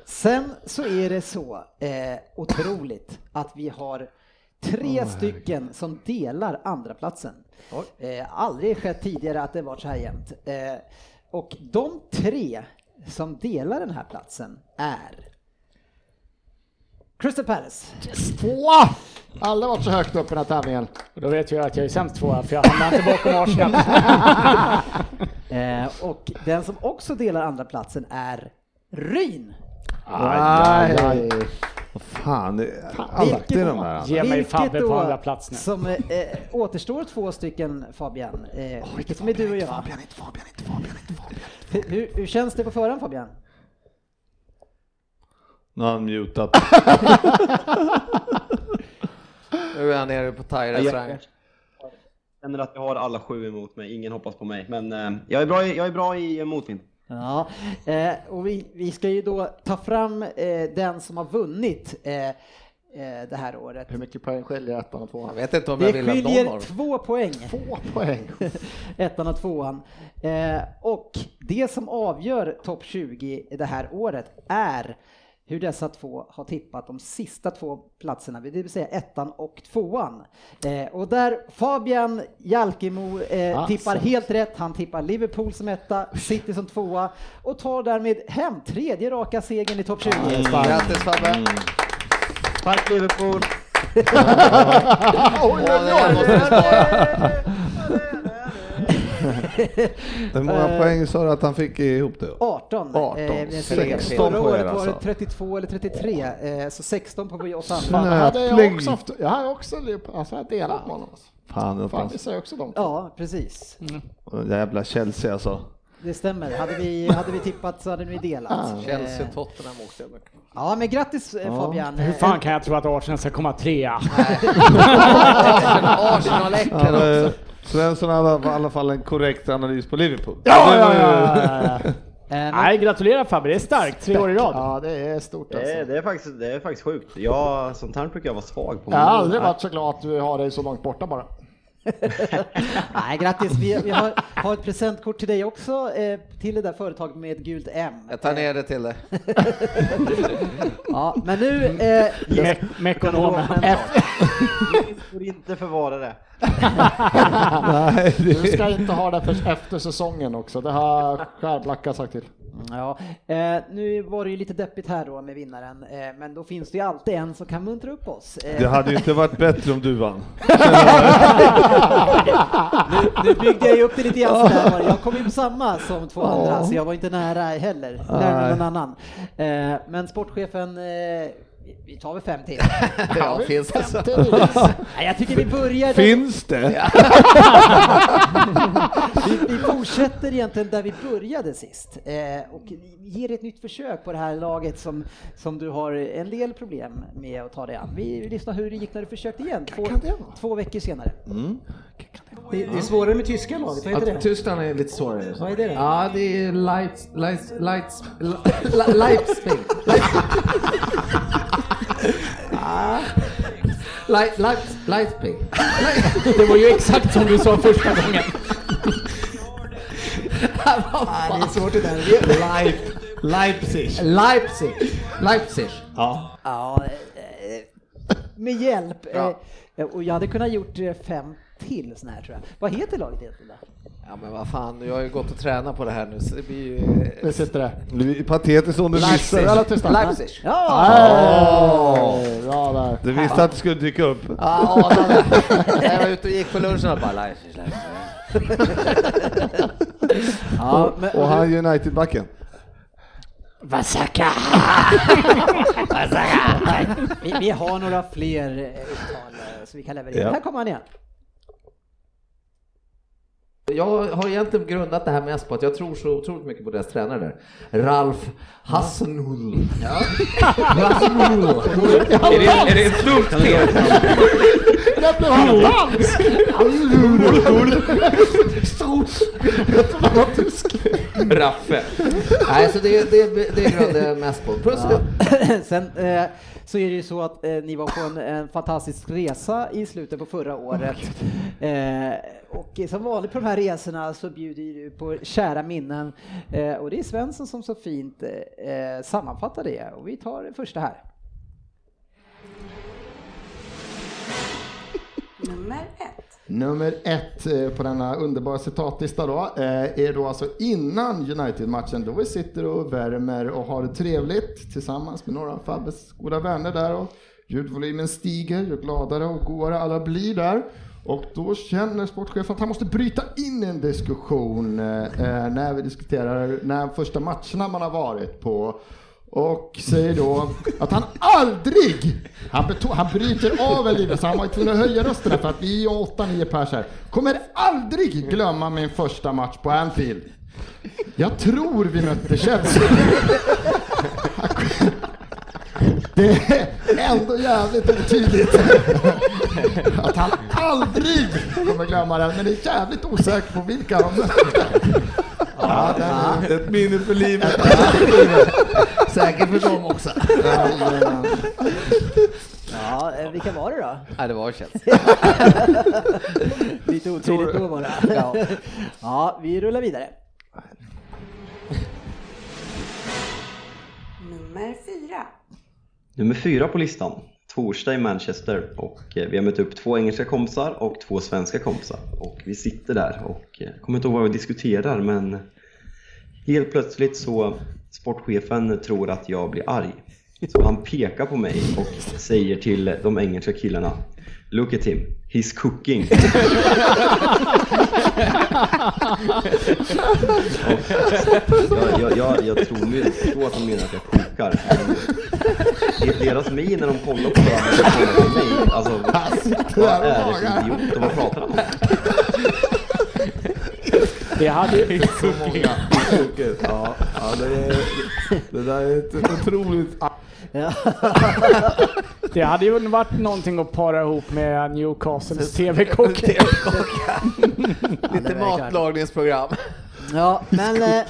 Speaker 1: Sen så är det så eh, otroligt att vi har tre stycken som delar andra platsen. Eh, aldrig skett tidigare att det varit så här jämnt. Eh, och de tre som delar den här platsen är Crystal Palace.
Speaker 4: Tvåa! Aldrig varit så högt upp i den här tävlingen.
Speaker 9: Och då vet jag att jag är sämst tvåa för jag hamnar inte bakom Arsenal.
Speaker 1: Eh, och den som också delar andra platsen är Ryn.
Speaker 7: Aj, aj, aj. Vad fan, alltid de där.
Speaker 9: Ge mig
Speaker 1: Vilket
Speaker 9: Fabbe på andra plats nu.
Speaker 1: Som eh, återstår två stycken Fabian. Eh, vilket som är du och jag.
Speaker 4: Fabian, inte Fabian, inte Fabian, inte Fabian.
Speaker 1: Hur, hur, hur känns det på förhand Fabian?
Speaker 7: Nu har han mutat.
Speaker 8: Nu är han nere på thai-restaurang.
Speaker 5: Jag känner att jag har alla sju emot mig, ingen hoppas på mig. Men eh, jag, är bra i, jag är bra i motvind.
Speaker 1: Ja, eh, och vi, vi ska ju då ta fram eh, den som har vunnit eh, eh, det här året.
Speaker 4: Hur mycket poäng skiljer ettan och tvåan?
Speaker 8: Jag vet inte om jag
Speaker 1: Det
Speaker 8: vill att någon
Speaker 1: skiljer
Speaker 8: har
Speaker 1: två poäng.
Speaker 4: Två poäng.
Speaker 1: Ettan och tvåan. Eh, och det som avgör topp 20 det här året är hur dessa två har tippat de sista två platserna, det vill säga ettan och tvåan. Eh, och där Fabian Jalkemo eh,
Speaker 4: Ah,
Speaker 1: tippar
Speaker 4: sant.
Speaker 1: helt rätt, han tippar Liverpool som etta, City som tvåa och tar därmed hem tredje raka segern i topp 20.
Speaker 8: Grattis Fabbe!
Speaker 5: Tack Liverpool!
Speaker 4: oj,
Speaker 8: Åh, det där måste vi spara.
Speaker 7: Hur många poäng sa du att han fick ihop det?
Speaker 1: 18.
Speaker 7: 18.
Speaker 1: Eh,
Speaker 7: 16
Speaker 1: förra
Speaker 7: på er
Speaker 1: året var det
Speaker 7: alltså.
Speaker 1: 32 eller 33, eh, så 16 på oss andra.
Speaker 4: jag
Speaker 7: Snöpling.
Speaker 4: också jag har också alltså, jag har delat med honom. alltså.
Speaker 7: Fan, det
Speaker 4: Fan,
Speaker 7: var
Speaker 4: säger också de.
Speaker 1: Ja, precis.
Speaker 7: jävla Chelsea alltså.
Speaker 1: Det stämmer. Hade vi, hade vi tippat så hade vi delat.
Speaker 4: Ah.
Speaker 8: Chelsea,
Speaker 1: Eh,
Speaker 8: Tottenham med.
Speaker 1: Ja, men grattis eh, Fabian.
Speaker 9: Hur fan kan jag tro att Arsenal ska komma trea?
Speaker 8: Arsenal- Arsenal-äcklen
Speaker 7: Ja, men,
Speaker 8: också.
Speaker 7: Svensson hade i alla fall en korrekt analys på Liverpool.
Speaker 9: Ja, ja, ja, ja, ja.
Speaker 1: Eh, men-
Speaker 9: Nej, gratulerar Fabbe, det är starkt. Tre år i rad.
Speaker 4: Ja, det är stort
Speaker 5: Det
Speaker 4: alltså.
Speaker 5: är, det, är faktiskt, det är faktiskt sjukt. Jag, sånt här brukar jag vara svag på.
Speaker 4: Jag har aldrig varit så glad att du har dig så långt borta bara.
Speaker 1: Nej, grattis. Vi, vi har, har ett presentkort till dig också, eh, till det där företaget med gult M.
Speaker 8: Jag tar ner det till det.
Speaker 1: Ja, men nu... Eh,
Speaker 9: Me Mekonomen.
Speaker 5: Får inte förvara det.
Speaker 7: Nej,
Speaker 4: Du ska inte ha det för efter säsongen också, det har Skärblacka sagt till.
Speaker 1: Ja, eh, nu var det ju lite deppigt här då med vinnaren, eh, men då finns det ju alltid en som kan muntra upp oss. Eh,
Speaker 7: det hade ju inte varit bättre om du vann.
Speaker 1: nu, nu byggde jag ju upp det lite grann sådär. Jag kom ju på samma som två andra, så jag var inte nära heller, närmare någon annan. Eh, men sportchefen, eh, vi- tar väl fem till.
Speaker 8: Ja, finns det så.
Speaker 1: Nej, jag tycker vi börjar...
Speaker 7: Finns det?
Speaker 1: Vi, vi fortsätter egentligen där vi började sist eh, och ger ett nytt försök på det här laget som, som du har en del problem med att ta dig an. Vi lyssnar hur det gick när du försökte igen, två, två veckor senare. Det, det är svårare med tyska laget, vad heter
Speaker 8: Ja,
Speaker 1: det?
Speaker 8: Tyskland är lite svårare.
Speaker 1: Vad är det då?
Speaker 8: Ja, det är Lights, Lights, Lights, Li- Leipzig. Light, Lights, Leipzig.
Speaker 9: Det var ju exakt som du sa första gången.
Speaker 1: Ah, det är svårt det där.
Speaker 7: Leip, Leipzig.
Speaker 8: Leipzig. Leipzig.
Speaker 7: Ja.
Speaker 1: Ja, eh, med hjälp. Eh, och jag hade kunnat gjort eh, fem till såna här tror jag. Vad heter laget egentligen då?
Speaker 8: Ja men vad fan, jag har ju gått och tränat på det här nu så det blir ju...
Speaker 4: Det sitter det.
Speaker 7: Det är patetiskt om du visste.
Speaker 4: Alla tysta.
Speaker 8: Leipzig.
Speaker 1: Ja!
Speaker 4: Nej, Bra där.
Speaker 7: Du visste att det skulle dyka upp.
Speaker 8: Ja, anade. Jag var ute och gick på lunchen och bara Leipzig, Leipzig.
Speaker 1: ja men,
Speaker 7: Och han United-backen.
Speaker 9: Vasaka!
Speaker 1: vi, vi har några fler uttal som vi kan leverera.
Speaker 7: Ja.
Speaker 1: Här kommer han igen.
Speaker 8: Jag har egentligen grundat det här mest på att jag tror så otroligt mycket på deras tränare där. Ralf Hasenhull. Ja. Hasenhull.
Speaker 3: Är det, är det ett fel?
Speaker 14: Där blev han dansk!
Speaker 3: Raffe.
Speaker 8: Nej, så det, det, det grundar jag mest på. Plus
Speaker 1: Sen eh, så är det ju så att eh, ni var på en, en fantastisk resa i slutet på förra året. eh, och som vanligt på de här resorna så bjuder du på kära minnen. Eh, och det är Svensson som så fint eh, sammanfattar det. Och vi tar det första här.
Speaker 15: Nummer ett.
Speaker 4: Nummer ett eh, på denna underbara citatlista då eh, är då alltså innan United-matchen då vi sitter och värmer och har det trevligt tillsammans med några av Fabbes goda vänner där och ljudvolymen stiger, ju gladare och godare alla blir där. Och då känner sportchefen att han måste bryta in en diskussion eh, när vi diskuterar när första matcherna man har varit på och säger då att han aldrig, han, beto- han bryter av en lite så han var tvungen att höja rösten för att vi är 8-9 pers här, kommer aldrig glömma min första match på Anfield. Jag tror vi mötte Chelsea. Det är ändå jävligt otydligt att han aldrig kommer glömma den, men det är jävligt osäkert på vilka de mötte. Ja.
Speaker 7: Ett minne för livet.
Speaker 8: Säkert för dem också.
Speaker 1: Ja, eh, vilka var det då?
Speaker 8: Nej, det var Chelsea.
Speaker 1: Lite otydligt då bara. Ja. ja, vi rullar vidare.
Speaker 15: Nummer fyra.
Speaker 5: Nummer fyra på listan, torsdag i Manchester och eh, vi har mött upp två engelska kompisar och två svenska kompisar. Och vi sitter där och eh, kommer inte ihåg vad vi diskuterar men helt plötsligt så sportchefen tror att jag blir arg. Så han pekar på mig och säger till de engelska killarna Look at him, he's cooking. jag, jag, jag, jag tror mig att de menar att jag kokar. Deras min när de kollar på varandra och kollar på mig. Alltså, vad är det för idiot och vad pratar om?
Speaker 9: Det hade ju...
Speaker 7: Så många. Ja, ja det, är, det där är ett otroligt...
Speaker 9: Det hade ju varit någonting att para ihop med Newcastles TV-kock.
Speaker 8: Lite matlagningsprogram.
Speaker 1: Ja, men eh,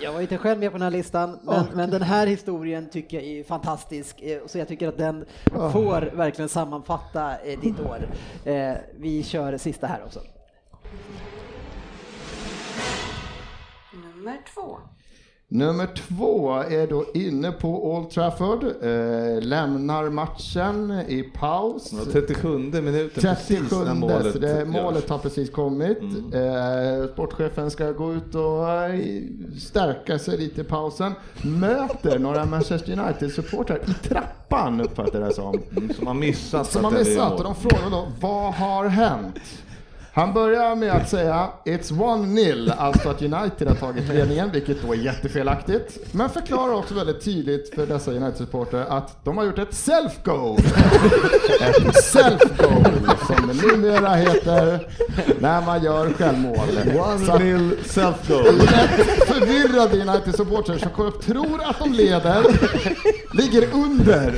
Speaker 1: jag var inte själv med på den här listan, men, men den här historien tycker jag är fantastisk, eh, så jag tycker att den får verkligen sammanfatta eh, ditt år. Eh, vi kör sista här också.
Speaker 15: Nummer två.
Speaker 4: Nummer två är då inne på Old Trafford, eh, lämnar matchen i paus.
Speaker 7: Ja, 37 minuten, precis
Speaker 4: 37,
Speaker 7: när målet
Speaker 4: så det, målet har precis kommit. Eh, sportchefen ska gå ut och eh, stärka sig lite i pausen. Möter några Manchester United-supportrar i trappan uppfattar jag det som.
Speaker 7: Mm, Som har missat.
Speaker 4: Som har
Speaker 7: att
Speaker 4: missat och de frågar då vad har hänt? Han börjar med att säga It's 1-0, alltså att United har tagit ledningen, vilket då är jättefelaktigt. Men förklarar också väldigt tydligt för dessa United-supportrar att de har gjort ett self-goal. Ett self-goal, som det numera heter när man gör självmål. Så att-
Speaker 7: 1-0 self-goal.
Speaker 4: Lätt förvirrade United-supportrar som tror att de leder, ligger under.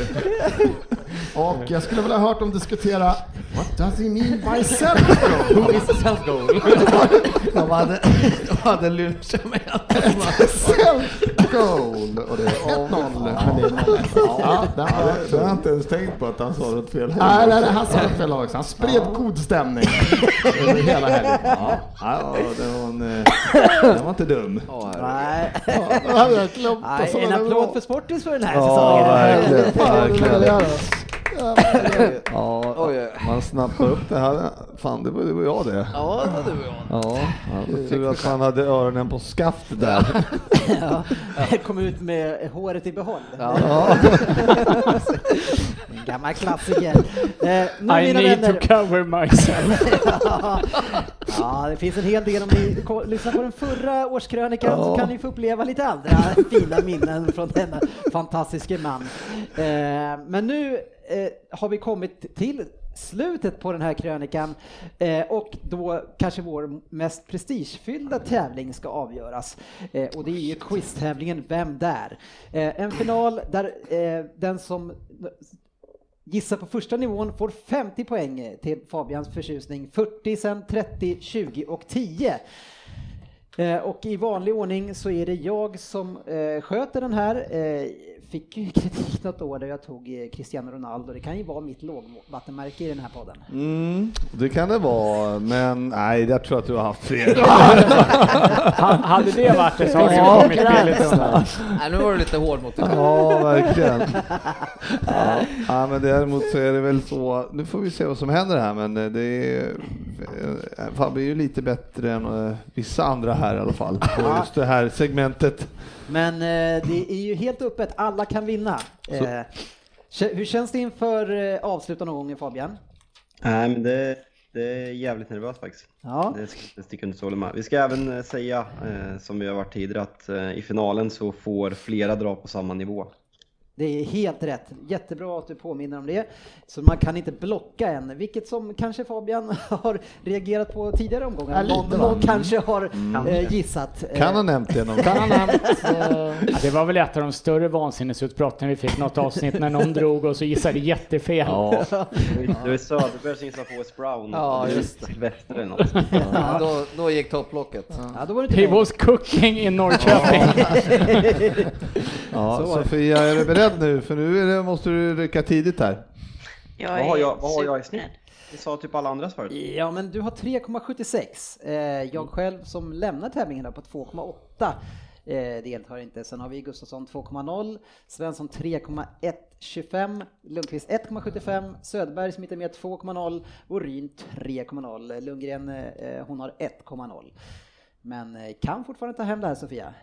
Speaker 4: Och jag skulle vilja ha hört dem diskutera What does he mean by self-goal?
Speaker 8: Who is self-goal? de hade, de hade sig med
Speaker 4: Self-goal! Och det är 1-0. Men det är 0 Ja, den
Speaker 7: Ja, det- det har jag inte ens tänkt på att han sa rätt fel.
Speaker 4: Nej, nej, nej, han sa rätt fel också. Han spred god stämning över hela helgen.
Speaker 7: Ja, ja, det var en, eh, den var inte dum.
Speaker 1: Nej.
Speaker 4: det Alltså,
Speaker 1: en
Speaker 4: det
Speaker 1: applåd för Sportis för den här
Speaker 7: Ja,
Speaker 1: säsongen.
Speaker 4: det jag
Speaker 7: verkligen.
Speaker 4: Göra.
Speaker 7: Ja, man snappar upp det här. Fan, det var, det var jag det.
Speaker 8: Ja, det var jag.
Speaker 7: Ja, ja tur att han hade öronen på skaft där.
Speaker 1: Ja, kom ut med håret i behåll.
Speaker 7: Ja.
Speaker 1: En gammal klassiker. Eh, nu,
Speaker 9: I need
Speaker 1: vänner.
Speaker 9: to cover myself.
Speaker 1: ja, det finns en hel del. Om ni lyssnar på den förra årskrönikan så
Speaker 7: Ja.
Speaker 1: kan ni få uppleva lite andra fina minnen från denna fantastiska man. Eh, men nu eh, har vi kommit till slutet på den här krönikan eh, och då kanske vår mest prestigefyllda tävling ska avgöras. Eh, och det är ju quiztävlingen Vem där? Eh, en final där eh, den som gissar på första nivån får 50 poäng till Fabians förtjusning, 40 sen 30, 20 och 10. Eh, Och i vanlig ordning så är det jag som eh, sköter den här. Eh, Fick ju kritik något år där jag tog eh, Cristiano Ronaldo. Det kan ju vara mitt lågvattenmärke i den här podden.
Speaker 7: Mm, det kan det vara, men nej, jag tror att du har haft fler.
Speaker 9: Ha- hade det varit det så hade
Speaker 7: Ja,
Speaker 9: du kommit.
Speaker 8: Nej, nu var du lite hård mot dig.
Speaker 7: Ja, verkligen. Ja, ja, men däremot så är det väl så, nu får vi se vad som händer här, men eh, det är, eh, Fabbe är ju lite bättre än vissa andra här i alla fall, på just det här segmentet.
Speaker 1: Men eh, det är ju helt öppet, alla kan vinna. Eh, hur känns det inför eh, avslutande omgången Fabian?
Speaker 5: Nej, men det, det är jävligt nervöst faktiskt.
Speaker 1: Ja.
Speaker 5: Det ska inte sticka under stolen med. Vi ska även eh, säga, eh, som vi har varit tidigare, att eh, i finalen så får flera dra på samma nivå.
Speaker 1: Det är helt rätt. Jättebra att du påminner om det. Så man kan inte blocka än, vilket som kanske Fabian har reagerat på tidigare omgångar.
Speaker 4: Ja,
Speaker 1: någon, någon kanske har
Speaker 7: Mm.
Speaker 1: eh, gissat. Eh,
Speaker 7: Kan ha nämnt det någon
Speaker 4: Kan ha nämnt. eh,
Speaker 9: Ja, det var väl ett av de större vansinnesutbrotten vi fick något avsnitt när någon drog och så gissade jättefel.
Speaker 7: Ja,
Speaker 5: Det var Söderberg som gissade på West Brown.
Speaker 8: Ja, just det.
Speaker 5: Sylvester eller något.
Speaker 8: Ja, då, då gick topplocket.
Speaker 1: Ja, då var det
Speaker 9: He was cooking i Norrköping.
Speaker 7: ja. Sofia, är du beredd nu? För nu måste du rycka tidigt här.
Speaker 6: Jag
Speaker 5: Vad har jag, vad har jag i snitt? Vi sa typ alla andras förut.
Speaker 1: Ja, men du har 3,76. Eh, jag själv som lämnar tävlingen på 2,8 eh, deltar inte. Sen har vi Gustafsson 2,0, Svensson 3,125, Lundqvist 1,75, Söderberg som inte är med 2,0 och Ryn 3,0. Lundgren eh, hon har 1,0. Men eh, kan fortfarande ta hem det här Sofia.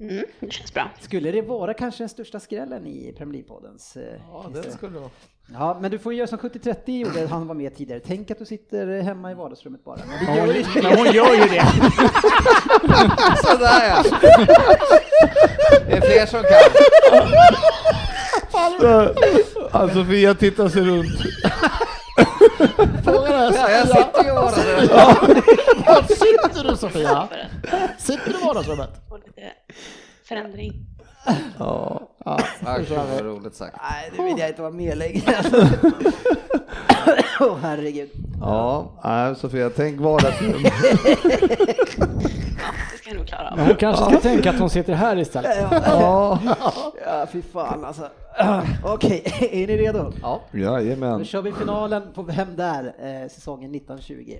Speaker 6: Mm, det känns bra.
Speaker 1: Skulle det vara kanske den största skrällen i Premier League-poddens eh,
Speaker 8: Ja, det skulle det vara.
Speaker 1: Ja, men du får göra som 70-30 gjorde, han var med tidigare. Tänk att du sitter hemma i vardagsrummet bara. Men det
Speaker 9: Ja,
Speaker 1: gör
Speaker 9: hon, men hon gör ju det.
Speaker 8: Sådär ja! Det är fler som kan.
Speaker 7: Ja, Sofia tittar sig runt.
Speaker 4: Frågan är,
Speaker 8: Ja, jag
Speaker 4: Sofia,
Speaker 8: sitter ju i vardagsrummet.
Speaker 4: var sitter du Sofia? Sitter du i vardagsrummet?
Speaker 6: få lite förändring.
Speaker 7: Ja.
Speaker 4: Ja,
Speaker 8: Ja, vad roligt sagt.
Speaker 1: Nej, nu vill jag inte vara med längre. Åh herregud.
Speaker 7: Ja, nej, Sofia, tänk vardagsrum.
Speaker 6: Av.
Speaker 9: Men hon kanske ska tänka att hon sitter här istället.
Speaker 7: Ja,
Speaker 1: Ja, fy fan alltså. Okej, är ni redo?
Speaker 8: Ja.
Speaker 1: Då
Speaker 7: jajamän.
Speaker 1: kör vi finalen på Vem där? Eh, säsongen 1920.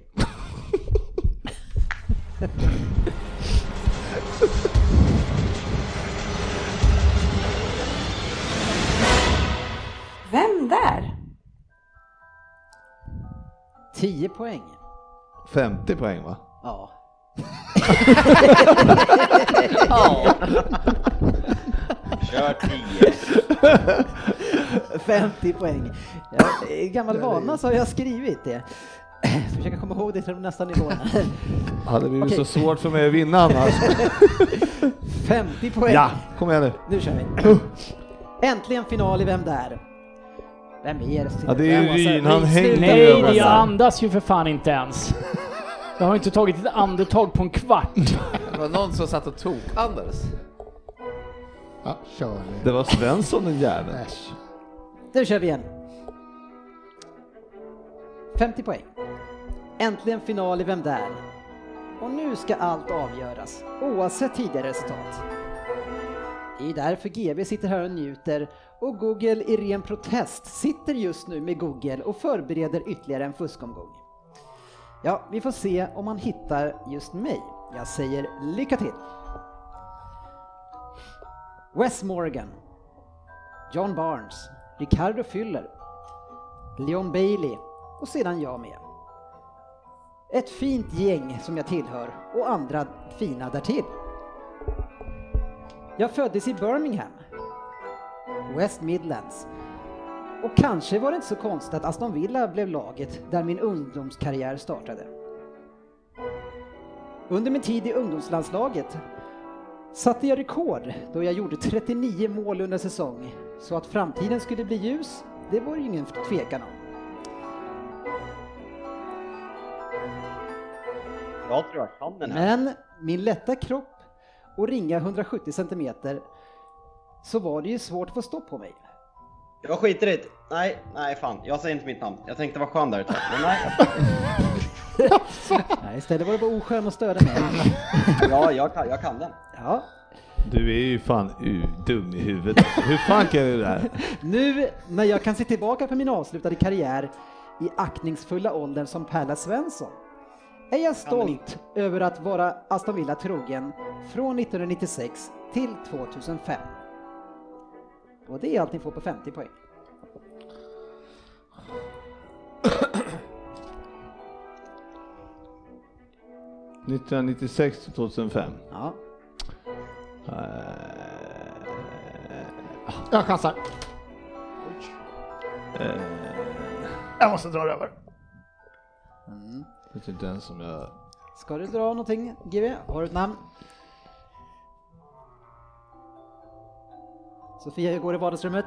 Speaker 11: Vem där?
Speaker 1: 10 poäng.
Speaker 7: 50 poäng va?
Speaker 1: Ja.
Speaker 5: Kör 10.
Speaker 1: 50 poäng. Ja, I gammal vana så har jag skrivit det. Försöka komma ihåg det till de nästa nivåerna.
Speaker 7: Hade blivit
Speaker 1: Okej.
Speaker 7: så svårt för mig att vinna annars.
Speaker 1: 50 poäng.
Speaker 7: Ja, kom igen nu.
Speaker 1: Nu kör vi. Äntligen final i Vem där? Vem är det?
Speaker 7: Ja, det är ju Ryn, han
Speaker 1: sluta
Speaker 9: Nej, jag andas ju för fan inte ens. Jag har inte tagit ett andetag på en kvart.
Speaker 8: Det var någon som satt och tok-andades.
Speaker 4: Ja, kör vi.
Speaker 7: Det var Svensson den jäveln.
Speaker 4: Äsch.
Speaker 1: Nu kör vi igen. 50 poäng. Äntligen final i Vem där? Och nu ska allt avgöras, oavsett tidigare resultat. Det är därför GB sitter här och njuter och Google i ren protest sitter just nu med Google och förbereder ytterligare en fuskomgång. Ja, vi får se om han hittar just mig. Jag säger lycka till! Wes Morgan John Barnes, Ricardo Fyller, Leon Bailey och sedan jag med. Ett fint gäng som jag tillhör och andra fina därtill. Jag föddes i Birmingham, West Midlands. Och kanske var det inte så konstigt att Aston Villa blev laget där min ungdomskarriär startade. Under min tid i ungdomslandslaget satte jag rekord då jag gjorde 39 mål under säsong. Så att framtiden skulle bli ljus, det var ju ingen tvekan om.
Speaker 5: Jag tror jag kan den här.
Speaker 1: Men min lätta kropp och ringa 170 cm, så var det ju svårt att få stopp på mig.
Speaker 5: Jag skiter i det. Nej, nej fan. Jag säger inte mitt namn. Jag tänkte vara skön där ett tag. Men nej.
Speaker 1: Nej, istället var det bara oskön och störde mig.
Speaker 5: Ja, jag kan, jag kan den.
Speaker 1: Ja,
Speaker 7: Du är ju fan u- dum i huvudet. alltså. Hur fan kan du det här?
Speaker 1: nu när jag kan se tillbaka på min avslutade karriär i aktningsfulla åldern som Perla Svensson är jag stolt över att vara Aston Villa trogen från 1996 till 2005. Och det är allt ni får på 50 poäng.
Speaker 7: 1996 till 2005.
Speaker 1: Ja.
Speaker 7: Eh,
Speaker 4: Jag chansar.
Speaker 7: eh,
Speaker 4: Jag måste dra över.
Speaker 1: Mm.
Speaker 7: Jag vet inte ens om jag...
Speaker 1: Ska du dra någonting GW? Har du ett namn? Sofia, hur går det i vardagsrummet?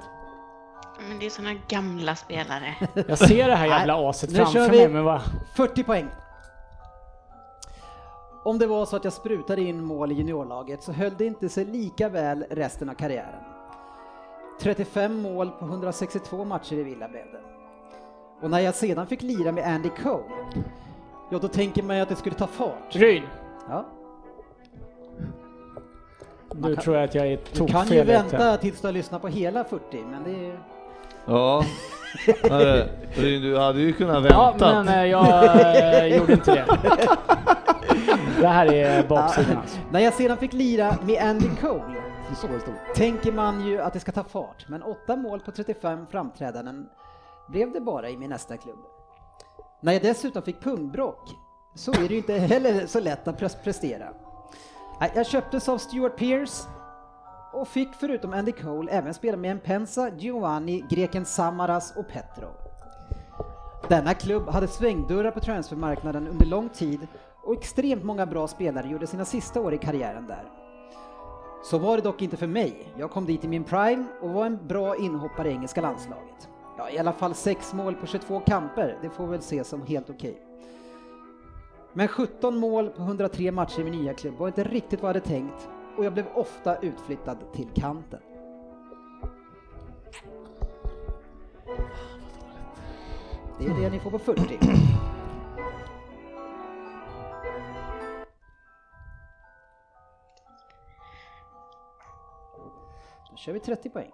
Speaker 6: Men det är såna gamla spelare.
Speaker 9: Jag ser det här jävla aset
Speaker 1: nu
Speaker 9: framför
Speaker 1: kör
Speaker 9: mig,
Speaker 1: vi.
Speaker 9: men vad...
Speaker 1: 40 poäng. Om det var så att jag sprutade in mål i juniorlaget så höll det inte sig lika väl resten av karriären. 35 mål på 162 matcher i Villa blev det. Och när jag sedan fick lira med Andy Cole, ja då tänker man ju att det skulle ta fart.
Speaker 9: Ryn!
Speaker 1: Ja.
Speaker 9: Nu
Speaker 1: kan-
Speaker 9: tror jag att jag är
Speaker 1: Du kan ju
Speaker 9: tokfel
Speaker 1: vänta tills du har lyssnat på hela 40, men det är...
Speaker 7: Ja. Eh, Du hade ju kunnat
Speaker 9: Ja,
Speaker 7: vänta.
Speaker 9: men eh, jag eh, gjorde inte det. Det här är baksidan. alltså.
Speaker 1: När jag sedan fick lira med Andy Cole
Speaker 4: Så
Speaker 1: tänker man ju att det ska ta fart, men åtta mål på 35 framträdanden blev det bara i min nästa klubb. När jag dessutom fick pungbrock så är det ju inte heller så lätt att pres- prestera. Nej, Jag köptes av Stuart Pearce och fick förutom Andy Cole även spela med Pensa, Giovanni, greken Samaras och Petrov. Denna klubb hade svängdörrar på transfermarknaden under lång tid och extremt många bra spelare gjorde sina sista år i karriären där. Så var det dock inte för mig. Jag kom dit i min prime och var en bra inhoppare i engelska landslaget. Ja, i alla fall sex mål på 22 kamper, det får väl ses som helt okej. Men 17 mål på 103 matcher i min nya klubb var inte riktigt vad jag hade tänkt och jag blev ofta utflyttad till kanten. Det är det ni får på 40. Då kör vi 30 poäng.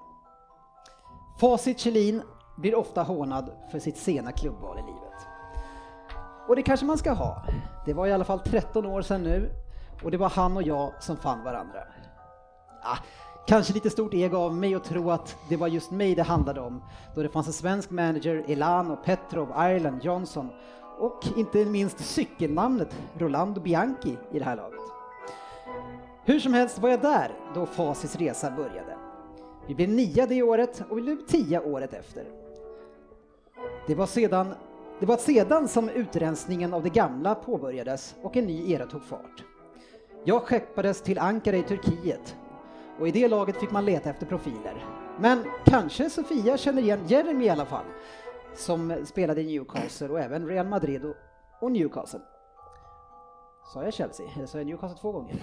Speaker 1: Facit Kjellin blir ofta hånad för sitt sena klubbval i livet. Och det kanske man ska ha. Det var i alla fall 13 år sedan nu och det var han och jag som fann varandra. Ah, kanske lite stort ego av mig att tro att det var just mig det handlade om då det fanns en svensk manager, Elano, Petrov, Ireland, Johnson och inte minst cykelnamnet Rolando Bianchi i det här laget. Hur som helst var jag där då Facits resa började. Vi blev nia det året och vi blev tia året efter. Det var sedan det var sedan som utrensningen av det gamla påbörjades och en ny era tog fart. Jag skeppades till Ankara i Turkiet och i det laget fick man leta efter profiler. Men kanske Sofia känner igen Jeremy i alla fall, som spelade i Newcastle och även Real Madrid och, och Newcastle. Sa jag Chelsea? Eller sa jag Newcastle två gånger?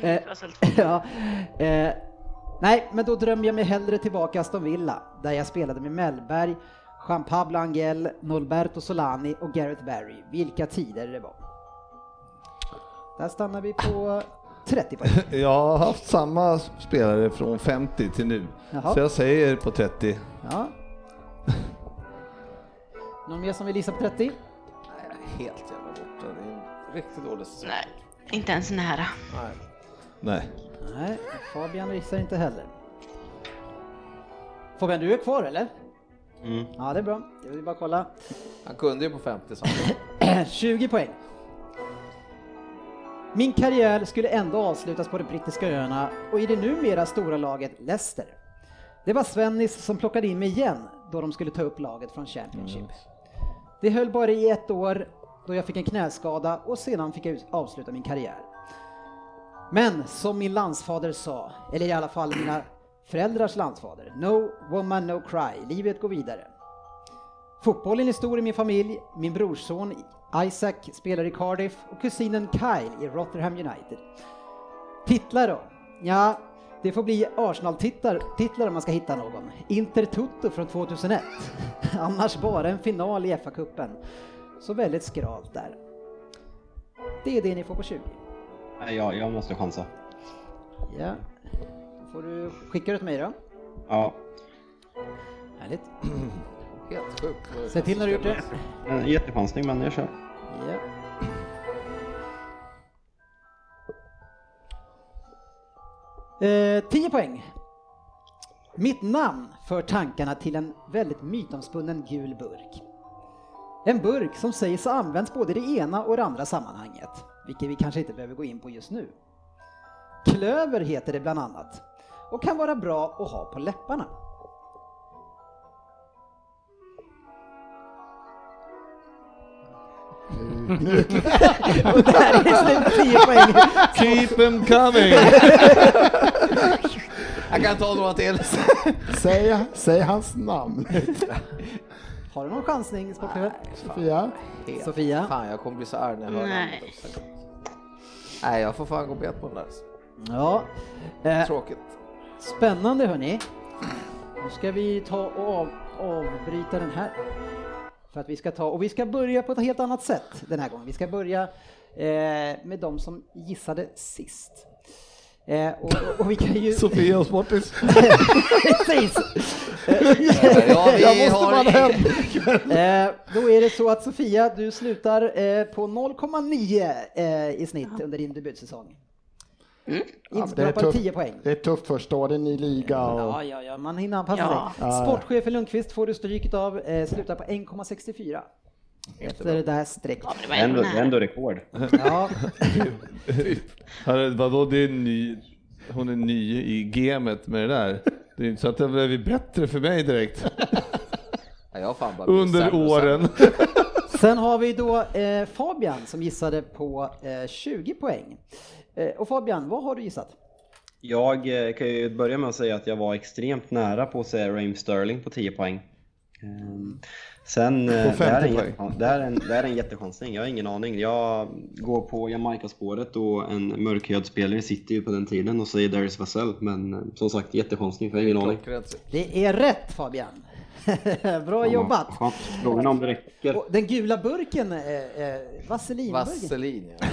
Speaker 1: Eh, ja, eh, nej, men då drömmer jag mig hellre tillbaka Aston Villa, där jag spelade med Mellberg, Jean Pablo Angel, Norberto Solani och Gareth Barry. Vilka tider det var. Där stannar vi på 30 poäng.
Speaker 7: Jag har haft samma spelare från 50 till nu.
Speaker 1: Jaha.
Speaker 7: Så jag säger på 30.
Speaker 1: Ja. Någon mer som vill gissa på 30?
Speaker 8: Helt jävla borta. Det är en riktigt dålig säsong.
Speaker 6: Nej, inte ens nära.
Speaker 8: Nej.
Speaker 7: Nej.
Speaker 1: Nej, Fabian gissar inte heller. Fabian, du är kvar eller?
Speaker 5: Mm.
Speaker 1: Ja, det är bra. Jag vill bara kolla.
Speaker 8: Han kunde ju på 50 sa
Speaker 1: 20 poäng. Min karriär skulle ändå avslutas på de brittiska öarna och i det numera stora laget Leicester. Det var Svennis som plockade in mig igen då de skulle ta upp laget från Championship. Det höll bara i ett år då jag fick en knäskada och sedan fick jag ut- avsluta min karriär. Men som min landsfader sa, eller i alla fall mina föräldrars landsfader, no woman no cry, livet går vidare. Fotbollen är stor i min familj, min brorsson Isaac spelar i Cardiff och kusinen Kyle i Rotherham United. Titlar då? Ja, det får bli Arsenal-titlar titlar om man ska hitta någon. Inter Tutto från 2001. Annars bara en final i FA-cupen. Så väldigt skralt där. Det är det ni får på 20.
Speaker 5: Nej, jag, jag måste chansa.
Speaker 1: Ja. Får du skicka det till mig då.
Speaker 5: Ja.
Speaker 1: Härligt.
Speaker 8: Helt sjukt.
Speaker 1: Säg till när du gjort det.
Speaker 5: En jättechansning, men jag kör.
Speaker 1: Ja. Eh, 10 poäng. Mitt namn för tankarna till en väldigt mytomspunnen gul burk. En burk som sägs ha använts både i det ena och det andra sammanhanget, vilket vi kanske inte behöver gå in på just nu. Klöver heter det bland annat och kan vara bra att ha på läpparna. och där är slut 10 poäng.
Speaker 7: Keep them coming!
Speaker 8: Jag kan ta några till.
Speaker 16: Säg, säg hans namn.
Speaker 1: Har du någon chansning, Sportchefen?
Speaker 16: Sofia?
Speaker 1: Sofia?
Speaker 8: Fan, jag kommer bli så arg när jag hör
Speaker 6: Nej.
Speaker 8: namnet också. Nej, jag får fan gå bet på den där.
Speaker 1: Ja. Eh,
Speaker 8: Tråkigt.
Speaker 1: Spännande hörni. Nu ska vi ta och av, avbryta den här. För att vi ska ta, och vi ska börja på ett helt annat sätt den här gången. Vi ska börja eh, med de som gissade sist. Eh, och, och, vi kan ju...
Speaker 7: Sofia och Sportis.
Speaker 1: Precis!
Speaker 8: Ja, vi
Speaker 16: Jag måste
Speaker 8: har
Speaker 16: vara hem.
Speaker 1: Eh, då är det så att Sofia, du slutar eh, på 0,9 eh, i snitt under din debutsäsong.
Speaker 16: Är
Speaker 1: Inskrapad
Speaker 16: tufft,
Speaker 1: 10 poäng.
Speaker 16: det är tufft första året i liga. Och,
Speaker 1: Ja, ja, ja, man hinner anpassa
Speaker 6: Ja.
Speaker 1: sig. Sportchefen Lundqvist får du stryket av, eh, slutar på 1,64. Efter det där strecket.
Speaker 6: Ja, det var
Speaker 5: Ändå,
Speaker 6: ändå
Speaker 5: rekord.
Speaker 1: Ja,
Speaker 7: Hörru, Vadå, det är ny, hon är ny i gamet med det där. Det är inte så att det har blivit bättre för mig direkt
Speaker 8: Ja, jag har fan bara blivit
Speaker 7: under åren.
Speaker 1: sen har vi då eh, Fabian som gissade på eh, 20 poäng. Eh, och Fabian, vad har du gissat?
Speaker 5: Jag eh, kan ju börja med att säga att jag var extremt nära på att säga Raheem Sterling på 10 poäng. Ehm, Sen, eh,
Speaker 7: På
Speaker 5: det här, är
Speaker 7: 50
Speaker 5: en,
Speaker 7: poäng.
Speaker 5: jättechan- det, här är en, det här är en jättechansning, jag har ingen aning. Jag går på Jamaica-spåret och en mörkhyad spelare sitter ju på den tiden och säger Darius Vassell. Men som sagt, jättechansning för jag har ingen aning.
Speaker 1: Det är rätt Fabian! Bra jobbat!
Speaker 5: Ja, Frågan om det räcker.
Speaker 1: Och den gula burken, eh, eh, vaselinburken.
Speaker 8: Vaselin, ja.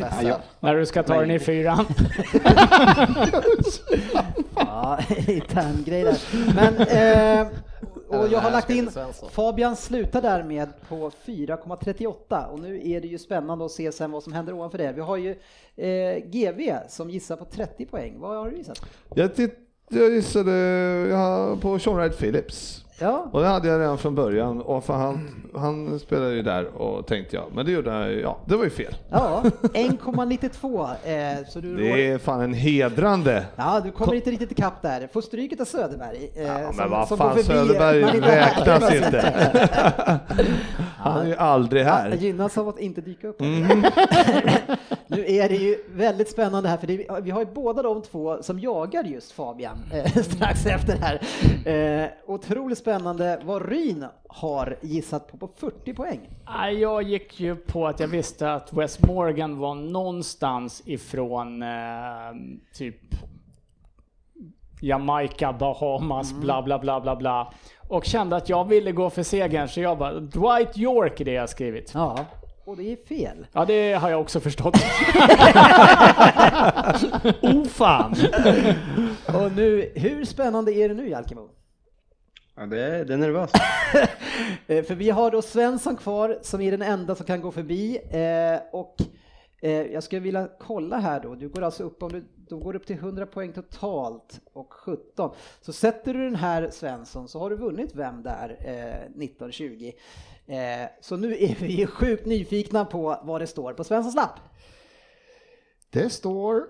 Speaker 8: Vaselin.
Speaker 5: Ja,
Speaker 9: När du ska ta den i fyran.
Speaker 1: Ja, intern grej där. Men, eh, och jag har lagt in. Fabian slutar därmed på 4,38 och nu är det ju spännande att se sen vad som händer ovanför det. Vi har ju eh, GV som gissar på 30 poäng. Vad har du gissat?
Speaker 7: Jag, jag gissade ja, på Sean Wright Phillips.
Speaker 1: Ja,
Speaker 7: Och det hade jag redan från början. Och för han, han spelade ju där och tänkte jag, men det gjorde ju- ja, det var ju fel.
Speaker 1: ja 1,92. Eh, så du
Speaker 7: Det är fan en hedrande.
Speaker 1: Ja, du kommer inte riktigt ikapp där. Får stryket av Söderberg. Eh,
Speaker 7: Ja,
Speaker 1: som-
Speaker 7: men vad
Speaker 1: som
Speaker 7: fan, Söderberg räknas inte. Han är ju aldrig
Speaker 1: Ja,
Speaker 7: här.
Speaker 1: gynnas av att inte dyka upp.
Speaker 7: Mhm.
Speaker 1: nu är det ju väldigt spännande här, för det, vi har ju båda de två som jagar just Fabian eh, strax efter här. Eh, otroligt spännande vad Ryn har gissat på på 40 poäng.
Speaker 9: Jag gick ju på att jag visste att Wes Morgan var någonstans ifrån eh, typ Jamaica, Bahamas, bla bla bla bla bla. Och kände att jag ville gå för segern så jag bara Dwight York är det jag skrivit.
Speaker 1: Ja, och det är fel.
Speaker 9: Ja, det har jag också förstått. oh fan!
Speaker 1: Och nu, hur spännande är det nu Jalkemo?
Speaker 5: Ja, det, är, det är nervöst.
Speaker 1: Eh, För vi har då Svensson kvar som är den enda som kan gå förbi eh, och eh, jag skulle vilja kolla här då. Du går alltså upp om du då går du upp till 100 poäng totalt och 17. Så sätter du den här Svensson så har du vunnit vem där eh, 1920. Eh, så nu är vi ju sjukt nyfikna på vad det står på Svenssons lapp.
Speaker 16: Det står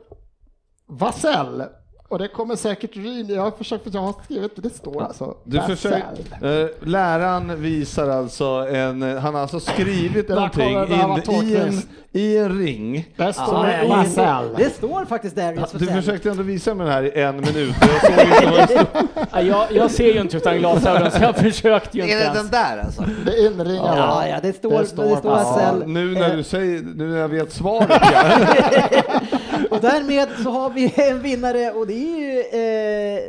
Speaker 16: Vasell Och det kommer säkert Ryn, jag har försökt, för jag har skrivit, det står alltså.
Speaker 7: Du försöker, eh, läraren visar alltså en, han har alltså skrivit
Speaker 16: Det där
Speaker 7: någonting in, i, en, i en ring.
Speaker 16: Där står
Speaker 1: Ja,
Speaker 16: det
Speaker 1: det, det står faktiskt Darius
Speaker 7: Du
Speaker 1: Vassell.
Speaker 7: försökte ändå visa mig den här i en minut. Jag såg inte vad det stod.
Speaker 9: Ja, jag, jag ser ju inte utan glasögon så jag försökte ju inte
Speaker 8: Är det
Speaker 9: ens.
Speaker 8: den där alltså?
Speaker 16: Det är inringat.
Speaker 1: Ja, ja, det står,
Speaker 16: Det
Speaker 1: det
Speaker 16: står
Speaker 1: står,
Speaker 16: Vassell.
Speaker 7: Ja, nu när
Speaker 1: Eh,
Speaker 7: du säger, nu när jag vet svaret. Ja.
Speaker 1: Och därmed så har vi en vinnare och det är ju eh,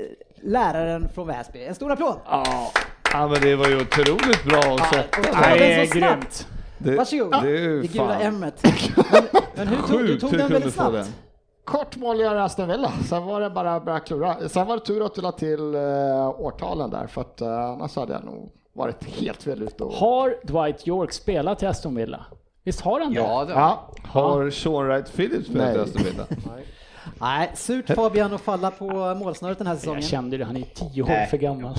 Speaker 1: läraren från Väsby. En stor applåd!
Speaker 7: Ja. ja, men det var ju otroligt bra
Speaker 1: Ja,
Speaker 7: också.
Speaker 1: och så
Speaker 9: Nej, det grymt.
Speaker 7: Det,
Speaker 1: Varsågod,
Speaker 7: det är ju
Speaker 1: det gula M-et. Men, men hur tog, du tog den väldigt snabbt?
Speaker 7: den.
Speaker 16: Kort mål gör Aston Villa, sen var det bara att börja klura. Sen var det tur att du la till uh, årtalen där, för att uh, annars hade jag nog varit helt fel ute. Och...
Speaker 9: Har Dwight York spelat i Aston Villa? Visst har han det?
Speaker 8: Ja, det
Speaker 16: Ja,
Speaker 7: Har Sean Wright Phillips spelat i
Speaker 16: Nej.
Speaker 1: Surt Fabian att falla på målsnöret den här säsongen.
Speaker 9: Jag kände det, han är tio år
Speaker 5: Nej.
Speaker 9: för gammal.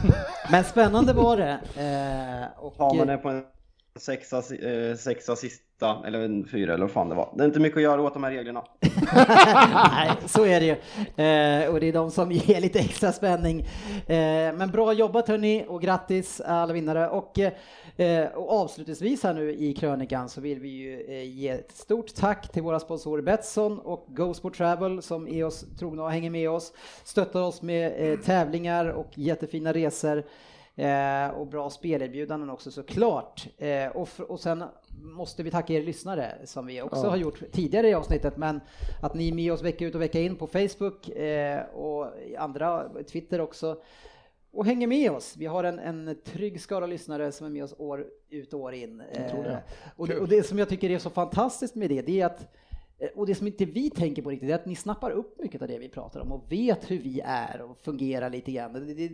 Speaker 1: Men spännande var det. Eh, och,
Speaker 5: Tar man det på en sexa, eh, sexa sista, eller en fyra eller vad fan det var. Det är inte mycket att göra åt de här reglerna.
Speaker 1: Nej, så är det ju. Eh, och det är de som ger lite extra spänning. Eh, men bra jobbat hörni och grattis alla vinnare. Och, och avslutningsvis här nu i krönikan så vill vi ju eh, ge ett stort tack till våra sponsorer Betsson och GoSport Travel som är oss trogna och hänger med oss. Stöttar oss med eh, tävlingar och jättefina resor. Eh, och bra spelerbjudanden också såklart. Eh, och, f- och sen måste vi tacka er lyssnare som vi också
Speaker 16: Ja.
Speaker 1: har gjort tidigare i avsnittet men att ni är med oss vecka ut och vecka in på Facebook eh, och andra, Twitter också. Och hänger med oss. Vi har en, en trygg skara lyssnare som är med oss år ut och år in.
Speaker 16: tror det.
Speaker 1: Eh, och, det, och det som jag tycker är så fantastiskt med det, det är att eh, och det som inte vi tänker på riktigt är att ni snappar upp mycket av det vi pratar om och vet hur vi är och fungerar lite grann. Det, det,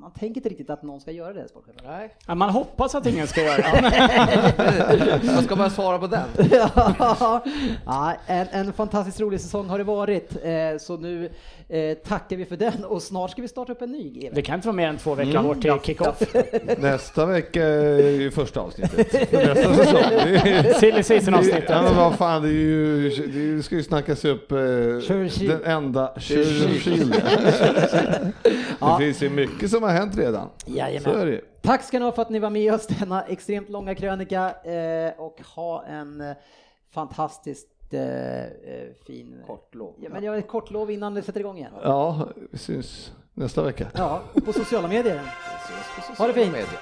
Speaker 1: man tänker inte riktigt att någon ska göra det, sportchefen.
Speaker 8: Nej.
Speaker 9: Ja, man hoppas att ingen ska göra det.
Speaker 8: Vad ska man svara på den?
Speaker 1: ja, en, en fantastiskt rolig säsong har det varit, eh, så nu eh, tackar vi för den och snart ska vi starta upp en ny GV.
Speaker 9: Det kan inte vara mer än två veckor bort till kick-off.
Speaker 7: Nästa vecka är ju första avsnittet för nästa säsong.
Speaker 9: Silly season-avsnittet.
Speaker 7: Ja men vad fan, det, är ju, det ska ju snackas upp eh,
Speaker 1: Churchill.
Speaker 7: den enda Churchill.
Speaker 1: Ja.
Speaker 7: Det finns ju mycket som har hänt redan.
Speaker 1: Jajamän. Tack ska ni ha för att ni var med oss denna extremt långa krönika eh, och ha en eh, eh, eh fin... Kortlov. Ja, men jag har ett kortlov innan det sätter igång igen.
Speaker 7: Ja, vi syns nästa vecka.
Speaker 1: Ja, och på sociala medier. På sociala ha det fint.
Speaker 8: Medier.